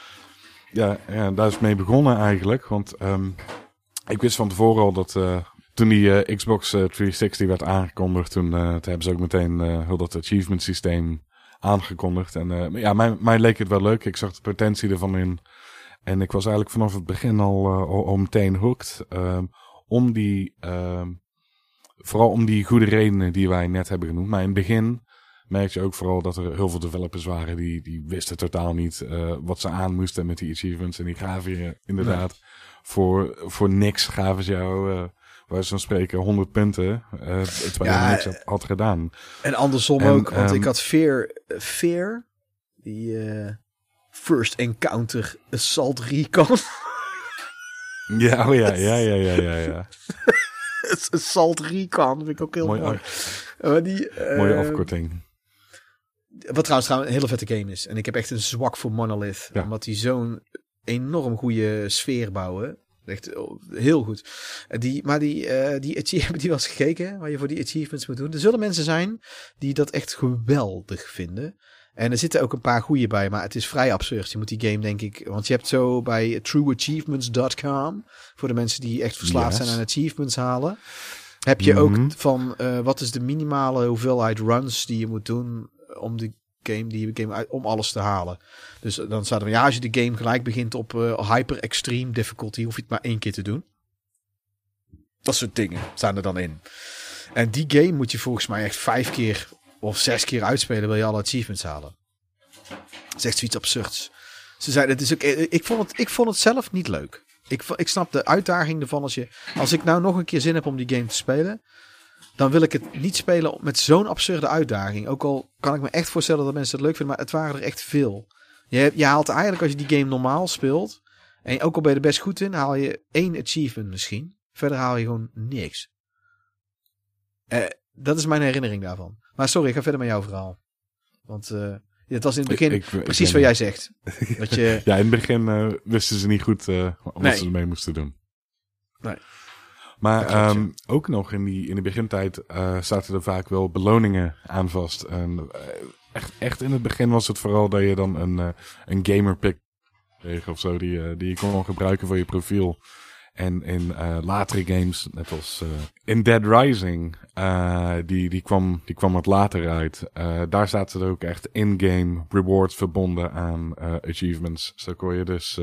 Ja, ja, daar is mee begonnen eigenlijk. Want ehm, ik wist van tevoren al dat eh, toen die eh, Xbox eh, 360 werd aangekondigd, toen, eh, hebben ze ook meteen eh, heel dat achievement systeem aangekondigd. En eh, ja, mij, leek het wel leuk. Ik zag de potentie ervan in. En ik was eigenlijk vanaf het begin eh, al meteen hooked. ehm, om die, ehm, vooral om die goede redenen die wij net hebben genoemd. Maar in het begin merkte je ook vooral dat er heel veel developers waren die, die wisten totaal niet eh, wat ze aan moesten met die achievements. En die gaven je inderdaad voor, voor niks gaven ze jou, eh waar ze van spreken, 100 punten. eh terwijl Ja, je niks had, had gedaan. En andersom En, ook, want ehm, ik had Fear, Fear die First Encounter Assault Recon. Ja, oh ja, ja, ja, ja, ja. ja. Assault Recon, vind ik ook heel Mooi mooi. af- Maar die, Mooie afkorting. Wat trouwens, trouwens een hele vette game is. En ik heb echt een zwak voor Monolith. Ja. Omdat die zo'n enorm goede sfeer bouwen. Echt oh, heel goed. Eh, Die, maar die, eh die, achie- heb je die wel eens gekeken? Waar je voor die achievements moet doen. Er zullen mensen zijn die dat echt geweldig vinden. En er zitten ook een paar goede bij, maar het is vrij absurd. Je moet die game, denk ik. Want je hebt zo bij trueachievements.com. Voor de mensen die echt verslaafd Yes. zijn aan achievements halen. Heb je ook Mhm. van eh, wat is de minimale hoeveelheid runs die je moet doen om de game, die game om alles te halen. Dus dan staat er, ja, als je de game gelijk begint op eh, hyper extreme difficulty, hoef je het maar één keer te doen. Dat soort dingen staan er dan in. En die game moet je volgens mij echt vijf keer of zes keer uitspelen, wil je alle achievements halen. Dat is echt zoiets absurds. Ze zeiden, het is ook, ik, vond het, ik vond het zelf niet leuk. Ik, ik snap de uitdaging ervan als je, als ik nou nog een keer zin heb om die game te spelen, dan wil ik het niet spelen met zo'n absurde uitdaging. Ook al kan ik me echt voorstellen dat mensen het leuk vinden, maar het waren er echt veel. Je, je haalt eigenlijk als je die game normaal speelt, en ook al ben je er best goed in, haal je één achievement misschien. Verder haal je gewoon niks. Eh, dat is mijn herinnering daarvan. Maar sorry, ik ga verder met jouw verhaal. Want uh, het was in het begin Ik- ik- precies ik wat jij zegt. Dat je, Ja, in het begin eh, wisten ze niet goed eh, wat Nee. ze ermee moesten doen. Nee. Maar ehm, ook nog in, die, in de begintijd eh, zaten er vaak wel beloningen aan vast. En eh, echt, echt in het begin was het vooral dat je dan een, eh, een gamer pick kreeg of zo, die, die je kon gebruiken voor je profiel. En in latere games, net als in Dead Rising, die, die, kwam, die kwam wat later uit. Daar zaten er ook echt in-game rewards verbonden aan achievements. Zo kon je dus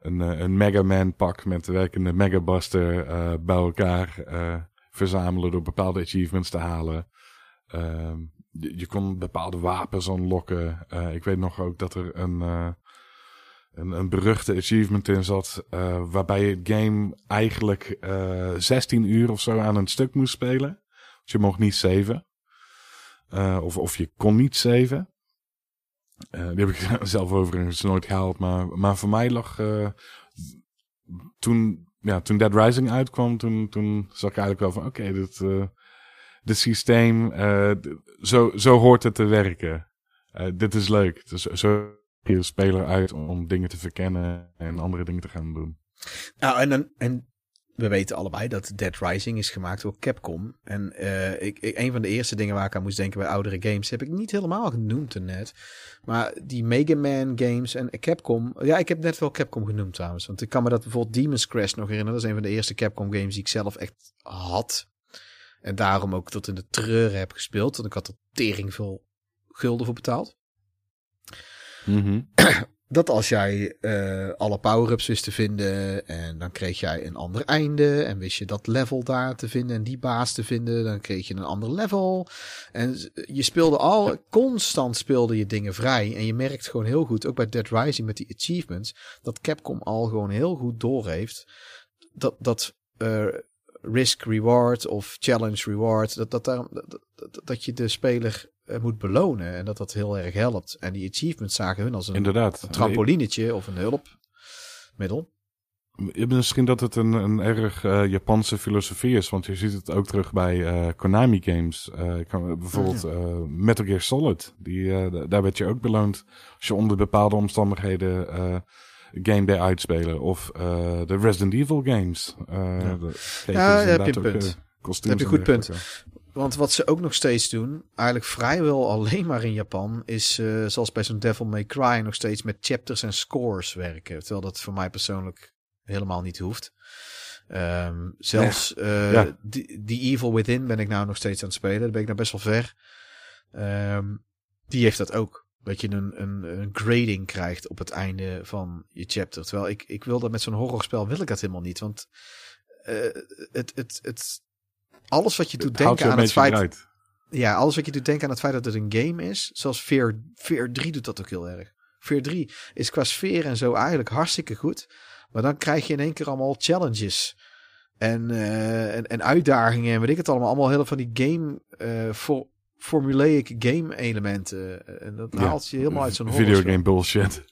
een, eh, een Mega Man pak met de werkende Mega Buster eh, bij elkaar eh, verzamelen door bepaalde achievements te halen. Ehm, je, kon bepaalde wapens unlocken. Ik weet nog ook dat er een, een, een beruchte achievement in zat. waarbij je het game eigenlijk eh 16 uur of zo aan een stuk moest spelen. Dus je mocht niet saven. Of, of je kon niet saven. Eh, die heb ik zelf overigens nooit gehaald. Maar, maar voor mij lag. eh, toen, ja, toen Dead Rising uitkwam, toen, toen zag ik eigenlijk wel van: oké, dit, eh, dit systeem. zo, zo hoort het te werken. Dit is leuk. Dus zo je speler uit om, om dingen te verkennen en andere dingen te gaan doen. Nou, en, en we weten allebei dat Dead Rising is gemaakt door Capcom. En eh, ik, ik, een van de eerste dingen waar ik aan moest denken bij oudere games heb ik niet helemaal genoemd net. Maar die Mega Man games en Capcom. Ja, ik heb net wel Capcom genoemd trouwens. Want ik kan me dat bijvoorbeeld Demon's Crash nog herinneren. Dat is een van de eerste Capcom games die ik zelf echt had. En daarom ook tot in de treuren heb gespeeld. Want ik had er tering veel gulden voor betaald. dat als jij eh, alle power-ups wist te vinden en dan kreeg jij een ander einde en wist je dat level daar te vinden en die baas te vinden, dan kreeg je een ander level. En je speelde al, constant speelde je dingen vrij en je merkt gewoon heel goed, ook bij Dead Rising met die achievements, dat Capcom al gewoon heel goed doorheeft dat, dat eh, risk reward of challenge reward, dat, dat, daar, dat, dat, dat je de speler moet belonen en dat dat heel erg helpt. En die achievements zagen hun als een Inderdaad. een trampolinetje of een hulpmiddel. Misschien dat het een, een erg eh, Japanse filosofie is, want je ziet het ook terug bij eh, Konami games. Eh, kan, bijvoorbeeld eh, Metal Gear Solid, die, eh, daar werd je ook beloond als je onder bepaalde omstandigheden eh game deed uitspelen. Of eh, de Resident Evil games. Eh, Ja. de- Ja, heb je een punt. eh, kostuums Heb je en een goed punt. Want wat ze ook nog steeds doen, eigenlijk vrijwel alleen maar in Japan, is eh, zoals bij zo'n Devil May Cry nog steeds met chapters en scores werken. Terwijl dat voor mij persoonlijk helemaal niet hoeft. Ehm, zelfs eh, Ja. die, die Evil Within ben ik nou nog steeds aan het spelen. Daar ben ik nou best wel ver. Ehm, die heeft dat ook. Dat je een, een, een grading krijgt op het einde van je chapter. Terwijl ik, ik wil dat met zo'n horrorspel wil ik dat helemaal niet. Want eh, het, het, het, alles wat je doet denken je aan het feit. Ja, alles wat je doet denken aan het feit dat het een game is. Zoals Fear, Fear 3 doet dat ook heel erg. Fear 3 is qua sfeer en zo eigenlijk hartstikke goed. Maar dan krijg je in één keer allemaal challenges. En, eh, en, en uitdagingen en weet ik het allemaal. Allemaal heel van die game, eh for, formulaic game elementen. En dat Ja. haalt je helemaal uit zo'n. Videogame bullshit.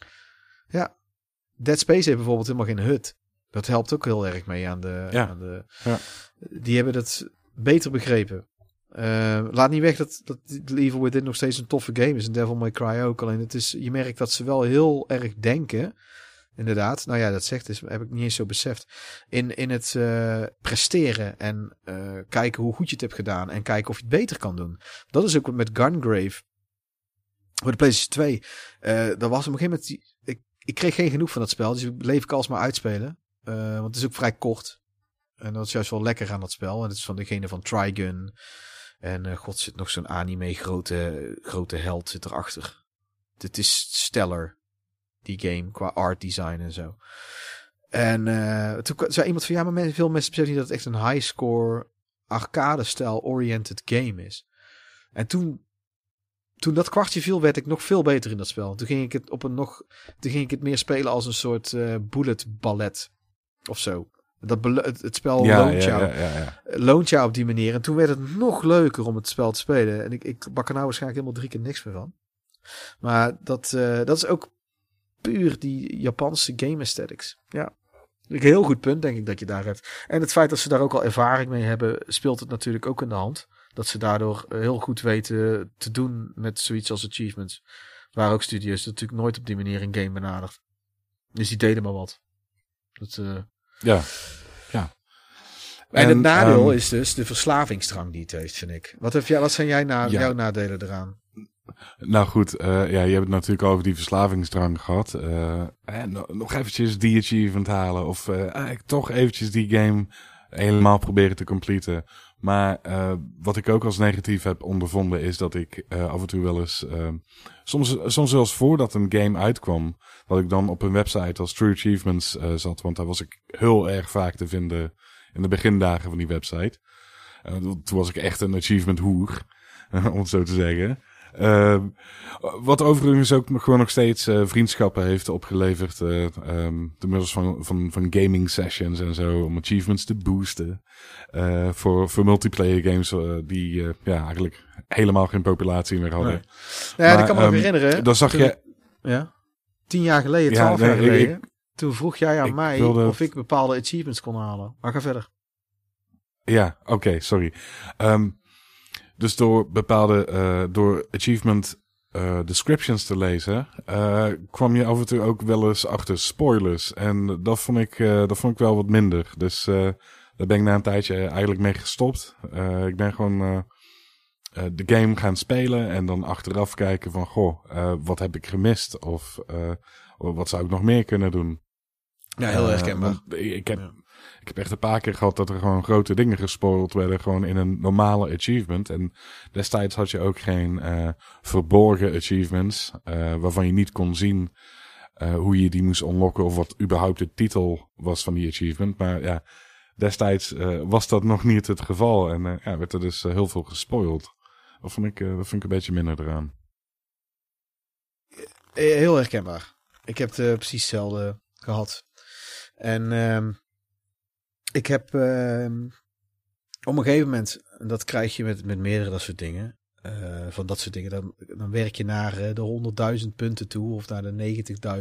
Dead Space heeft bijvoorbeeld helemaal geen hut. Dat helpt ook heel erg mee aan de... Ja. Aan de Ja. Die hebben dat beter begrepen. Eh, laat niet weg dat, dat Evil Within nog steeds een toffe game is. En Devil May Cry ook. Alleen het is, je merkt dat ze wel heel erg denken. Inderdaad. Nou ja, dat zegt dus, heb ik niet eens zo beseft. In, in het eh, presteren en eh, kijken hoe goed je het hebt gedaan. En kijken of je het beter kan doen. Dat is ook met Gungrave. Voor de PlayStation 2. eh dat was op een gegeven moment... Ik, ik kreeg geen genoeg van dat spel. Dus bleef ik alsmaar uitspelen. Want het is ook vrij kort. En dat is juist wel lekker aan dat spel. En het is van degene van Trigun. En eh, god zit nog zo'n anime grote, grote held zit erachter. Het is stellar, die game, qua art design en zo. En eh, toen zei iemand van ja, maar veel mensen beseffen niet dat het echt een high score arcade-style oriented game is. En toen, toen dat kwartje viel, werd ik nog veel beter in dat spel. Toen ging ik het op een nog, toen ging ik het meer spelen als een soort eh, bullet ballet of zo. Dat het, het spel ja, loont ja, jou ja, ja, ja. loont jou op die manier. En toen werd het nog leuker om het spel te spelen. En ik, ik bak er nou waarschijnlijk helemaal drie keer niks meer van. Maar dat, eh, dat is ook puur die Japanse game aesthetics. Ja. Een heel goed punt, denk ik, dat je daar hebt. En het feit dat ze daar ook al ervaring mee hebben, speelt het natuurlijk ook in de hand. Dat ze daardoor heel goed weten te doen met zoiets als achievements. Waar ook studios natuurlijk nooit op die manier een game benadert. Dus die deden maar wat. Dat, eh, ja. en, En, het nadeel ehm, is dus de verslavingsdrang die het heeft, vind ik. Wat, heb jij, wat zijn jij na, Ja. jouw nadelen eraan? Nou goed, eh, ja, je hebt het natuurlijk over die verslavingsdrang gehad. Eh, no- nog eventjes die achievement halen. Of eh, toch eventjes die game helemaal proberen te completen. Maar eh, wat ik ook als negatief heb ondervonden is dat ik eh, af en toe wel eens... eh, soms, soms zelfs voordat een game uitkwam... dat ik dan op een website als True Achievements zat. Want daar was ik heel erg vaak te vinden in de begindagen van die website. Toen was ik echt een achievement hoer, om het zo te zeggen. Ehm, wat overigens ook gewoon nog steeds eh, vriendschappen heeft opgeleverd. door middels van, van, van gaming sessions en zo. Om achievements te boosten. eh, voor, voor multiplayer games die ja, eigenlijk helemaal geen populatie meer hadden. Nee. Ja, Maar, ik kan me nog ehm, herinneren. Dan zag toen- je... Ja. Tien jaar geleden, Ja, twaalf nee, jaar ik- geleden. toen vroeg jij aan mij wilde- of ik bepaalde achievements kon halen. Maar ga verder. Ja, oké, sorry. Ehm, dus door bepaalde, eh, door achievement eh, descriptions te lezen, eh, kwam je af en toe ook wel eens achter spoilers. En dat vond ik, dat vond ik wel wat minder. Dus daar ben ik na een tijdje eigenlijk mee gestopt. Ik ben gewoon de game gaan spelen en dan achteraf kijken van, goh, wat heb ik gemist? Of wat zou ik nog meer kunnen doen? Ja, heel Eh, herkenbaar. Ik heb, Ja. Ik heb echt een paar keer gehad dat er gewoon grote dingen gespoild werden. Gewoon in een normale achievement. En destijds had je ook geen eh, verborgen achievements. eh, waarvan je niet kon zien eh, hoe je die moest unlocken. Of wat überhaupt de titel was van die achievement. Maar ja, destijds was dat nog niet het geval. En ja, werd er dus heel veel gespoild. Dat vond ik, dat vond ik een beetje minder eraan. Heel herkenbaar. Ik heb het precies hetzelfde gehad. En ehm, ik heb ehm, op een gegeven moment, en dat krijg je met, met meerdere dat soort dingen, eh, van dat soort dingen, dan, dan werk je naar eh, de 100.000 punten toe of naar de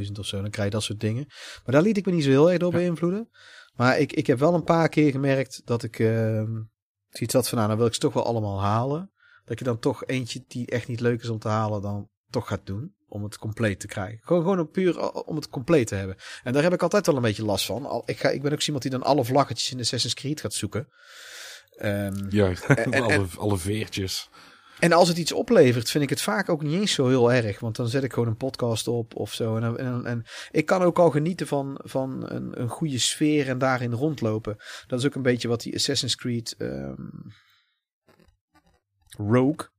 90.000 of zo, dan krijg je dat soort dingen. Maar daar liet ik me niet zo heel erg door beïnvloeden. Maar ik, ik heb wel een paar keer gemerkt dat ik ehm zoiets had van, nou, dan wil ik ze toch wel allemaal halen. Dat je dan toch eentje die echt niet leuk is om te halen, dan toch gaat doen. Om het compleet te krijgen. Gewoon, gewoon puur al- om het compleet te hebben. En daar heb ik altijd wel een beetje last van. Al, ik, ga, ik ben ook iemand die dan alle vlaggetjes in Assassin's Creed gaat zoeken. Ehm, Juist, en- en- alle, alle veertjes. en als het iets oplevert, vind ik het vaak ook niet eens zo heel erg. Want dan zet ik gewoon een podcast op of zo. En, en, en ik kan ook al genieten van, van een, een goede sfeer en daarin rondlopen. Dat is ook een beetje wat die Assassin's Creed ehm, Rogue.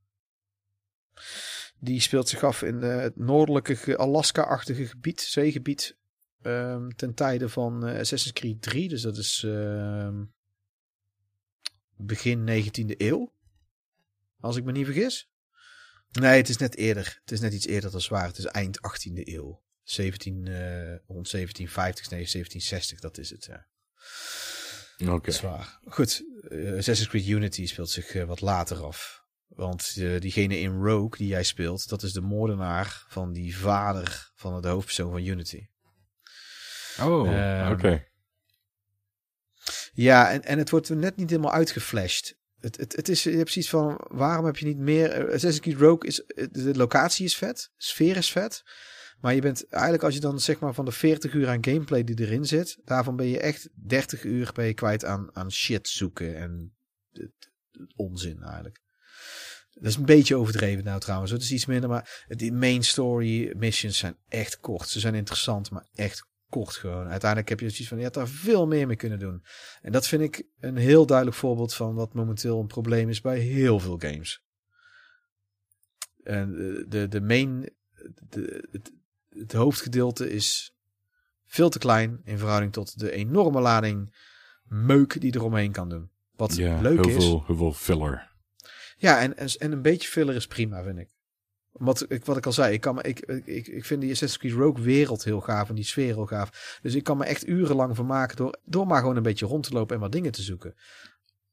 Die speelt zich af in eh, het noordelijke ge- Alaska-achtige gebied, zeegebied. ehm, ten tijde van eh, Assassin's Creed 3. Dus dat is ehm, begin 19e eeuw. Als ik me niet vergis. Nee, het is net eerder. Het is net iets eerder dan zwaar. Het is eind 18e eeuw. 17, eh, rond 1750, nee, 1760, dat is het. Ja. Oké. Zwaar. Goed, eh, Assassin's Creed Unity speelt zich wat later af. Want eh, diegene in Rogue die jij speelt, dat is de moordenaar van die vader van de hoofdpersoon van Unity. Oh, Ehm, oké. Ja, en, en het wordt net niet helemaal uitgeflashed. Het, het, het is, je hebt precies van, waarom heb je niet meer... eh, Assassin's Creed Rogue is, eh, de locatie is vet, sfeer is vet. Maar je bent eigenlijk, als je dan zeg maar van de 40 uur aan gameplay die erin zit, daarvan ben je echt 30 uur ben je kwijt aan, aan shit zoeken en onzin eigenlijk. Dat is een beetje overdreven nou trouwens. Het is iets minder, maar die main story missions zijn echt kort. Ze zijn interessant, maar echt kort gewoon. Uiteindelijk heb je zoiets van, je had daar veel meer mee kunnen doen. En dat vind ik een heel duidelijk voorbeeld van wat momenteel een probleem is bij heel veel games. En de, de, de main, de, het, het hoofdgedeelte is veel te klein in verhouding tot de enorme lading meuk die eromheen kan doen. Wat Ja, leuk heel is. veel, heel veel filler. Ja, en, en, en een beetje filler is prima, vind ik. Wat ik, wat ik al zei, ik, kan me, ik, ik, ik vind die Assassin's Creed Rogue wereld heel gaaf en die sfeer heel gaaf. Dus ik kan me echt urenlang vermaken door, door maar gewoon een beetje rond te lopen en wat dingen te zoeken.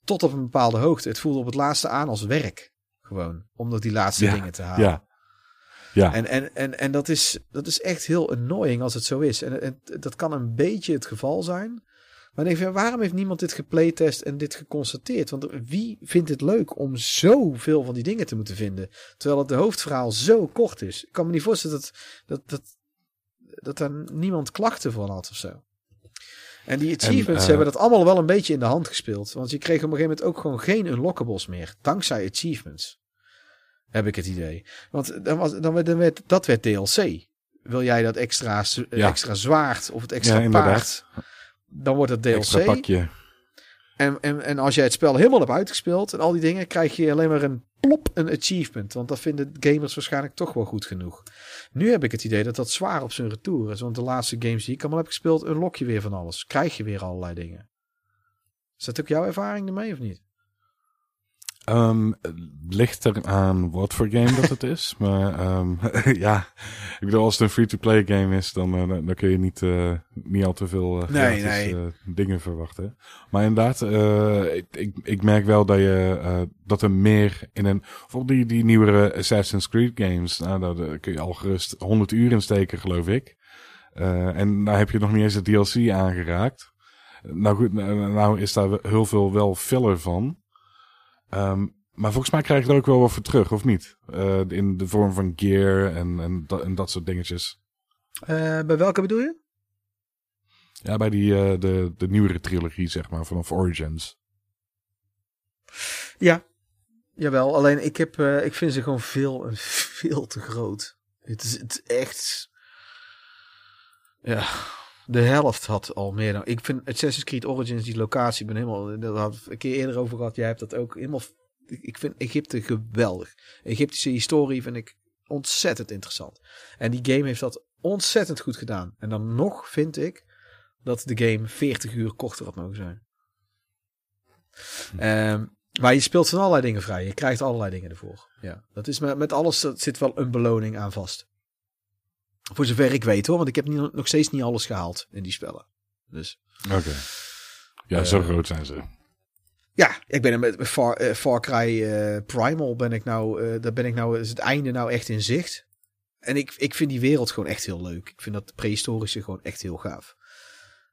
Tot op een bepaalde hoogte. Het voelde op het laatste aan als werk. Gewoon. Om nog die laatste Ja, dingen te halen. Ja. Ja, En, en, en, en dat, is, dat is echt heel annoying als het zo is. En, en dat kan een beetje het geval zijn. Maar ik, waarom heeft niemand dit geplaytest en dit geconstateerd? Want wie vindt het leuk om zoveel van die dingen te moeten vinden? Terwijl het de hoofdverhaal zo kort is. Ik kan me niet voorstellen dat, dat, dat, dat daar niemand klachten van had of zo. En die achievements eh, hebben dat allemaal wel een beetje in de hand gespeeld. Want je kreeg op een gegeven moment ook gewoon geen unlockables meer. Dankzij achievements. Heb ik het idee. Want dan was, dan werd, dan werd, dat werd DLC. Wil jij dat extra, Ja. extra zwaard of het extra Ja, inderdaad. Dan wordt het DLC. extra pakje. En, en, en als jij het spel helemaal hebt uitgespeeld en al die dingen, krijg je alleen maar een plop, een achievement. Want dat vinden gamers waarschijnlijk toch wel goed genoeg. Nu heb ik het idee dat dat zwaar op zijn retour is. Want de laatste games die ik allemaal heb gespeeld, unlock je weer van alles. Krijg je weer allerlei dingen. Is dat ook jouw ervaring ermee of niet? Het ligt er aan wat voor game dat het is. Maar ehm, ja, ik bedoel, als het een free-to-play game is, dan, eh, dan kun je niet, eh, niet al te veel Nee, gratis, nee. eh, dingen verwachten. Maar inderdaad, ik, ik, ik merk wel dat, je, dat er meer in een... Bijvoorbeeld die, die nieuwere Assassin's Creed games, nou, daar, kun je al gerust 100 uur in steken, geloof ik. En daar heb je nog niet eens de DLC aangeraakt. Nou goed, nou, nou is daar heel veel wel filler van. Ehm, maar volgens mij krijg je er ook wel wat voor terug, of niet? Eh, in de vorm van gear en, en, dat, en dat soort dingetjes. Eh, bij welke bedoel je? Ja, bij die, eh, de, de nieuwere trilogie, zeg maar, vanaf Origins. Ja, jawel. Alleen ik, heb, ik vind ze gewoon veel en veel te groot. Het is, het is echt... Ja, de helft had al meer dan... Ik vind Assassin's Creed Origins, die locatie, ben helemaal... Daar had ik een keer eerder over gehad. Jij hebt dat ook helemaal... Ik vind Egypte geweldig. Egyptische historie vind ik ontzettend interessant. En die game heeft dat ontzettend goed gedaan. En dan nog vind ik dat de game 40 uur korter had mogen zijn. Ehm, maar je speelt van allerlei dingen vrij. Je krijgt allerlei dingen ervoor. Ja, dat is met, met alles dat zit wel een beloning aan vast. Voor zover ik weet hoor, want ik heb niet, nog steeds niet alles gehaald in die spellen. Dus Oké. Ja, zo Eh, groot zijn ze. ja, ik ben er met Far, eh, Far Cry eh, Primal ben ik nou, daar ben ik nou, is het einde nou echt in zicht. En ik, ik vind die wereld gewoon echt heel leuk. Ik vind dat prehistorische gewoon echt heel gaaf.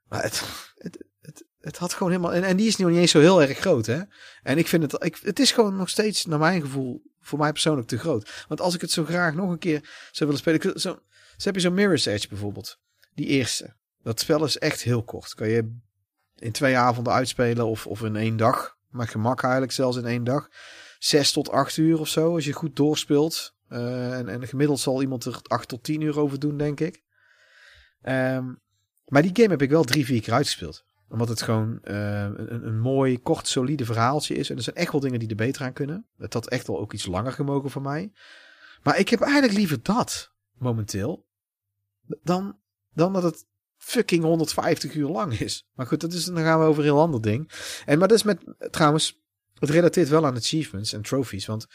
Maar het, het, het, het had gewoon helemaal, en, en die is nog niet eens zo heel erg groot hè. En ik vind het, ik, het is gewoon nog steeds naar mijn gevoel, voor mij persoonlijk te groot. Want als ik het zo graag nog een keer zou willen spelen, zo, zo heb je zo'n Mirror's Edge bijvoorbeeld. Die eerste. Dat spel is echt heel kort. Kan je in twee avonden uitspelen of, of in één dag. Maar gemak eigenlijk zelfs in één dag. Zes tot acht uur of zo, als je goed doorspeelt. Eh, en, en gemiddeld zal iemand er acht tot tien uur over doen, denk ik. Ehm, maar die game heb ik wel drie, vier keer uitgespeeld. Omdat het gewoon eh, een, een mooi, kort, solide verhaaltje is. En er zijn echt wel dingen die er beter aan kunnen. Het had echt wel ook iets langer gemogen voor mij. Maar ik heb eigenlijk liever dat, momenteel. Dan, dan dat het fucking 150 uur lang is. Maar goed, dat is, dan gaan we over een heel ander ding. En maar dat is met, trouwens, het relateert wel aan achievements en trophies. Want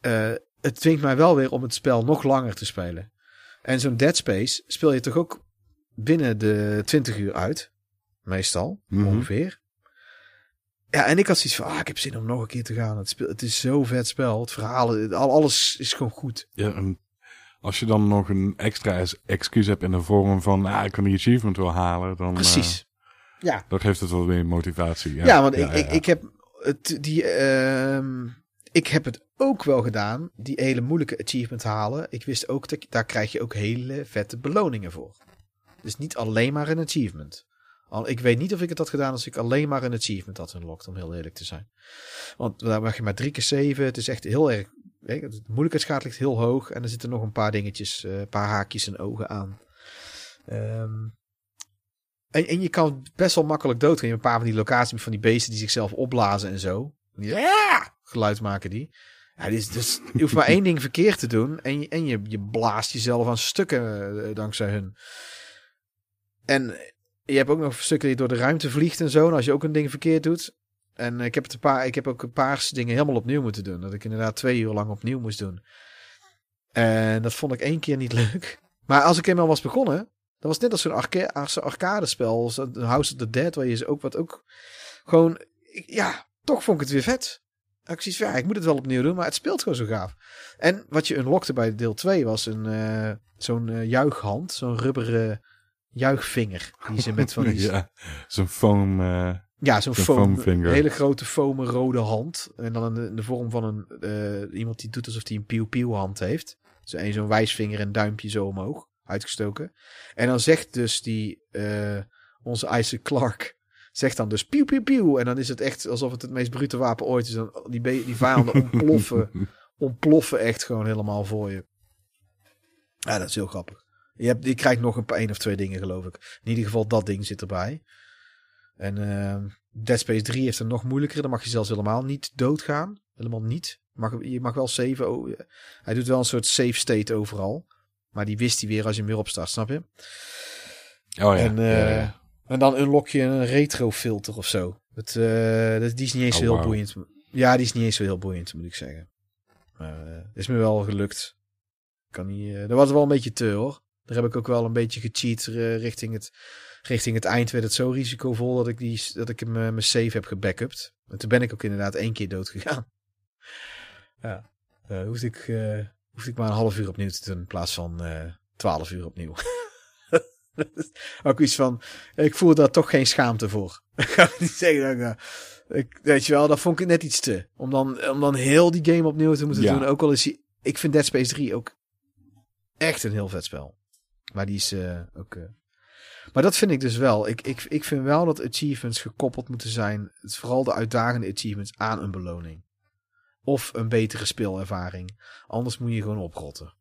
eh, het dwingt mij wel weer om het spel nog langer te spelen. En zo'n Dead Space speel je toch ook binnen de 20 uur uit. Meestal, Mhm. ongeveer. Ja, en ik had zoiets van, ah, ik heb zin om nog een keer te gaan. Het, speel, het is zo vet spel. Het verhaal, het- alles is gewoon goed. Ja, en als je dan nog een extra excuus hebt in de vorm van, ah, ik kan die achievement wel halen, dan, eh, Precies. ja, dan geeft het wel weer motivatie. Ja, Ja, want ik, ja, ik, ja. ik heb het, die, ehm, ik heb het ook wel gedaan, die hele moeilijke achievement halen. Ik wist ook dat daar krijg je ook hele vette beloningen voor. Dus niet alleen maar een achievement. Al, ik weet niet of ik het had gedaan als ik alleen maar een achievement had unlocked, om heel eerlijk te zijn. Want daar mag je maar drie keer zeven. Het is echt heel erg. Weet je, De moeilijkheidsgraad ligt heel hoog. En er zitten nog een paar dingetjes, eh, een paar haakjes en ogen aan. Ehm, En, en je kan best wel makkelijk doodgaan. Je hebt een paar van die locaties van die beesten die zichzelf opblazen en zo. Ja! Geluid maken die. Ja, dus, dus je hoeft maar één ding verkeerd te doen. En je, en je, je blaast jezelf aan stukken eh, dankzij hun. En je hebt ook nog stukken die door de ruimte vliegt en zo. En als je ook een ding verkeerd doet. En ik heb, het een paar, ik heb ook een paar dingen helemaal opnieuw moeten doen. Dat ik inderdaad twee uur lang opnieuw moest doen. En dat vond ik één keer niet leuk. Maar als ik eenmaal was begonnen, dat was net als zo'n arca arcade spel, House of the Dead, waar je ze ook wat ook gewoon, ja, toch vond ik het weer vet. Ik ja, ik moet het wel opnieuw doen, maar het speelt gewoon zo gaaf. En wat je unlockte bij deel 2 was een uh, zo'n uh, juichhand, zo'n rubberen juichvinger. Die ze met van die... ja, zo'n foam... Uh, ja, zo'n foam, een hele grote foam rode hand. En dan in de, vorm van een iemand die doet alsof hij een pieuw-pieuw hand heeft. Zo'n zo wijsvinger en duimpje zo omhoog, uitgestoken. En dan zegt dus die, onze Isaac Clark, zegt dan dus pieuw, pieuw, pieuw. En dan is het echt alsof het het meest brute wapen ooit is. Dan, die, die vijanden ontploffen, ontploffen echt gewoon helemaal voor je. Ja, dat is heel grappig. Je, hebt, je krijgt nog een paar één of twee dingen, geloof ik. In ieder geval dat ding zit erbij. En uh, Dead Space 3 heeft het nog moeilijker. Dan mag je zelfs helemaal niet doodgaan. Helemaal niet. Mag, je mag wel save. Oh, hij doet wel een soort safe state overal. Maar die wist hij weer als je hem weer opstart, snap je? Oh ja. En, uh, ja, ja. En dan unlock je een retro filter of zo. Het, uh, dat, die is niet eens Oh, zo heel boeiend. Ja, die is niet eens zo heel boeiend, moet ik zeggen. Maar uh, is me wel gelukt. Kan niet, dat was wel een beetje te hoor. Daar heb ik ook wel een beetje gecheat richting, het, richting het eind. Werd het zo risicovol dat ik, die, dat ik hem mijn save heb gebackupt. En toen ben ik ook inderdaad één keer dood gegaan. ja, uh, hoefde, ik, uh, hoefde ik maar een half uur opnieuw te doen in plaats van twaalf uur opnieuw. ook iets van, ik voel daar toch geen schaamte voor. Ik ga niet zeggen, dat ik, ik, weet je wel, dat vond ik net iets te. Om dan, om dan heel die game opnieuw te moeten Ja. doen. Ook al is die, ik vind Dead Space 3 ook echt een heel vet spel. Maar die is uh, ook... Uh... Maar dat vind ik dus wel. Ik, ik, ik vind wel dat achievements gekoppeld moeten zijn. Vooral de uitdagende achievements aan een beloning. Of een betere speelervaring. Anders moet je gewoon oprotten.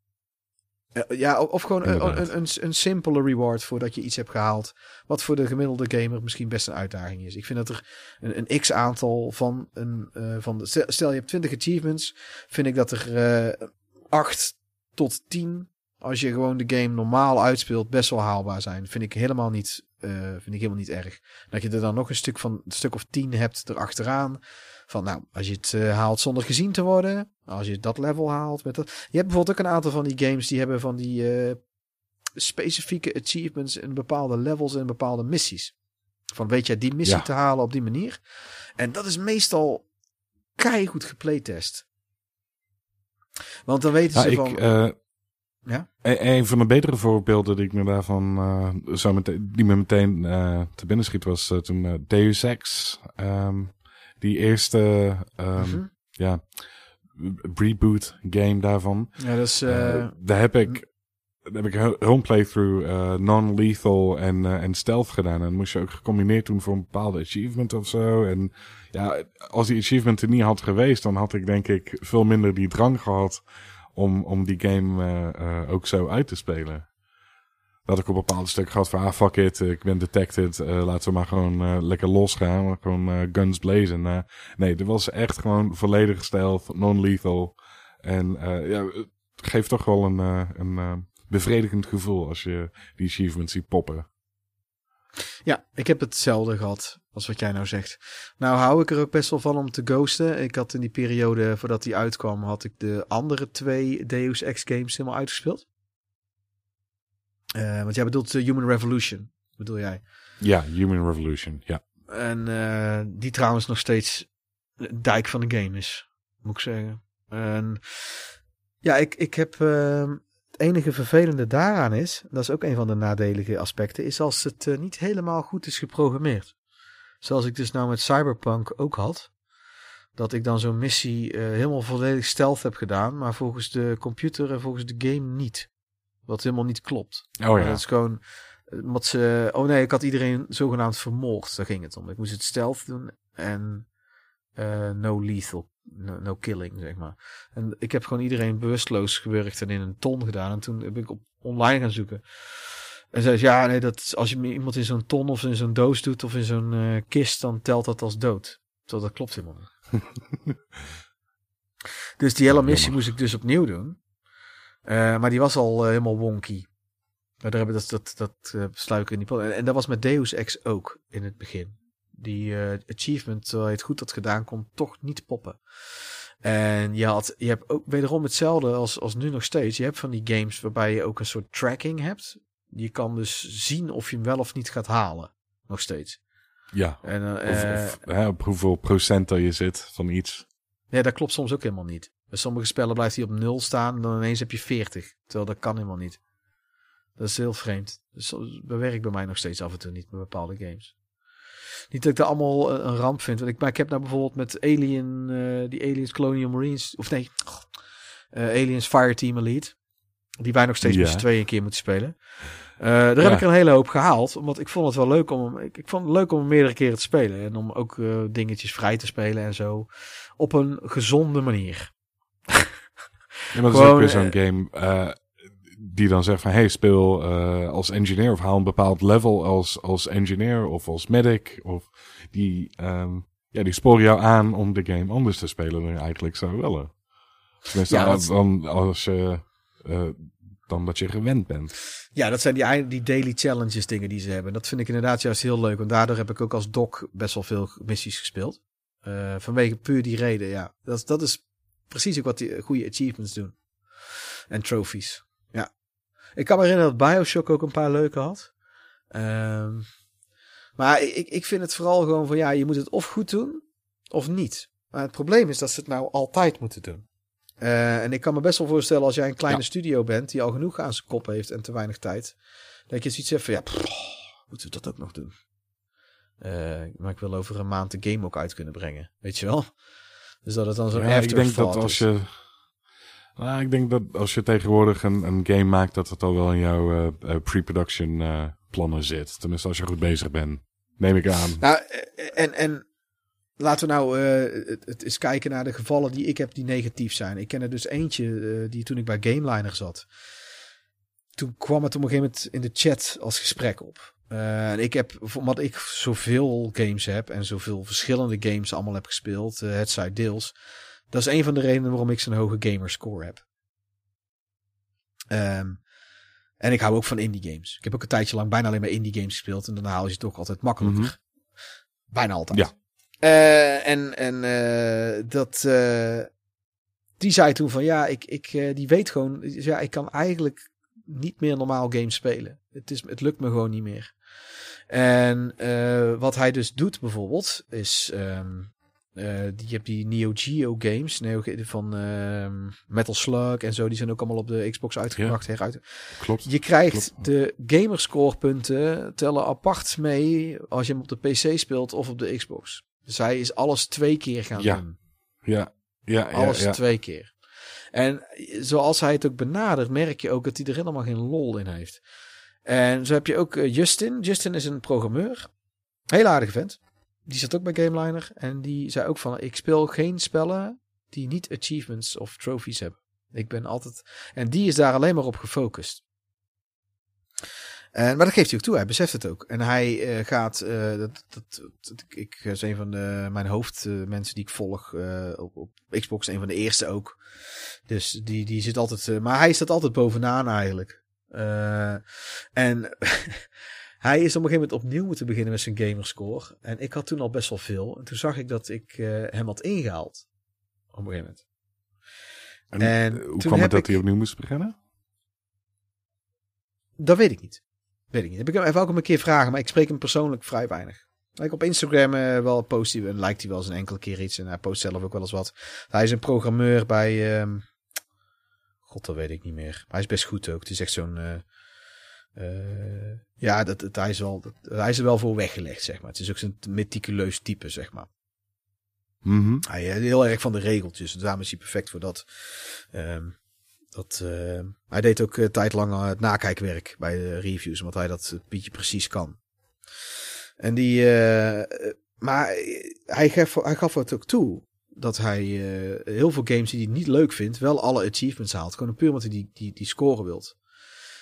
Uh, ja, of gewoon een, een, een, een, simpele reward voordat je iets hebt gehaald. Wat voor de gemiddelde gamer misschien best een uitdaging is. Ik vind dat er een, een x aantal van een. Uh, van de, stel je hebt 20 achievements. Vind ik dat er uh, 8 tot 10. Als je gewoon de game normaal uitspeelt, best wel haalbaar zijn. Vind ik helemaal niet, uh, vind ik helemaal niet erg. Dat je er dan nog een stuk van een stuk of 10 hebt erachteraan. Van nou, als je het uh, haalt zonder gezien te worden. Als je dat level haalt. Met dat. Je hebt bijvoorbeeld ook een aantal van die games die hebben van die uh, specifieke achievements in bepaalde levels en bepaalde missies. Van weet je die missie ja. te halen op die manier. En dat is meestal keihard geplaytest. Want dan weten ja, ze van... Ik, ja? Een, een van de betere voorbeelden die ik me daarvan uh, zo meteen, die me meteen uh, te binnen schiet was toen uh, Deus Ex. Um, die eerste um, mm -hmm. ja, reboot game daarvan. Ja, dat is... daar heb ik, heb ik home playthrough non-lethal en, en stealth gedaan. En moest je ook gecombineerd doen voor een bepaalde achievement of zo. En ja, als die achievement er niet had geweest, dan had ik denk ik veel minder die drang gehad om, om die game uh, uh, ook zo uit te spelen. Dat ik op een bepaald stuk gehad van, ah fuck it, ik ben detected, uh, laten we maar gewoon uh, lekker losgaan, gewoon uh, guns blazen. Uh, nee, dit was echt gewoon volledig stealth, non-lethal. En ja, het geeft toch wel een, een bevredigend gevoel als je die achievements ziet poppen. Ja, ik heb hetzelfde gehad als wat jij nou zegt. Nou hou ik er ook best wel van om te ghosten. Ik had in die periode voordat die uitkwam, had ik de andere twee Deus Ex games helemaal uitgespeeld. Uh, want jij bedoelt uh, Human Revolution, bedoel jij? Ja, Human Revolution, ja. En uh, die trouwens nog steeds dijk van de game is, moet ik zeggen. En ja, ik, ik heb ehm, het enige vervelende daaraan is, dat is ook een van de nadelige aspecten, is als het niet helemaal goed is geprogrammeerd. Zoals ik dus nou met Cyberpunk ook had. Dat ik dan zo'n missie uh, helemaal volledig stealth heb gedaan, maar volgens de computer en volgens de game niet. Wat helemaal niet klopt. Oh ja. Dat is gewoon, wat ze, oh nee, ik had iedereen zogenaamd vermoord. Daar ging het om. Ik moest het stealth doen en uh, no lethal, no, no, killing, zeg maar. En ik heb gewoon iedereen bewusteloos gewurgd en in een ton gedaan. En toen heb ik op online gaan zoeken. En zei ze, ja, nee, dat als je iemand in zo'n ton of in zo'n doos doet of in zo'n eh, kist, dan telt dat als dood. Terwijl dat klopt helemaal niet. dus die hele missie moest ik dus opnieuw doen. Eh, maar die was al eh, helemaal wonky. Maar daar hebben we dat, dat, dat uh, sluiken in die. En, en dat was met Deus Ex ook in het begin. Die achievement, terwijl je het goed had gedaan, kon toch niet poppen. En je, had, je hebt ook wederom hetzelfde als, als nu nog steeds. Je hebt van die games waarbij je ook een soort tracking hebt. Je kan dus zien of je hem wel of niet gaat halen. Nog steeds. Ja. En, uh, of, of hè, op hoeveel procent er je zit van iets. Ja, dat klopt soms ook helemaal niet. Bij sommige spellen blijft hij op 0 staan en dan ineens heb je 40. Terwijl dat kan helemaal niet. Dat is heel vreemd. Dus dat werkt bij mij nog steeds af en toe niet met bepaalde games. Niet dat ik dat allemaal een ramp vind. Want ik, maar ik heb nou bijvoorbeeld met Alien, uh, die Aliens Colonial Marines, of nee, uh, Aliens Fireteam Elite. Die wij nog steeds ja. met z'n tweeën een keer moeten spelen. Uh, daar ja. heb ik er een hele hoop gehaald. Omdat ik vond het wel leuk om ik, ik vond het leuk om meerdere keren te spelen. En om ook uh, dingetjes vrij te spelen en zo. Op een gezonde manier. Ja, maar dat is ook weer zo'n game uh, die dan zegt van... Hey, speel als engineer of haal een bepaald level als, als engineer of als medic. Of die, um, ja, die sporen jou aan om de game anders te spelen dan je eigenlijk zou willen. Tenminste, ja, dat... dan als je uh, dan dat je gewend bent. Ja, dat zijn die, die daily challenges dingen die ze hebben. Dat vind ik inderdaad juist heel leuk. Want daardoor heb ik ook als doc best wel veel missies gespeeld. Uh, vanwege puur die reden, ja. Dat, dat is precies ook wat die goede achievements doen. En trophies. Ja. Ik kan me herinneren dat Bioshock ook een paar leuke had. Um, maar ik, ik vind het vooral gewoon van ja, je moet het of goed doen of niet. Maar het probleem is dat ze het nou altijd moeten doen. Uh, en ik kan me best wel voorstellen als jij een kleine ja. studio bent die al genoeg aan zijn kop heeft en te weinig tijd. Dat je zoiets hebt van ja, pff, moeten we dat ook nog doen? Uh, maar ik wil over een maand de game ook uit kunnen brengen. Weet je wel? Dus dat het dan zo'n ja, ik denk dat als je. Nou, ik denk dat als je tegenwoordig een, een game maakt, dat het al wel in jouw uh, pre-production plannen zit. Tenminste, als je goed bezig bent. Neem ik aan. Nou, en, en laten we nou uh, eens kijken naar de gevallen die ik heb die negatief zijn. Ik ken er dus eentje uh, die toen ik bij GameLiner zat. Toen kwam het op een gegeven moment in de chat als gesprek op. Uh, en ik heb, omdat ik zoveel games heb en zoveel verschillende games allemaal heb gespeeld, het zij deels. Dat is een van de redenen waarom ik zo'n hoge gamerscore heb. Um, en ik hou ook van indie games. Ik heb ook een tijdje lang bijna alleen maar indie games gespeeld. En dan haal je het toch altijd makkelijker. Mm -hmm. Bijna altijd. Ja. Uh, en en uh, dat. Uh, die zei toen van ja, ik, ik, die weet gewoon. Ja, ik kan eigenlijk niet meer normaal games spelen. Het, is, het lukt me gewoon niet meer. En wat hij dus doet bijvoorbeeld is. Um, uh, die hebt die Neo Geo games Neo, van uh, Metal Slug en zo. Die zijn ook allemaal op de Xbox uitgebracht. Ja, heruit. Klopt. Je krijgt klopt. de gamerscore punten tellen apart mee als je hem op de PC speelt of op de Xbox. Dus hij is alles twee keer gaan ja. doen. Ja, ja, Alles ja, ja. twee keer. En zoals hij het ook benadert, merk je ook dat hij er helemaal geen lol in heeft. En zo heb je ook uh, Justin. Justin is een programmeur. Heel aardige vent. Die zat ook bij GameLiner. En die zei ook van, ik speel geen spellen die niet achievements of trophies hebben. Ik ben altijd... En die is daar alleen maar op gefocust. En, maar dat geeft hij ook toe, hij beseft het ook. En hij uh, gaat, uh, dat, dat, dat, ik is een van de, mijn hoofdmensen die ik volg op, op Xbox, een van de eerste ook. Dus die, die zit altijd, maar hij staat altijd bovenaan eigenlijk. en hij is op een gegeven moment opnieuw moeten beginnen met zijn gamerscore. En ik had toen al best wel veel. En toen zag ik dat ik hem had ingehaald. Op een gegeven moment. En, en hoe kwam het dat ik... hij opnieuw moest beginnen? Dat weet ik niet. Weet ik niet. Heb ik hem even ook een keer vragen, maar ik spreek hem persoonlijk vrij weinig. Ik op Instagram uh, wel post hij en lijkt hij wel eens een enkele keer iets. En hij post zelf ook wel eens wat. Hij is een programmeur bij. Um... God, dat weet ik niet meer. Maar hij is best goed ook. Het is echt zo'n. Uh, uh, ja, dat, dat, hij, is wel, dat, hij is er wel voor weggelegd, zeg maar. Het is ook zo'n meticuleus type, zeg maar. Mm -hmm. Hij is heel erg van de regeltjes. Daarom is hij perfect voor dat. Um, dat, uh, hij deed ook uh, tijd lang uh, het nakijkwerk bij de reviews, omdat hij dat beetje precies kan. En die, maar hij gaf, hij gaf het ook toe dat hij heel veel games die hij niet leuk vindt, wel alle achievements haalt. Gewoon puur omdat hij die, die, die score wilt.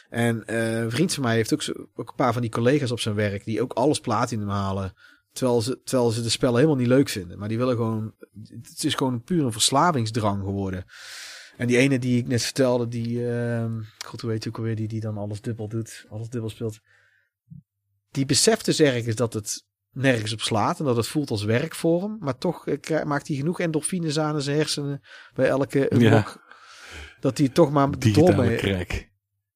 En eh, een vriend van mij heeft ook, ook een paar van die collega's op zijn werk die ook alles platinum halen. Terwijl ze, terwijl ze de spellen helemaal niet leuk vinden. Maar die willen gewoon. Het is gewoon puur een verslavingsdrang geworden. En die ene die ik net vertelde, die. ehm God, hoe weet je ook alweer, die, die dan alles dubbel doet, alles dubbel speelt. Die beseft dus ergens dat het nergens op slaat en dat het voelt als werk voor hem. Maar toch eh, maakt hij genoeg endorfines aan in zijn hersenen bij elke Ja. Dat hij toch maar mee, crack.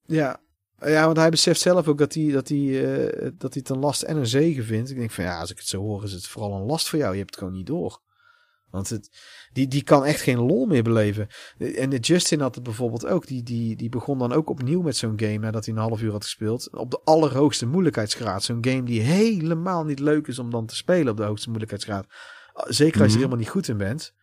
ja. ja, want hij beseft zelf ook dat hij, dat, hij, eh, dat hij het een last en een zegen vindt. Ik denk van ja, als ik het zo hoor, is het vooral een last voor jou. Je hebt het gewoon niet door. Want het, die, die kan echt geen lol meer beleven. En de Justin had het bijvoorbeeld ook. Die, die, die begon dan ook opnieuw met zo'n game nadat hij een half uur had gespeeld. Op de allerhoogste moeilijkheidsgraad. Zo'n game die helemaal niet leuk is om dan te spelen op de hoogste moeilijkheidsgraad. Zeker als je er Mhm. helemaal niet goed in bent.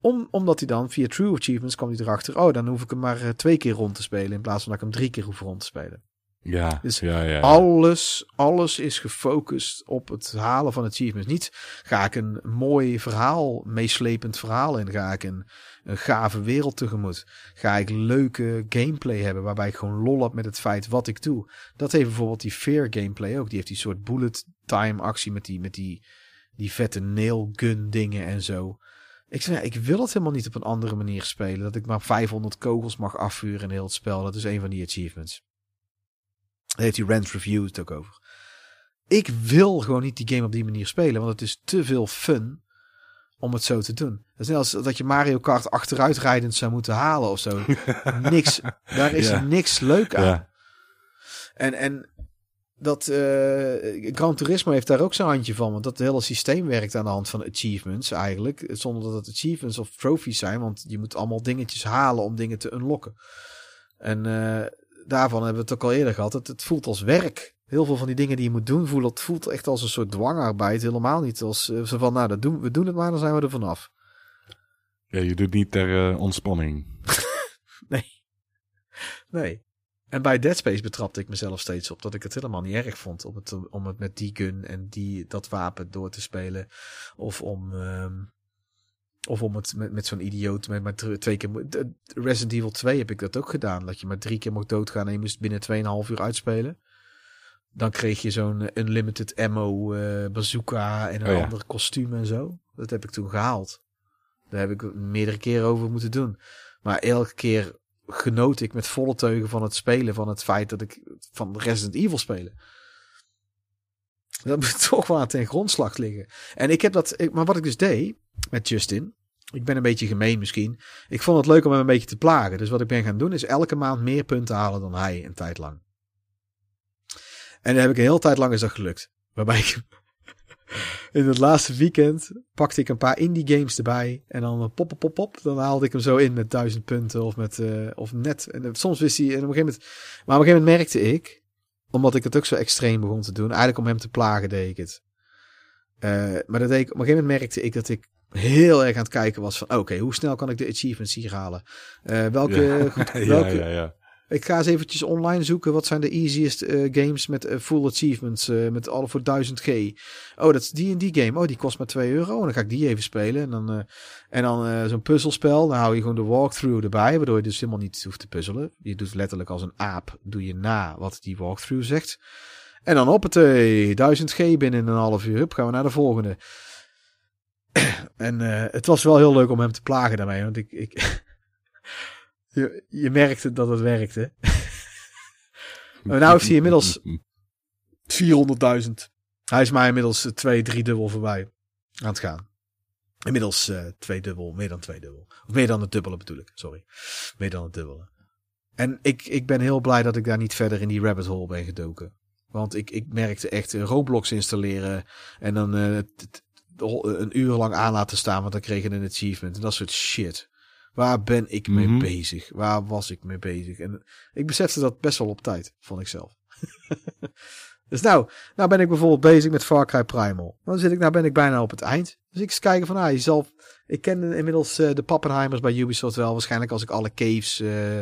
Om, omdat hij dan via True Achievements kwam hij erachter. Oh, dan hoef ik hem maar eh, twee keer rond te spelen. In plaats van dat ik hem drie keer hoef rond te spelen. Ja, Dus ja, ja. ja. Alles, alles is gefocust op het halen van achievements. Niet ga ik een mooi verhaal, meeslepend verhaal in. Ga ik een, een gave wereld tegemoet. Ga ik leuke gameplay hebben waarbij ik gewoon lol heb met het feit wat ik doe. Dat heeft bijvoorbeeld die Fear gameplay ook. Die heeft die soort bullet time actie met die, met die, die vette nail gun dingen en zo. Ik zei, ja, ik wil het helemaal niet op een andere manier spelen. Dat ik maar 500 kogels mag afvuren in heel het spel. Dat is een van die achievements. Daar heeft die Rant Review het ook over. Ik wil gewoon niet die game op die manier spelen, want het is te veel fun om het zo te doen. Dat is net als dat je Mario Kart achteruitrijdend zou moeten halen of zo. niks, daar is Ja. niks leuk aan. Ja. En, en dat eh Gran Turismo heeft daar ook zijn handje van. Want dat hele systeem werkt aan de hand van achievements eigenlijk. Zonder dat het achievements of trophies zijn. Want je moet allemaal dingetjes halen om dingen te unlocken. En eh, daarvan hebben we het ook al eerder gehad. Het, het voelt als werk. Heel veel van die dingen die je moet doen, voelt, het voelt echt als een soort dwangarbeid. Helemaal niet als eh, zo van, nou, dat doen, we doen het maar, dan zijn we er vanaf. ja, je doet niet ter eh, ontspanning. Nee. En bij Dead Space betrapte ik mezelf steeds op dat ik het helemaal niet erg vond om het, om het met die gun en die, dat wapen door te spelen. Of om, ehm, of om het met, met zo'n idioot met maar twee keer. Resident Evil 2 heb ik dat ook gedaan. Dat je maar drie keer mocht doodgaan en je moest binnen 2,5 uur uitspelen. Dan kreeg je zo'n unlimited ammo eh, bazooka en een Oh ja. ander kostuum en zo. Dat heb ik toen gehaald. Daar heb ik meerdere keren over moeten doen. Maar elke keer genoot ik met volle teugen van het spelen. Van het feit dat ik van Resident Evil spelen. Dat moet toch wel aan ten grondslag liggen. En ik heb dat. Ik, maar wat ik dus deed met Justin. Ik ben een beetje gemeen misschien. Ik vond het leuk om hem een beetje te plagen. Dus wat ik ben gaan doen is elke maand meer punten halen dan hij een tijd lang. En dan heb ik een hele tijd lang is dat gelukt. Waarbij ik in het laatste weekend pakte ik een paar indie games erbij. En dan pop, pop, pop, pop. Dan haalde ik hem zo in met duizend punten of met, eh, of net. En eh, soms wist hij, en op een gegeven moment, maar op een gegeven moment merkte ik, omdat ik het ook zo extreem begon te doen, eigenlijk om hem te plagen deed ik het. Eh, maar dat deed ik, op een gegeven moment merkte ik dat ik heel erg aan het kijken was van, oké, hoe snel kan ik de achievements hier halen? Eh, welke, Ja. goed, ja, welke, ja, ja. ik ga eens eventjes online zoeken. Wat zijn de easiest eh, games met eh, full achievements? eh, met alle voor 1000g. Oh, dat is die en die game. Oh, die kost maar 2 euro. En dan ga ik die even spelen. En dan, eh, en dan eh, zo'n puzzelspel. Dan hou je gewoon de walkthrough erbij. Waardoor je dus helemaal niet hoeft te puzzelen. Je doet letterlijk als een aap. Doe je na wat die walkthrough zegt. En dan op het 1000g binnen een half uur. Hup, gaan we naar de volgende. en eh, het was wel heel leuk om hem te plagen daarmee. Want ik, ik je, je merkte dat het werkte. Maar nou heeft hij inmiddels 400.000. Hij is mij inmiddels eh, twee, drie dubbel voorbij aan het gaan. Inmiddels eh twee dubbel, meer dan twee dubbel. Of meer dan het dubbele bedoel ik, sorry. Meer dan het dubbele. En ik, ik ben heel blij dat ik daar niet verder in die rabbit hole ben gedoken. Want ik, ik merkte echt Roblox installeren en dan t- een uur lang aan laten staan, want dan kreeg je een achievement en dat soort shit. Waar ben ik mee Mhm. bezig? Waar was ik mee bezig? En ik besefte dat best wel op tijd, vond ik zelf. dus nou, nou ben ik bijvoorbeeld bezig met Far Cry Primal. Dan zit ik, nou ben ik bijna op het eind. Dus ik eens kijken van, ah, je zal, ik ken inmiddels eh, de Pappenheimers bij Ubisoft wel. Waarschijnlijk als ik alle caves eh,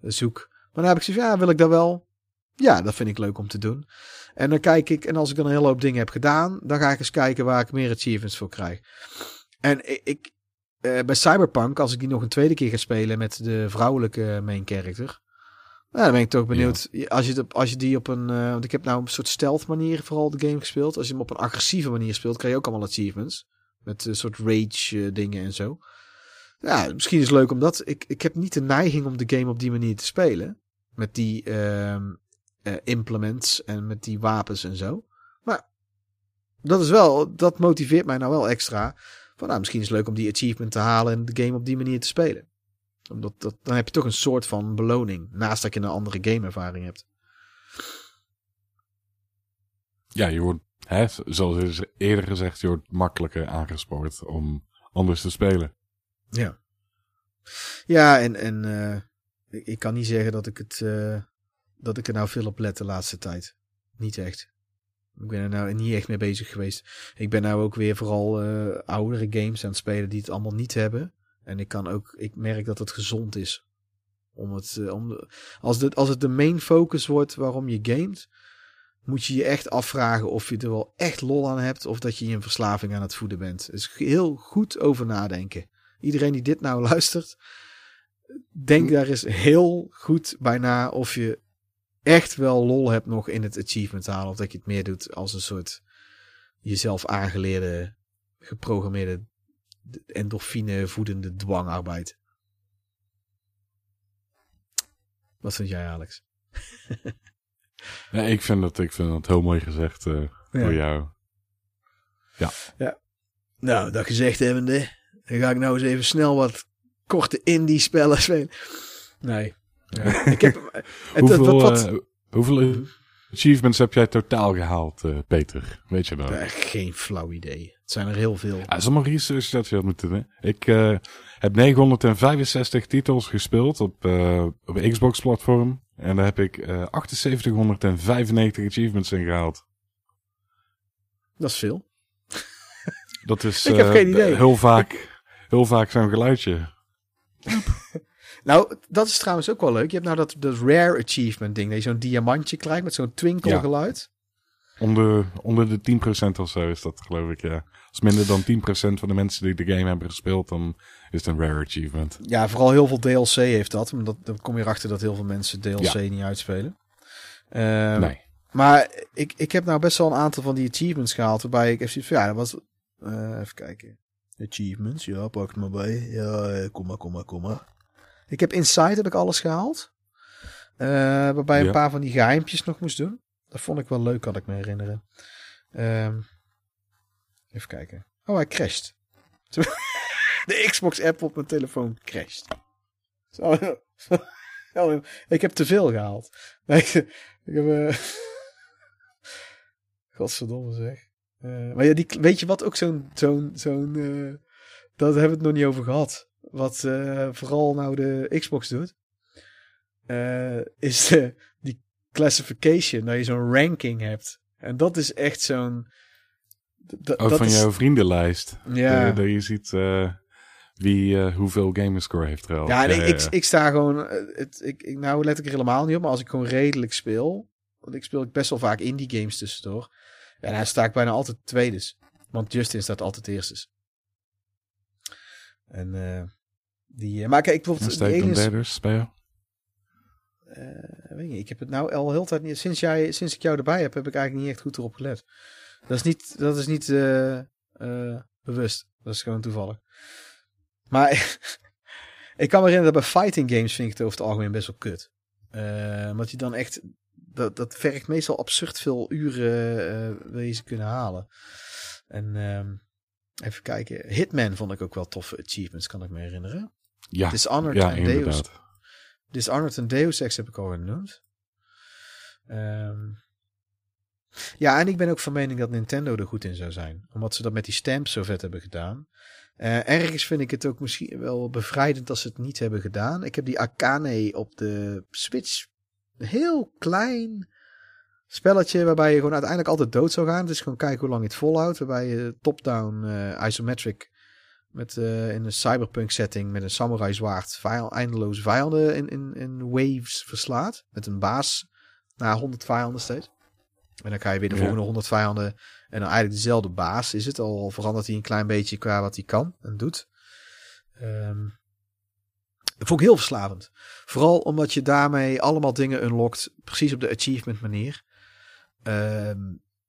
zoek. Maar dan heb ik zoiets van, ja, wil ik dat wel? Ja, dat vind ik leuk om te doen. En dan kijk ik, en als ik dan een hele hoop dingen heb gedaan, dan ga ik eens kijken waar ik meer achievements voor krijg. En ik, ik eh, bij Cyberpunk, als ik die nog een tweede keer ga spelen met de vrouwelijke main character, Nou, dan ben ik toch benieuwd. Als, je de, als je die op een. eh, want ik heb nou een soort stealth manier vooral de game gespeeld. Als je hem op een agressieve manier speelt, krijg je ook allemaal achievements. Met een soort rage eh, dingen en zo. Ja, misschien is het leuk omdat. Ik, ik heb niet de neiging om de game op die manier te spelen. Met die ehm, eh, implements en met die wapens en zo. Maar dat is wel. Dat motiveert mij nou wel extra. Van nou, misschien is het leuk om die achievement te halen en de game op die manier te spelen omdat dat, dan heb je toch een soort van beloning. Naast dat je een andere gameervaring hebt. Ja, je wordt, hè, zoals eerder gezegd, je wordt makkelijker aangespoord om anders te spelen. Ja. Ja, en, en eh, ik, ik kan niet zeggen dat ik het eh, dat ik er nou veel op let de laatste tijd. Niet echt. Ik ben er nou niet echt mee bezig geweest. Ik ben nou ook weer vooral eh, oudere games aan het spelen die het allemaal niet hebben. En ik kan ook, ik merk dat het gezond is. Om het, eh, om de, als, de, als het de main focus wordt waarom je gamet, moet je je echt afvragen of je er wel echt lol aan hebt of dat je je een verslaving aan het voeden bent. Dus heel goed over nadenken. Iedereen die dit nou luistert, denk daar eens heel goed bij na of je echt wel lol hebt nog in het achievement halen. Of dat je het meer doet als een soort jezelf aangeleerde, geprogrammeerde endorfine voedende dwangarbeid. Wat vind jij, Alex? Nee, ik vind dat, ik vind dat heel mooi gezegd eh door jou. Nou, dat gezegd hebbende, dan ga ik nou eens even snel wat korte indie spellen spelen. Nee. Ja. ik heb... het- Hoeveel, wat, wat, eh, hoeveel achievements heb jij totaal gehaald, eh, Peter? Weet je dat? Eh, geen flauw idee. Het zijn er heel veel. Ja, dat is allemaal research dat je had moeten doen. Ik heb 965 titels gespeeld op, op Xbox-platform. En daar heb ik eh 7895 achievements in gehaald. Dat is veel. Dat is Ik heb geen idee. heel vaak, heel vaak zo'n geluidje. Nou, dat is trouwens ook wel leuk. Je hebt nou dat, dat rare achievement ding. Dat je zo'n diamantje krijgt met zo'n twinkelgeluid. Onder, onder de 10% of zo is dat, geloof ik, ja. Als minder dan 10% van de mensen die de game hebben gespeeld, dan is het een rare achievement. Ja, vooral heel veel DLC heeft dat. Omdat dan kom je erachter dat heel veel mensen DLC Ja. niet uitspelen. Ehm, nee. Maar ik, ik heb nou best wel een aantal van die achievements gehaald. Waarbij ik even zoiets van, ja, dat was... eh, even kijken. Achievements, ja, pak het maar bij. Ja, kom maar, kom maar, kom maar. Ik heb Inside heb ik alles gehaald. Eh, waarbij een paar van die geheimpjes nog moest doen. Dat vond ik wel leuk, kan ik me herinneren. Ehm, even kijken. Oh, hij crasht. De Xbox-app op mijn telefoon crasht. Zo, zo, ik heb te veel gehaald. Nee, ik, heb... eh, Godverdomme zeg. Eh, maar ja, die, weet je wat ook zo'n... zo'n zo'n eh, dat hebben we het nog niet over gehad. Wat eh, vooral nou de Xbox doet. eh, is de, die classification. Dat je zo'n ranking hebt. En dat is echt zo'n... dat van is, jouw vriendenlijst. Ja. Dat je ziet eh, wie eh, hoeveel gamerscore heeft. Ja, en ik, ja, ik, ik sta gewoon. eh, Het, ik, ik, nou let ik er helemaal niet op, maar als ik gewoon redelijk speel. Want ik speel best wel vaak indie games tussendoor. En dan sta ik bijna altijd tweedes. Want Justin staat altijd eerstes. En eh die. eh, Maar kijk, bijvoorbeeld. is, derders bij jou? eh, weet niet, ik heb het nou al heel tijd niet. Sinds, jij, sinds ik jou erbij heb, heb ik eigenlijk niet echt goed erop gelet. Dat is niet, dat is niet eh, bewust. Dat is gewoon toevallig. Maar ik kan me herinneren dat bij fighting games vind ik het over het algemeen best wel kut. Omdat je dan echt... Dat, dat vergt meestal absurd veel uren wil je ze kunnen halen. En ehm, even kijken. Hitman vond ik ook wel toffe achievements, kan ik me herinneren. Ja, Dishonored ja en Deus inderdaad. Dishonored en Deus Ex heb ik al genoemd. Ehm, ja, en ik ben ook van mening dat Nintendo er goed in zou zijn. Omdat ze dat met die stamps zo vet hebben gedaan. Eh, ergens vind ik het ook misschien wel bevrijdend als ze het niet hebben gedaan. Ik heb die Akane op de Switch. Een heel klein spelletje waarbij je gewoon uiteindelijk altijd dood zou gaan. Het is gewoon kijken hoe lang je het volhoudt. Waarbij je top-down eh, isometric met, eh, in een cyberpunk setting met een samurai zwaard vijand, eindeloze vijanden in, in, in waves verslaat. Met een baas na 100 vijanden steeds. En dan ga je weer de Ja. volgende 100 vijanden. En dan eigenlijk dezelfde baas is het. Al verandert hij een klein beetje qua wat hij kan en doet. Ehm, Dat vond ik heel verslavend. Vooral omdat je daarmee allemaal dingen unlockt, precies op de achievement manier. Ehm,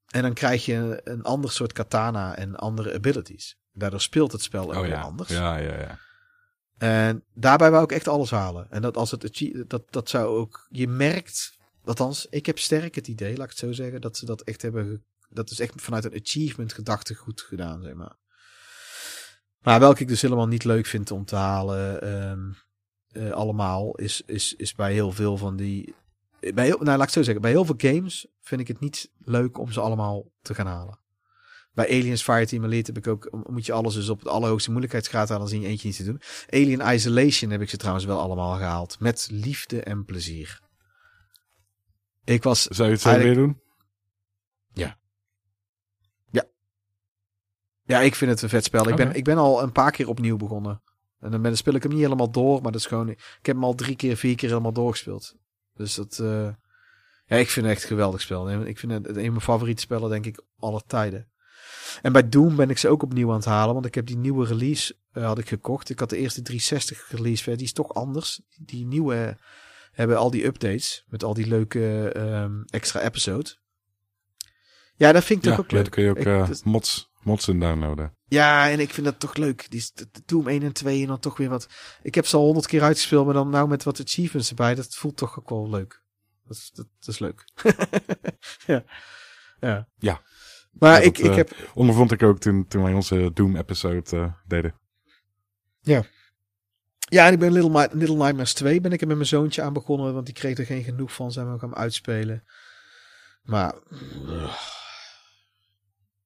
en dan krijg je een ander soort katana en andere abilities. Daardoor speelt het spel ook Oh weer ja. anders. Ja, ja, ja. En daarbij wou ik echt alles halen. En dat als het dat, dat zou ook. Je merkt, althans, ik heb sterk het idee, laat ik het zo zeggen, dat ze dat echt hebben. Dat is echt vanuit een achievement gedachte goed gedaan, zeg maar. Maar welke ik dus helemaal niet leuk vind om te halen, ehm, eh, allemaal, is, is, is bij heel veel van die. Bij heel, nou, laat ik het zo zeggen. Bij heel veel games vind ik het niet leuk om ze allemaal te gaan halen. Bij Aliens Fireteam Elite heb ik ook, moet je alles dus op de allerhoogste moeilijkheidsgraad halen, dan zie je eentje niet te doen. Alien Isolation heb ik ze trouwens wel allemaal gehaald. Met liefde en plezier. Ik was, Zou je het zo weer doen? ja, ik vind het een vet spel. Ik, ben, ik ben al een paar keer opnieuw begonnen. En dan ben, speel ik hem niet helemaal door, maar dat is gewoon, ik heb hem al drie keer, vier keer helemaal doorgespeeld. Dus dat, eh, ja, ik vind het echt een geweldig spel. Ik vind het een van mijn favoriete spellen, denk ik, aller tijden. En bij Doom ben ik ze ook opnieuw aan het halen, want ik heb die nieuwe release eh, had ik gekocht. Ik had de eerste 360 release die is toch anders. Die nieuwe eh, hebben al die updates met al die leuke ehm, extra episodes. Ja, dat vind ik Ja, toch ook ja, leuk. dan kun je ook Ik- eh, dat- mods, mods in downloaden. ja, en ik vind dat toch leuk. Die Doom 1 en 2 en dan toch weer wat. Ik heb ze al honderd keer uitgespeeld, maar dan nou met wat achievements erbij. Dat voelt toch ook wel leuk. Dat is, dat, dat is leuk. ja. ja. Ja. Maar Ja, ik, dat, ik eh, heb. Ondervond ik ook toen, toen wij onze Doom-episode eh, deden. Ja, en ik ben Little, Little Nightmares 2 ben ik er met mijn zoontje aan begonnen, want die kreeg er geen genoeg van. Zijn we ook aan het uitspelen. Maar.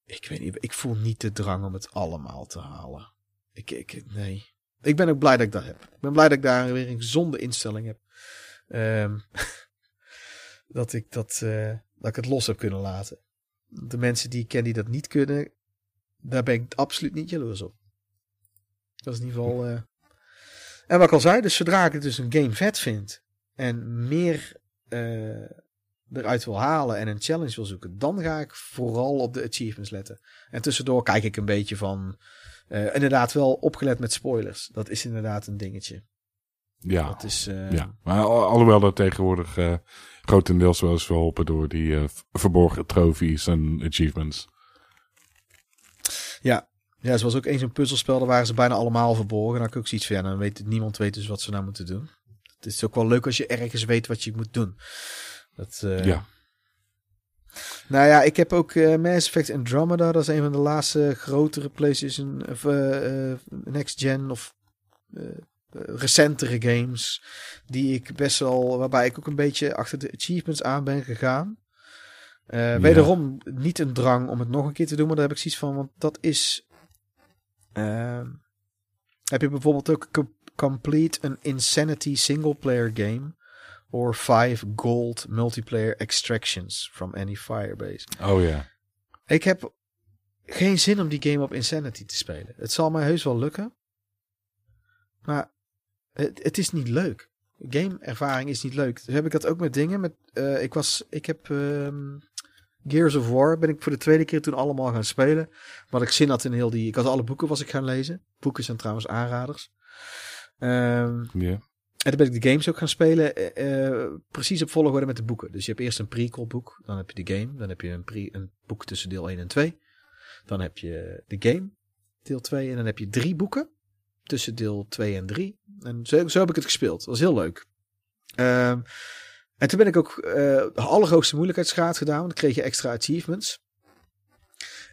ik weet niet. Ik voel niet de drang om het allemaal te halen. Ik, ik, nee. Ik ben ook blij dat ik dat heb. Ik ben blij dat ik daar weer een gezonde instelling heb. Ehm, dat, ik dat, eh, dat ik het los heb kunnen laten. De mensen die ik ken die dat niet kunnen, daar ben ik absoluut niet jaloers op. Dat is in ieder geval. eh, En wat ik al zei, dus zodra ik het dus een game vet vind en meer eh, eruit wil halen en een challenge wil zoeken, dan ga ik vooral op de achievements letten. En tussendoor kijk ik een beetje van. eh, inderdaad, wel opgelet met spoilers. Dat is inderdaad een dingetje. Ja, Dat is. eh, ja. maar al- alhoewel dat tegenwoordig eh, grotendeels wel is verholpen door die eh, verborgen trophies en achievements. Ja. Ja, zoals ook eens een puzzelspel, daar waren ze bijna allemaal verborgen. Dan had ik ook zoiets van, ja, dan weet niemand weet dus wat ze nou moeten doen. Het is ook wel leuk als je ergens weet wat je moet doen. Dat, Ja. Nou ja, ik heb ook Mass Effect Andromeda. Dat is een van de laatste grotere PlayStation of Next Gen of recentere games. Die ik best wel, waarbij ik ook een beetje achter de achievements aan ben gegaan. Eh, Wederom niet een drang om het nog een keer te doen, maar daar heb ik zoiets van, want dat is. ehm, heb je bijvoorbeeld ook co- Complete an Insanity single player game. Or five gold multiplayer extractions from any firebase. Oh ja. Ik heb geen zin om die game op Insanity te spelen. Het zal mij heus wel lukken. Maar het, het is niet leuk. Gameervaring is niet leuk. Dus heb ik dat ook met dingen. Met, eh, ik, was, ik heb ehm, Gears of War ben ik voor de tweede keer toen allemaal gaan spelen. Maar ik zin had in heel die... Ik had alle boeken was ik gaan lezen. Boeken zijn trouwens aanraders. Ehm, ja. en toen ben ik de games ook gaan spelen. eh, eh, precies op volgorde met de boeken. Dus je hebt eerst een prequel boek. Dan heb je de game. Dan heb je een, pre een boek tussen deel 1 en 2. Dan heb je de game. Deel 2. En dan heb je drie boeken. Tussen deel 2 en 3. En zo, zo heb ik het gespeeld. Dat was heel leuk. Ehm, en toen ben ik ook eh, de allerhoogste moeilijkheidsgraad gedaan. Dan kreeg je extra achievements.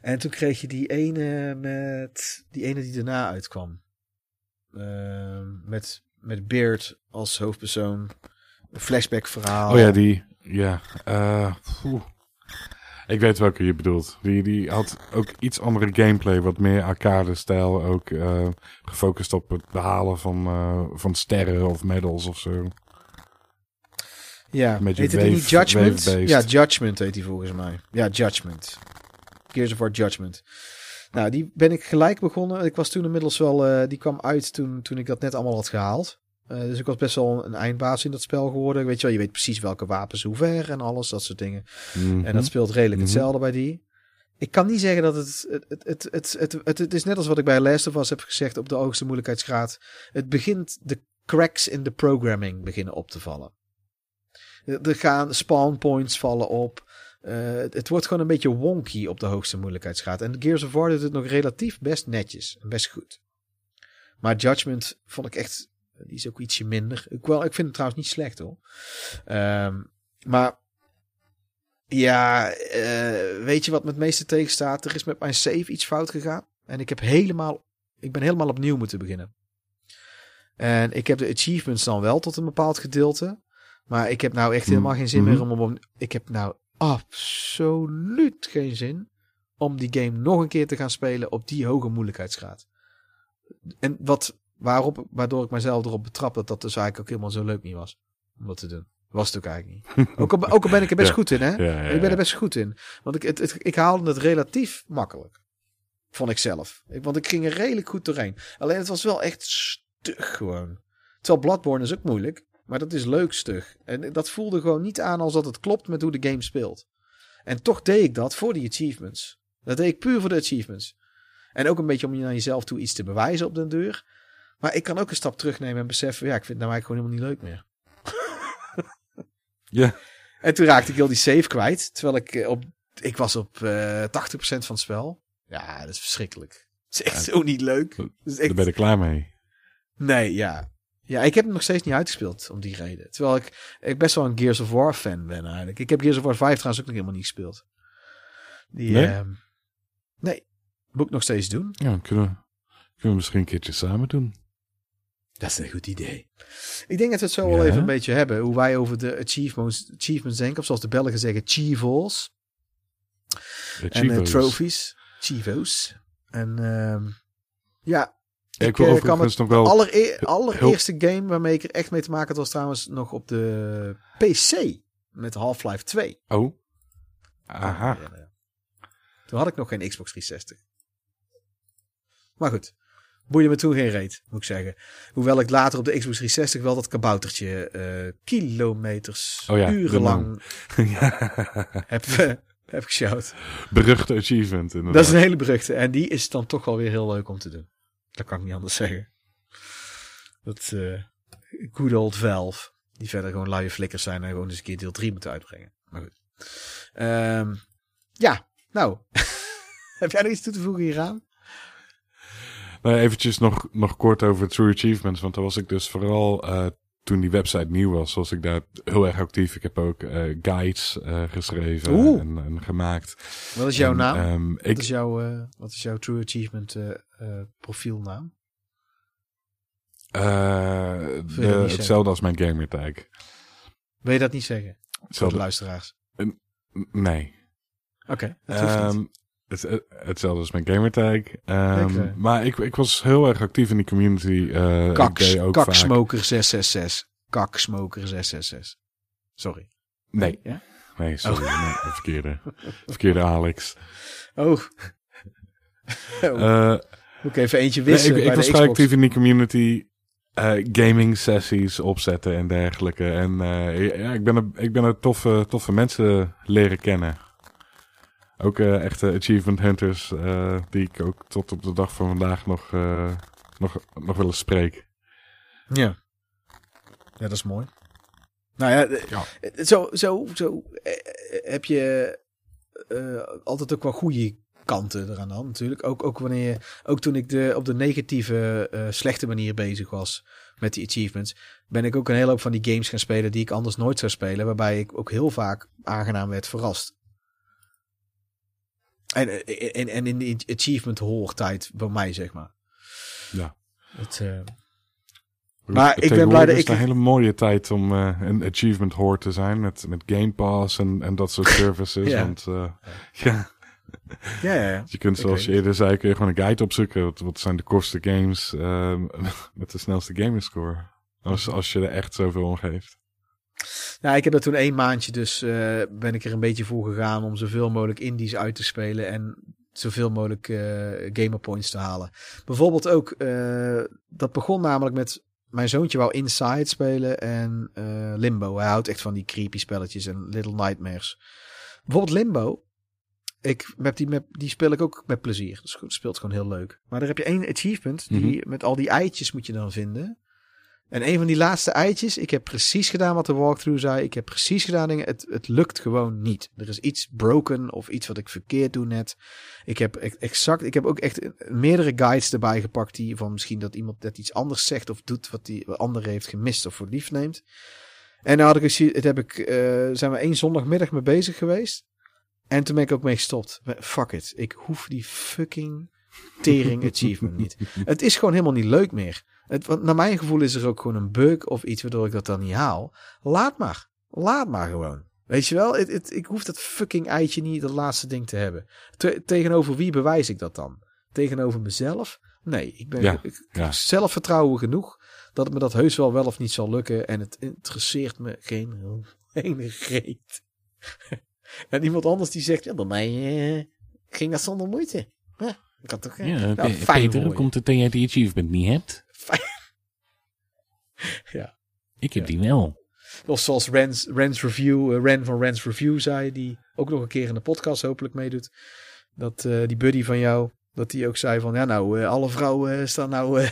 En toen kreeg je die ene met... Die ene die daarna uitkwam. Ehm, met, met Beard als hoofdpersoon. Een flashback verhaal. Oh ja, die. Ja. eh. Ik weet welke je bedoelt. Die, die had ook iets andere gameplay, wat meer arcade-stijl. Ook eh, gefocust op het behalen van, eh, van sterren of medals of zo. Ja, Met heette die niet wave- Judgment? Ja, Judgment heet die volgens mij. Ja, Judgment. Gears of War Judgment. Nou, die ben ik gelijk begonnen. Ik was toen inmiddels wel... eh, die kwam uit toen, toen ik dat net allemaal had gehaald. Eh, dus ik was best wel een eindbaas in dat spel geworden. Weet je wel, je weet precies welke wapens hoe ver en alles, dat soort dingen. Mhm. En dat speelt redelijk Mhm. hetzelfde bij die. Ik kan niet zeggen dat het het, het, het, het, het, het... is net als wat ik bij Last of Us heb gezegd op de hoogste moeilijkheidsgraad. Het begint... De cracks in de programming beginnen op te vallen. Er gaan spawn points vallen op. Uh, het wordt gewoon een beetje wonky op de hoogste moeilijkheidsgraad. En Gears of War doet het nog relatief best netjes. Best goed. Maar Judgment vond ik echt... Die is ook ietsje minder. Ik, wel, ik vind het trouwens niet slecht hoor. Um, maar... Ja, uh, weet je wat met het meeste tegenstaat? Er is met mijn save iets fout gegaan. En ik heb helemaal... Ik ben helemaal opnieuw moeten beginnen. En ik heb de achievements dan wel tot een bepaald gedeelte. Maar ik heb nou echt helemaal geen zin meer om, om... Ik heb nou absoluut geen zin om die game nog een keer te gaan spelen op die hoge moeilijkheidsgraad. En wat, waarop, waardoor ik mezelf erop betrap dat dat dus eigenlijk ook helemaal zo leuk niet was. Om dat te doen. Was het ook eigenlijk niet. Ook al, ook al ben ik er best goed in, hè? Ja, ja, Ik ben er best goed in. Want ik, het, het, ik haalde het relatief makkelijk. Vond ik zelf. Ik, want ik ging er redelijk goed doorheen. Alleen het was wel echt stug gewoon. Terwijl Bloodborne is ook moeilijk. Maar dat is leuk stug. En dat voelde gewoon niet aan als dat het klopt met hoe de game speelt. En toch deed ik dat voor die achievements. Dat deed ik puur voor de achievements. En ook een beetje om je naar jezelf toe iets te bewijzen op den deur. Maar ik kan ook een stap terugnemen en beseffen, ja, ik vind het nou eigenlijk gewoon helemaal niet leuk meer. Ja. En toen raakte ik heel die save kwijt. Terwijl ik eh, op, ik was op uh, 80% van het spel. Ja, dat is verschrikkelijk. Het is echt zo niet leuk. Echt... Daar ben je klaar mee. Nee, ja. Ja, ik heb hem nog steeds niet uitgespeeld om die reden. Terwijl ik, ik best wel een Gears of War fan ben eigenlijk. Ik heb Gears of War 5 trouwens ook nog helemaal niet gespeeld. Die, Nee? ehm, nee, moet ik nog steeds doen. Ja, kunnen we, kunnen we misschien een keertje samen doen. Dat is een goed idee. Ik denk dat we het zo Ja. wel even een beetje hebben. Hoe wij over de achievements, achievements denken. Of zoals de Belgen zeggen, chivos. En uh, trophies. Chivos. En ehm, ja, ik ik, wil eh, overigens nog wel... allereer- allereerste game waarmee ik er echt mee te maken had was trouwens nog op de PC. Met Half-Life 2. Oh. Aha. Toen had ik nog geen Xbox 360. Maar goed. Boeide me toen geen reet, moet ik zeggen. Hoewel ik later op de Xbox 360 wel dat kaboutertje eh, kilometers, Oh ja, urenlang heb, eh, heb geshout. Beruchte achievement, inderdaad. Dat is een hele beruchte. En die is dan toch wel weer heel leuk om te doen. Dat kan ik niet anders zeggen. Dat eh good old Valve. Die verder gewoon luie flikkers zijn en gewoon eens een keer deel 3 moeten uitbrengen. Maar goed. Ehm, ja, nou. Heb jij nog iets toe te voegen hieraan? Nou, eventjes nog, nog kort over True Achievements. Want daar was ik dus vooral eh, toen die website nieuw was, was ik daar heel erg actief. Ik heb ook eh, guides eh, geschreven en, en gemaakt. Wat is jouw En, naam? ehm, wat, ik, is jouw, wat is jouw True Achievement profielnaam? de, hetzelfde als mijn gamertag. Wil je dat niet zeggen? Voor de luisteraars. nee. Oké, dat hoeft niet. Het, het- hetzelfde als mijn gamertag. Oké. Maar ik, ik was heel erg actief in die community. eh ik Kaks, deed ook vaak... kaksmoker 666. Kaksmoker 666. Sorry. Nee, Ja? nee, sorry. Nee, de verkeerde, verkeerde Alex. Oh. oh. Eh, Moet ik even eentje Nee, wisselen ik, ik was vrij Xbox. actief in die community. eh, gaming sessies opzetten en dergelijke. En eh, ja, ik ben, er, ik ben er toffe, toffe mensen leren kennen. Ook eh, echte achievement hunters eh, die ik ook tot op de dag van vandaag nog, eh, nog, nog wel eens spreek. Ja. Ja, dat is mooi. Nou ja, Ja. zo, zo, zo heb je altijd ook wel goede kanten eraan dan natuurlijk. Ook, ook wanneer ook toen ik de, op de negatieve, slechte manier bezig was met die achievements, ben ik ook een hele hoop van die games gaan spelen die ik anders nooit zou spelen, waarbij ik ook heel vaak aangenaam werd verrast. En, en, en in die achievement hoogtijd bij mij, zeg maar. Ja. Het, eh, Maar ik ben blij dat is ik- het een hele mooie tijd om eh, een achievement hoor te zijn. Met, met Game Pass en, en dat soort services. Ja. Want eh, ja, ja, ja, ja. Je kunt, zoals je eerder zei, kun je gewoon een guide opzoeken. Wat, wat zijn de kortste games met de snelste gamerscore? Als, als je er echt zoveel om geeft. Nou, ik heb er toen één maandje, dus eh, ben ik er een beetje voor gegaan om zoveel mogelijk indies uit te spelen en zoveel mogelijk eh gamer points te halen. Bijvoorbeeld ook, eh, dat begon namelijk met mijn zoontje wou Inside spelen en Limbo. Hij houdt echt van die creepy spelletjes en Little Nightmares. Bijvoorbeeld Limbo. Ik, met die, met, die speel ik ook met plezier. Dus het speelt gewoon heel leuk. Maar daar heb je één achievement. Die, Met al die eitjes moet je dan vinden. En een van die laatste eitjes, ik heb precies gedaan wat de walkthrough zei. Ik heb precies gedaan dingen. Het, het lukt gewoon niet. Er is iets broken of iets wat ik verkeerd doe net. Ik heb e- exact, ik heb ook echt meerdere guides erbij gepakt die van misschien dat iemand dat iets anders zegt of doet wat die ander heeft gemist of voor lief neemt. En dan had ik, het heb ik, eh, zijn we één zondagmiddag mee bezig geweest. En toen ben ik ook mee gestopt. Fuck it. Ik hoef die fucking tering achievement niet. Het is gewoon helemaal niet leuk meer. Het, want naar mijn gevoel is er ook gewoon een bug of iets waardoor ik dat dan niet haal. Laat maar. Laat maar gewoon. Weet je wel, ik hoef dat fucking eitje niet, dat laatste ding te hebben. Te- tegenover wie bewijs ik dat dan? Tegenover mezelf? Nee, ik ben Ja, ik, ja. zelfvertrouwen genoeg dat me dat heus wel wel of niet zal lukken. En het interesseert me geen ene reet. en iemand anders die zegt, ja, bij mij eh, ging dat zonder moeite. Ja, ik had toch, eh, Ja, nou, fijn Peter, komt het dat jij die achievement niet hebt? Ja. Ik heb die wel. Of zoals Rens, Rens Review, eh, Ren van Rens Review zei, die ook nog een keer in de podcast hopelijk meedoet. Dat eh, die buddy van jou, dat die ook zei van, ja nou, eh, alle vrouwen staan nou,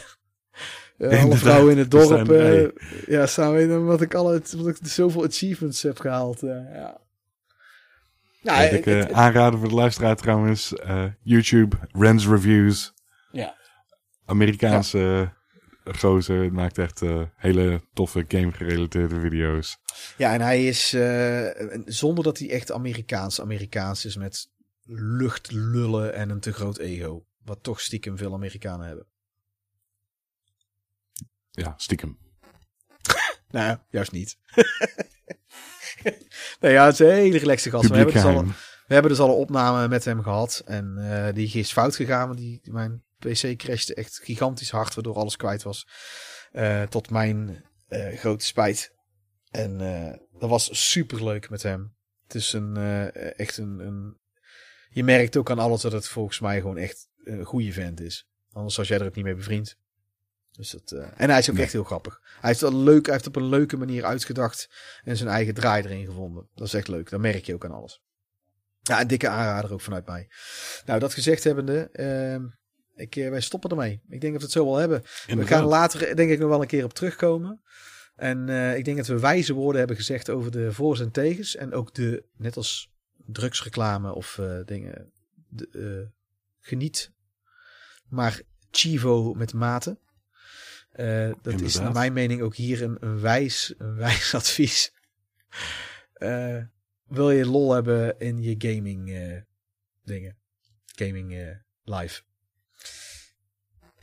alle vrouwen in het dorp, hey. ja, staan we in, omdat ik, alle, omdat ik zoveel achievements heb gehaald. eh, ja. Nou, Wat ik het- het- aanraden voor de luisteraar trouwens. YouTube, Rens Reviews. ja. Amerikaanse gozer. Maakt echt eh, hele toffe game-gerelateerde video's. Ja, en hij is eh, zonder dat hij echt Amerikaans Amerikaans is met luchtlullen en een te groot ego. Wat toch stiekem veel Amerikanen hebben. Ja, stiekem. Nou, juist niet. nee, ja, het is een hele relaxe gast. We Publiek hebben, dus al, we hebben dus al een opname met hem gehad. En eh, die is fout gegaan. Want die, mijn PC crashte echt gigantisch hard, waardoor alles kwijt was. Eh, tot mijn eh, grote spijt. En eh, dat was super leuk met hem. Het is een, echt een, een... Je merkt ook aan alles dat het volgens mij gewoon echt een goede vent is. Anders was jij er ook niet mee bevriend. Dus dat, en hij is ook Nee. echt heel grappig. Hij heeft, wel leuk, hij heeft op een leuke manier uitgedacht en zijn eigen draai erin gevonden. Dat is echt leuk. Dat merk je ook aan alles. Ja, een dikke aanrader ook vanuit mij. Nou, dat gezegd hebbende, ehm ik, eh, wij stoppen ermee. Ik denk dat we het zo wel hebben. We gaan later denk ik nog wel een keer op terugkomen. En eh, ik denk dat we wijze woorden hebben gezegd over de voor's en tegens. En ook de, net als drugsreclame of eh, dingen, de, geniet. Maar Chivo met mate. Dat is naar mijn mening ook hier een, een, wijs, een wijs advies. Wil je lol hebben in je gaming dingen. Gaming live.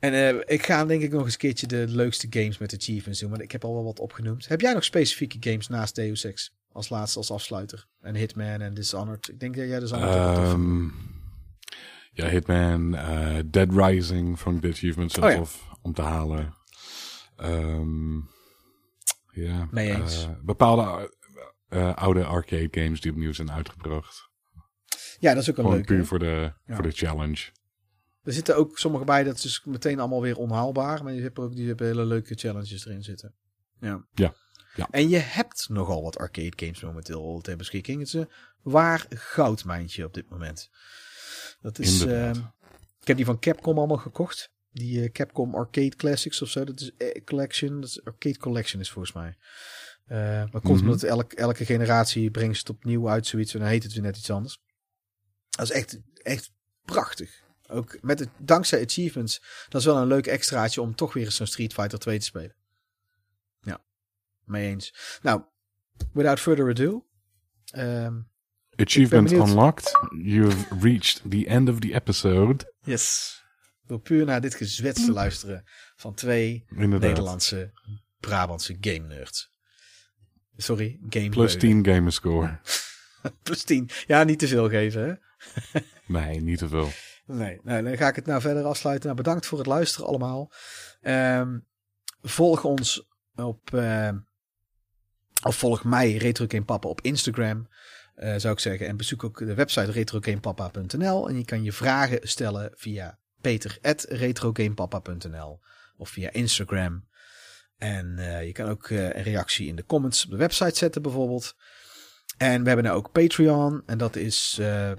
En eh, ik ga denk ik nog eens een keertje de leukste games met achievements doen. Maar ik heb al wel wat opgenoemd. Heb jij nog specifieke games naast Deus Ex? Als laatste, als afsluiter. En Hitman en Dishonored. Ik denk dat jij Dishonored tof vindt. Ehm, ja, Hitman, eh, Dead Rising vond ik de achievements Oh ja. tof om te halen. Ehm, ja, eh, bepaalde oude arcade games die opnieuw zijn uitgebracht. Ja, dat is ook een Gewoon leuke. puur voor de, Ja. voor de challenge. Er zitten ook sommige bij, dat is dus meteen allemaal weer onhaalbaar. Maar je hebt ook die hebben hele leuke challenges erin zitten. Ja. Ja. Ja. En je hebt nogal wat arcade games momenteel ter beschikking. Het is een waar goudmijntje op dit moment. Dat is, ehm, ik heb die van Capcom allemaal gekocht. Die eh, Capcom Arcade Classics of zo. Dat is eh, Collection. Dat is Arcade Collection is volgens mij. Eh, maar komt Mhm. omdat elk, elke generatie brengt het opnieuw uit zoiets. En dan heet het weer net iets anders. Dat is echt, echt prachtig. Ook met het, dankzij achievements. Dat is wel een leuk extraatje om toch weer eens zo'n Street Fighter 2 te spelen. Ja, mee eens. Nou, without further ado. ehm, Achievement unlocked. You've reached the end of the episode. yes. Door puur naar dit gezwets te luisteren van twee Inderdaad. Nederlandse Brabantse game nerds. Sorry, game Plus 10 gamerscore. Plus 10. Ja, niet te veel geven hè. Nee, niet te veel. Nee, dan ga ik het nou verder afsluiten. Nou, bedankt voor het luisteren allemaal. Ehm, volg ons op, ehm, of volg mij, Retro Game Papa, op Instagram, eh, zou ik zeggen. En bezoek ook de website retrogamepapa.nl. En je kan je vragen stellen via peter.retrogamepapa.nl of via Instagram. En eh, je kan ook eh, een reactie in de comments op de website zetten bijvoorbeeld. En we hebben nou ook Patreon. En dat is eh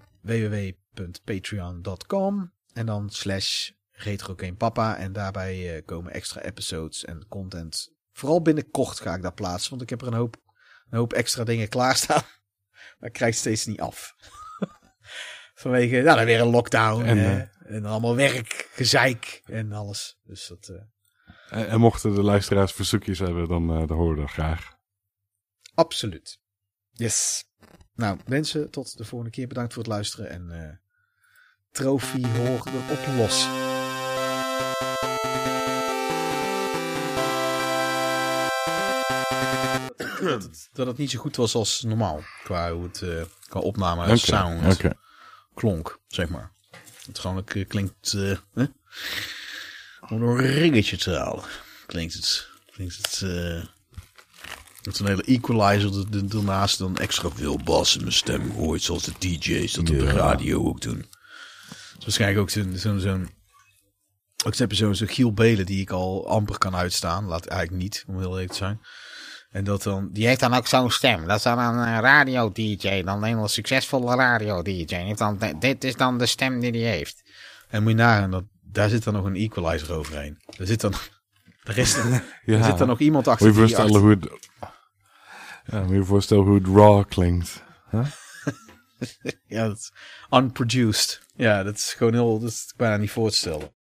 www.patreon.com en dan slash retrogamepapa. En daarbij eh, komen extra episodes en content Vooral binnenkort ga ik dat plaatsen, want ik heb er een hoop, een hoop extra dingen klaarstaan. Maar ik krijg steeds niet af. Vanwege, nou, dan weer een lockdown En, en, eh, en allemaal werk, gezeik en alles. Dus dat, eh, En, en mochten de luisteraars verzoekjes hebben, dan, eh dan horen we dat graag. absoluut. Yes. Nou, mensen, tot de volgende keer. Bedankt voor het luisteren en eh trofee hoor erop los. dat, het, dat het niet zo goed was als normaal. Qua hoe het eh, qua opname en sound oké. klonk, zeg maar. Het gewoon eh, klinkt... eh hè? Om een ringetje te halen. Klinkt het... Klinkt het... eh met een hele equalizer er- er- ernaast dan extra veel bas in mijn stem gooit. Zoals de DJ's dat op de radio ook doen. Waarschijnlijk ook zo'n... zo'n zo'n ook heb zo'n zo Giel Belen die ik al amper kan uitstaan. Laat eigenlijk niet, om heel eerlijk te zijn. En dat dan... Die heeft dan ook zo'n stem. Dat is dan een eh, radio-dj. Dan een hele succesvolle radio-dj. Heeft dan Dit is dan de stem die hij heeft. En moet je nagaan, dat, daar zit dan nog een equalizer overheen. Daar zit dan... Er, is, Ja. zit dan nog iemand achter Moet je voorstellen achter- hoe het... Ja, moet je je voorstellen hoe het raw klinkt. Ja, dat is unproduced. Ja, dat is gewoon heel... Dat is bijna niet voor te stellen.